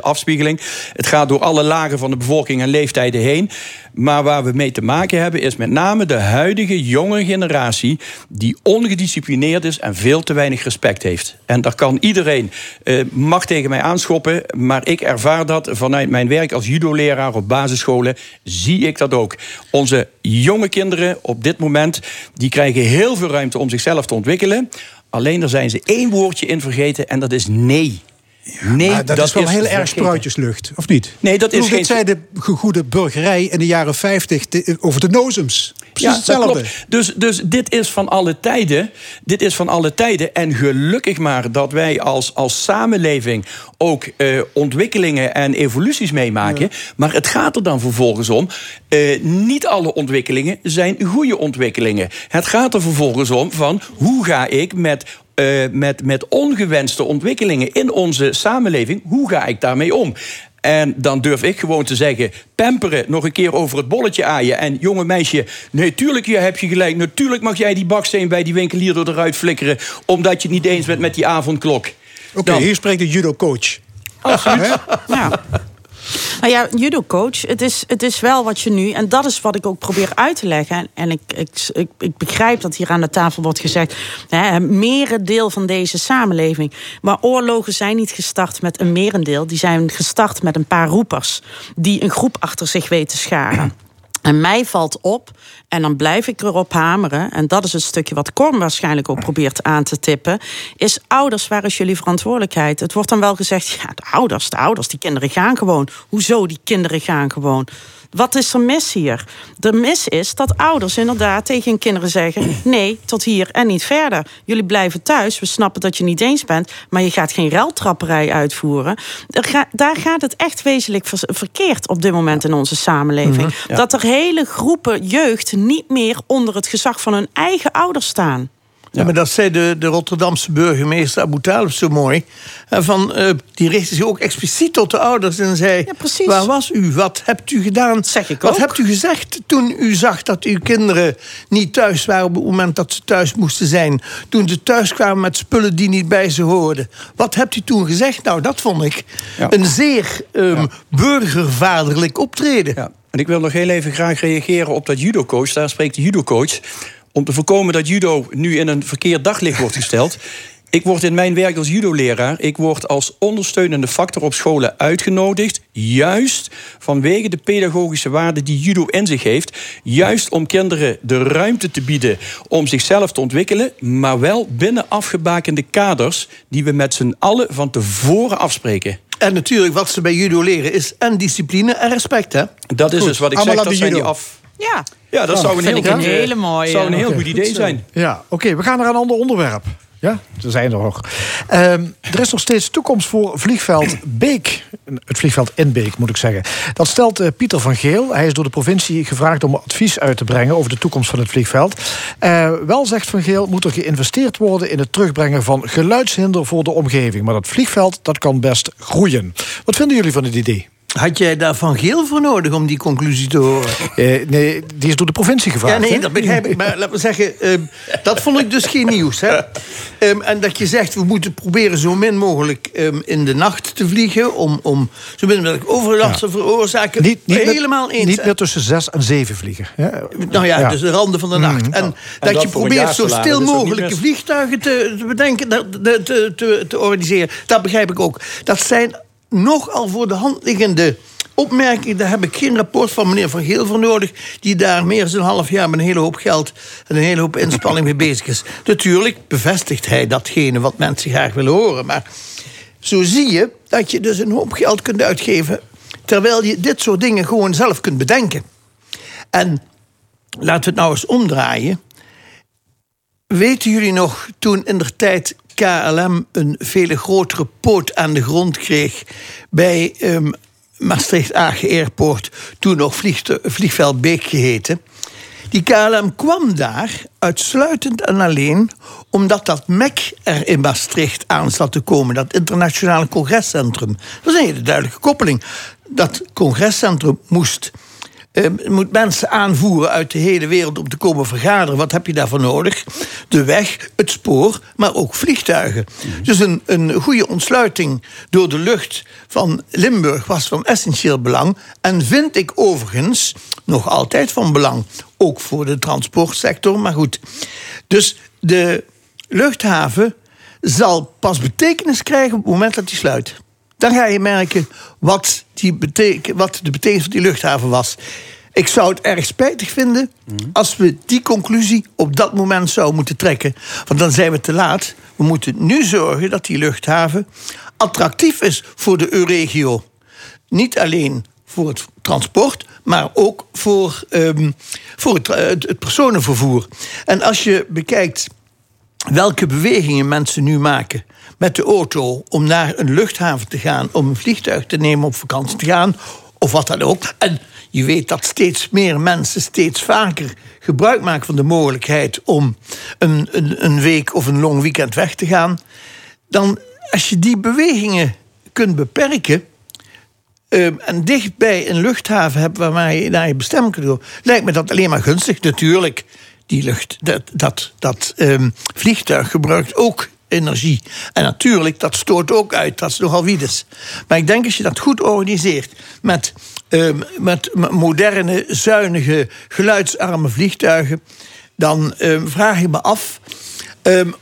afspiegeling. Het gaat door alle lagen van de bevolking en leeftijden heen. Maar waar we mee te maken hebben is met name de huidige jonge generatie... die ongedisciplineerd is en veel te weinig respect heeft. En daar kan iedereen, eh, mag tegen mij aanschoppen... maar ik ervaar dat vanuit mijn werk als judo-leraar op basisscholen... zie ik dat ook. Onze jonge kinderen op dit moment... die krijgen heel veel ruimte om zichzelf te ontwikkelen... Alleen daar zijn ze één woordje in vergeten en dat is nee. Nee, dat, is wel heel erg spruitjeslucht, of niet? Nee, dat is bedoel, geen- zei de goede burgerij in de jaren 50 te- over de nozems. Precies Ja, hetzelfde. klopt. Dus, dus dit is van alle tijden. Dit is van alle tijden. En gelukkig maar dat wij als, als samenleving ook eh, ontwikkelingen en evoluties meemaken. Maar het gaat er dan vervolgens om. eh, niet alle ontwikkelingen zijn goede ontwikkelingen. Het gaat er vervolgens om van hoe ga ik met eh, met, met ongewenste ontwikkelingen in onze samenleving, hoe ga ik daarmee om? En dan durf ik gewoon te zeggen: pamperen, nog een keer over het bolletje aaien. En jonge meisje, nee, tuurlijk je heb je gelijk. Natuurlijk mag jij die baksteen bij die winkelier er eruit flikkeren. omdat je het niet eens bent met die avondklok. Oké, hier spreekt de judo-coach. Absoluut. Ja. Nou ja, judo-coach, het is, het is wel wat je nu... en dat is wat ik ook probeer uit te leggen. En, ik, ik, ik, ik begrijp dat hier aan de tafel wordt gezegd... Hè, een merendeel van deze samenleving. Maar oorlogen zijn niet gestart met een merendeel. Die zijn gestart met een paar roepers... die een groep achter zich weten scharen. En mij valt op, en dan blijf ik erop hameren... en dat is het stukje wat Korn waarschijnlijk ook probeert aan te tippen... is ouders, waar is jullie verantwoordelijkheid? Het wordt dan wel gezegd, ja, de ouders, de ouders, die kinderen gaan gewoon. Hoezo, die kinderen gaan gewoon? Wat is er mis hier? De mis is dat ouders inderdaad tegen hun kinderen zeggen... nee, tot hier en niet verder. Jullie blijven thuis, we snappen dat je niet eens bent... maar je gaat geen ruiltrapperij uitvoeren. Er daar gaat het echt wezenlijk verkeerd op dit moment in onze samenleving. Mhm, ja. Dat er hele groepen jeugd niet meer onder het gezag van hun eigen ouders staan. Ja. maar dat zei de, de Rotterdamse burgemeester Abu Talib zo mooi. En van, eh, die richtte zich ook expliciet tot de ouders en zei... waar was u? Wat hebt u gedaan? Zeg ik Wat ook. hebt u gezegd toen u zag dat uw kinderen niet thuis waren... op het moment dat ze thuis moesten zijn? Toen ze thuis kwamen met spullen die niet bij ze hoorden. Wat hebt u toen gezegd? Nou, dat vond ik een zeer ehm, burgervaderlijk optreden. En ik wil nog heel even graag reageren op dat judocoach. Daar spreekt de judocoach. Om te voorkomen dat judo nu in een verkeerd daglicht wordt gesteld. Ik word in mijn werk als judo-leraar... ik word als ondersteunende factor op scholen uitgenodigd... juist vanwege de pedagogische waarde die judo in zich heeft... juist om kinderen de ruimte te bieden om zichzelf te ontwikkelen... maar wel binnen afgebakende kaders... die we met z'n allen van tevoren afspreken. En natuurlijk, wat ze bij judo leren is en discipline en respect, hè? Dat is dus wat ik zeg, dat zijn die af... Ja, Ja, dat zou een heel, vind ik goed, een eh, hele mooie. zou een heel goed idee zijn. Ja, oké, we gaan naar een ander onderwerp. Ja, er zijn er nog. Ehm, er is nog steeds toekomst voor vliegveld Beek. Het vliegveld in Beek, moet ik zeggen. Dat stelt eh, Pieter van Geel. Hij is door de provincie gevraagd om advies uit te brengen... over de toekomst van het vliegveld. Eh, wel, zegt Van Geel, moet er geïnvesteerd worden... in het terugbrengen van geluidshinder voor de omgeving. Maar dat vliegveld, dat kan best groeien. Wat vinden jullie van het idee? Had jij daar Van Geel voor nodig om die conclusie te horen? Eh, nee, die is door de provincie gevraagd. Ja, nee, hè? dat begrijp ik. Maar laten we zeggen, ehm, dat vond ik dus geen nieuws. Hè? Ehm, en dat je zegt, we moeten proberen zo min mogelijk ehm, in de nacht te vliegen... om, om zo min mogelijk overlast te veroorzaken. Niet, niet meer- Helemaal eens. Niet meer tussen zes en zeven vliegen. hè? Nou ja, dus de randen van de nacht. Mhm. En, dat dat je probeert zo stil mogelijke mis. vliegtuigen te, te bedenken, te, te, te, te organiseren. Dat begrijp ik ook. Dat zijn nogal voor de hand liggende opmerkingen. Daar heb ik geen rapport van meneer Van Geel voor nodig... die daar meer dan een half jaar met een hele hoop geld... en een hele hoop inspanning mee bezig is. Natuurlijk bevestigt hij datgene wat mensen graag willen horen. Maar zo zie je dat je dus een hoop geld kunt uitgeven... terwijl je dit soort dingen gewoon zelf kunt bedenken. En laten we het nou eens omdraaien. Weten jullie nog toen in der tijd KLM een veel grotere poot aan de grond kreeg bij ehm, Maastricht-Agen Airport, toen nog vliegveld Beek geheten? Die KLM kwam daar uitsluitend en alleen omdat dat MEC er in Maastricht aan zat te komen, dat internationale congrescentrum. Dat was een hele duidelijke koppeling. Dat congrescentrum moest eh, moet mensen aanvoeren uit de hele wereld om te komen vergaderen. Wat heb je daarvoor nodig? De weg, het spoor, maar ook vliegtuigen. Dus een, een goede ontsluiting door de lucht van Limburg was van essentieel belang. En vind ik overigens nog altijd van belang. Ook voor de transportsector, maar goed. Dus de luchthaven zal pas betekenis krijgen op het moment dat die sluit. Dan ga je merken wat, die wat de betekenis van die luchthaven was. Ik zou het erg spijtig vinden als we die conclusie op dat moment zouden moeten trekken. Want dan zijn we te laat. We moeten nu zorgen dat die luchthaven attractief is voor de EU-regio. Niet alleen voor het transport, maar ook voor, ehm, voor het, het personenvervoer. En als je bekijkt welke bewegingen mensen nu maken met de auto om naar een luchthaven te gaan, om een vliegtuig te nemen op vakantie te gaan, of wat dan ook. En je weet dat steeds meer mensen steeds vaker gebruik maken van de mogelijkheid om een, een, een week of een long weekend weg te gaan. Dan, als je die bewegingen kunt beperken. ehm, en dicht bij een luchthaven hebt waar je naar je bestemming kunt gaan, lijkt me dat alleen maar gunstig. Natuurlijk, die lucht, dat, dat, dat ehm, vliegtuig gebruikt ook energie. En natuurlijk, dat stoot ook uit. Dat is nogal wiedes. Maar ik denk als je dat goed organiseert met, ehm, met moderne, zuinige, geluidsarme vliegtuigen, dan ehm, vraag ik me af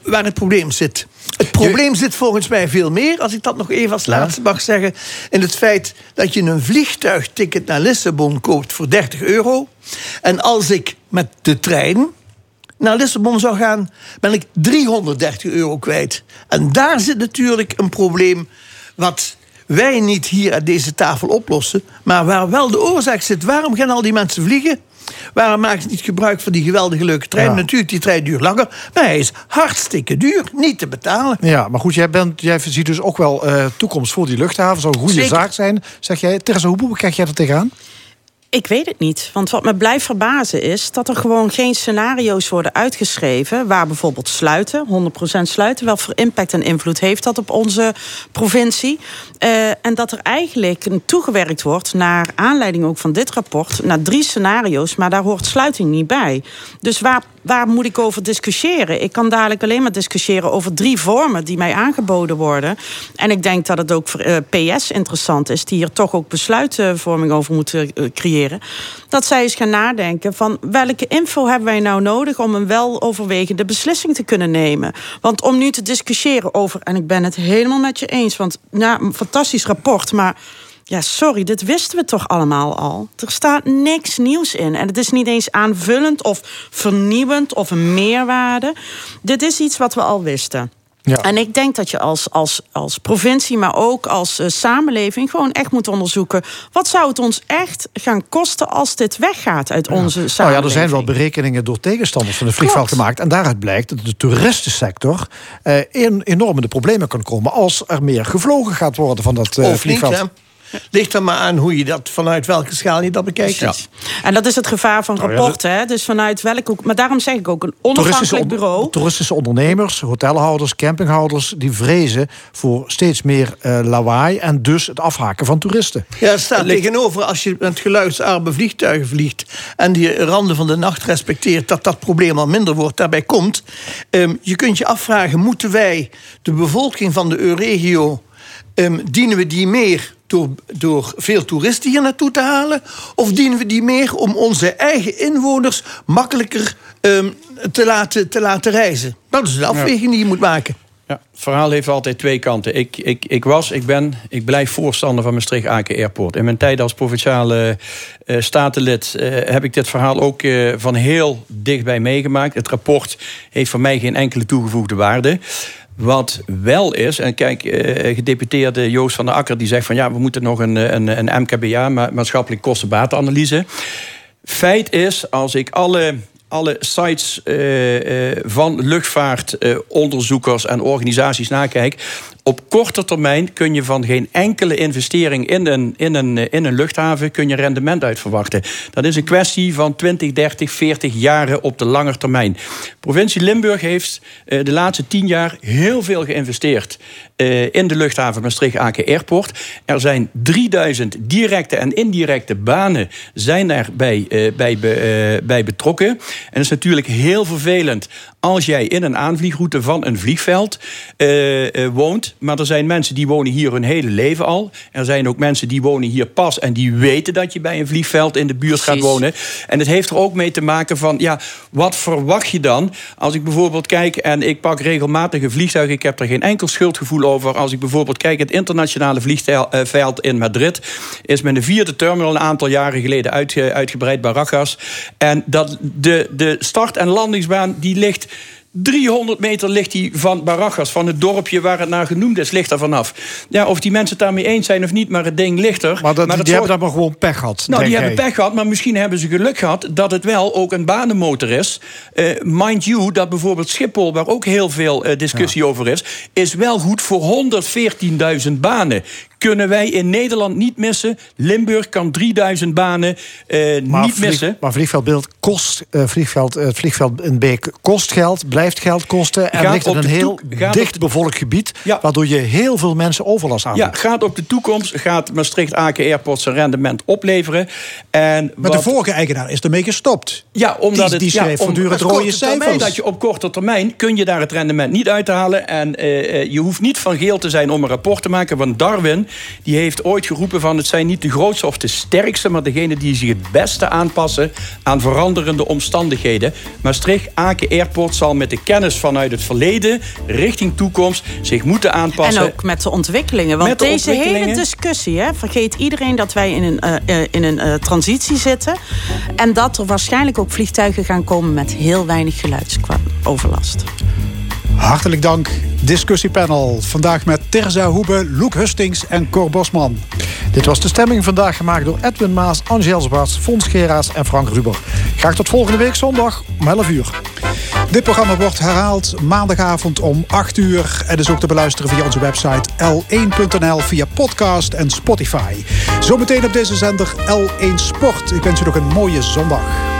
waar het probleem zit. Het probleem zit volgens mij veel meer, als ik dat nog even als laatste mag zeggen, in het feit dat je een vliegtuigticket naar Lissabon koopt voor 30 euro. En als ik met de trein naar Lissabon zou gaan, ben ik 330 euro kwijt. En daar zit natuurlijk een probleem wat wij niet hier aan deze tafel oplossen, maar waar wel de oorzaak zit. Waarom gaan al die mensen vliegen? Waarom maken ze niet gebruik van die geweldige leuke trein? Ja. Natuurlijk, die trein duurt langer, maar hij is hartstikke duur, niet te betalen. Ja, maar goed, jij, bent, jij ziet dus ook wel eh, toekomst voor die luchthaven. Zou een goede Zeker. zaak zijn, zeg jij. Teresa, hoe kijk jij er tegenaan? Ik weet het niet. Want wat me blijft verbazen is dat er gewoon geen scenario's worden uitgeschreven. waar bijvoorbeeld sluiten, 100% sluiten, wel voor impact en invloed heeft dat op onze provincie. Eh, en dat er eigenlijk toegewerkt wordt naar aanleiding ook van dit rapport. naar drie scenario's, maar daar hoort sluiting niet bij. Dus waar, waar moet ik over discussiëren? Ik kan dadelijk alleen maar discussiëren over drie vormen die mij aangeboden worden. En ik denk dat het ook voor eh, PS interessant is, die hier toch ook besluitvorming over moeten eh, Dat zij eens gaan nadenken van welke info hebben wij nou nodig om een weloverwegende beslissing te kunnen nemen. Want om nu te discussiëren over, en ik ben het helemaal met je eens, want nou, een fantastisch rapport, maar. Ja, sorry, dit wisten we toch allemaal al. Er staat niks nieuws in. En het is niet eens aanvullend of vernieuwend of een meerwaarde. Dit is iets wat we al wisten. En ik denk dat je als, als, als provincie, maar ook als eh, samenleving... gewoon echt moet onderzoeken... wat zou het ons echt gaan kosten als dit weggaat uit onze Nou ja, samenleving? er zijn wel berekeningen door tegenstanders van het vliegveld Klopt. gemaakt. En daaruit blijkt dat de toeristensector eh, in, enorm in de problemen kan komen als er meer gevlogen gaat worden van dat eh, of niet, vliegveld. hè? Ligt er maar aan hoe je dat, vanuit welke schaal je dat bekijkt. Precies. En dat is het gevaar van Nou rapporten. hè? Dus vanuit welke hoek. Maar daarom zeg ik ook een onafhankelijk on- bureau. toeristische ondernemers, hotelhouders, campinghouders... die vrezen voor steeds meer eh, lawaai... en dus het afhaken van toeristen. Ja, het staat tegenover als je met geluidsarme vliegtuigen vliegt en die randen van de nacht respecteert, dat dat probleem al minder wordt. Daarbij komt, ehm, je kunt je afvragen, moeten wij de bevolking van de Euregio, ehm, dienen we die meer door, door veel toeristen hier naartoe te halen? Of dienen we die meer om onze eigen inwoners makkelijker ehm, te, laten, te laten reizen? Dat is de afweging die je moet maken. Ja, het verhaal heeft altijd twee kanten. Ik, ik, ik was, ik ben, ik blijf voorstander van Maastricht-Aken Airport. In mijn tijd als provinciale eh, statenlid eh, heb ik dit verhaal ook eh, van heel dichtbij meegemaakt. Het rapport heeft voor mij geen enkele toegevoegde waarde. Wat wel is, en kijk, eh, gedeputeerde Joost van der Akker die zegt van ja, we moeten nog een, een, een MKBA, ma- maatschappelijk kostenbatenanalyse. Feit is, als ik alle, alle sites eh, eh, van luchtvaartonderzoekers en organisaties nakijk. Op korte termijn kun je van geen enkele investering in een, in een, eh, in een luchthaven kun je rendement uit verwachten. Dat is een kwestie van 20, 30, 40 jaren op de lange termijn. Provincie Limburg heeft eh, de laatste 10 jaar heel veel geïnvesteerd eh, in de luchthaven Maastricht-Aken Airport. Er zijn 3000 directe en indirecte banen zijn bij, eh, bij betrokken. En dat is natuurlijk heel vervelend als jij in een aanvliegroute van een vliegveld eh, eh, woont. Maar er zijn mensen die wonen hier hun hele leven al. Er zijn ook mensen die wonen hier pas en die weten dat je bij een vliegveld in de buurt gaat wonen. En het heeft er ook mee te maken van, ja, wat verwacht je dan? Als ik bijvoorbeeld kijk en ik pak regelmatig een vliegtuig, ik heb er geen enkel schuldgevoel over. Als ik bijvoorbeeld kijk, het internationale vliegveld in Madrid is met de vierde terminal een aantal jaren geleden uitge- uitgebreid, Barajas. En dat de, de start- en landingsbaan die ligt 300 meter ligt die van Barajas, van het dorpje waar het naar genoemd is, ligt er vanaf. Ja, of die mensen het daarmee eens zijn of niet, maar het ding ligt er. Maar, dat, die hebben dan maar gewoon pech gehad. nou, die hebben pech gehad, maar misschien hebben ze geluk gehad dat het wel ook een banenmotor is. Eh, mind you, dat bijvoorbeeld Schiphol, waar ook heel veel eh, discussie over is, is wel goed voor 114.000 banen. Kunnen wij in Nederland niet missen. Limburg kan 3000 banen eh, Maar, niet vlieg- missen. maar vliegveldbeeld kost, eh, vliegveld, het vliegveld in Beek kost geld, blijft geld kosten. En ligt in een heel dicht bevolkt gebied, waardoor je heel veel mensen overlast aan Ja, gaat op de toekomst, gaat Maastricht-Aken Airport zijn rendement opleveren. En Maar de vorige eigenaar is ermee gestopt. Ja, omdat die, het, die ja, schreef om- op rode cijfers. Dat je op korte termijn kun je daar het rendement niet uithalen. En eh, eh, je hoeft niet van geel te zijn om een rapport te maken. Want Darwin die heeft ooit geroepen van het zijn niet de grootste of de sterkste... maar degene die zich het beste aanpassen aan veranderende omstandigheden. Maastricht Aken Airport zal met de kennis vanuit het verleden richting toekomst zich moeten aanpassen. En ook met de ontwikkelingen. Want de deze hele discussie, hè, vergeet iedereen dat wij in een, eh, eh, in een eh, transitie zitten. En dat er waarschijnlijk ook vliegtuigen gaan komen met heel weinig geluidsoverlast. Hartelijk dank, discussiepanel. Vandaag met Terza Hoebe, Loek Hustings en Cor Bosman. Dit was de stemming vandaag gemaakt door Edwin Maas, Angel Zwaarts, Fons Geraas en Frank Ruber. Graag tot volgende week zondag om 11 uur. Dit programma wordt herhaald maandagavond om 8 uur. En is ook te beluisteren via onze website l1.nl, via podcast en Spotify. Zometeen op deze zender L1 Sport. Ik wens u nog een mooie zondag.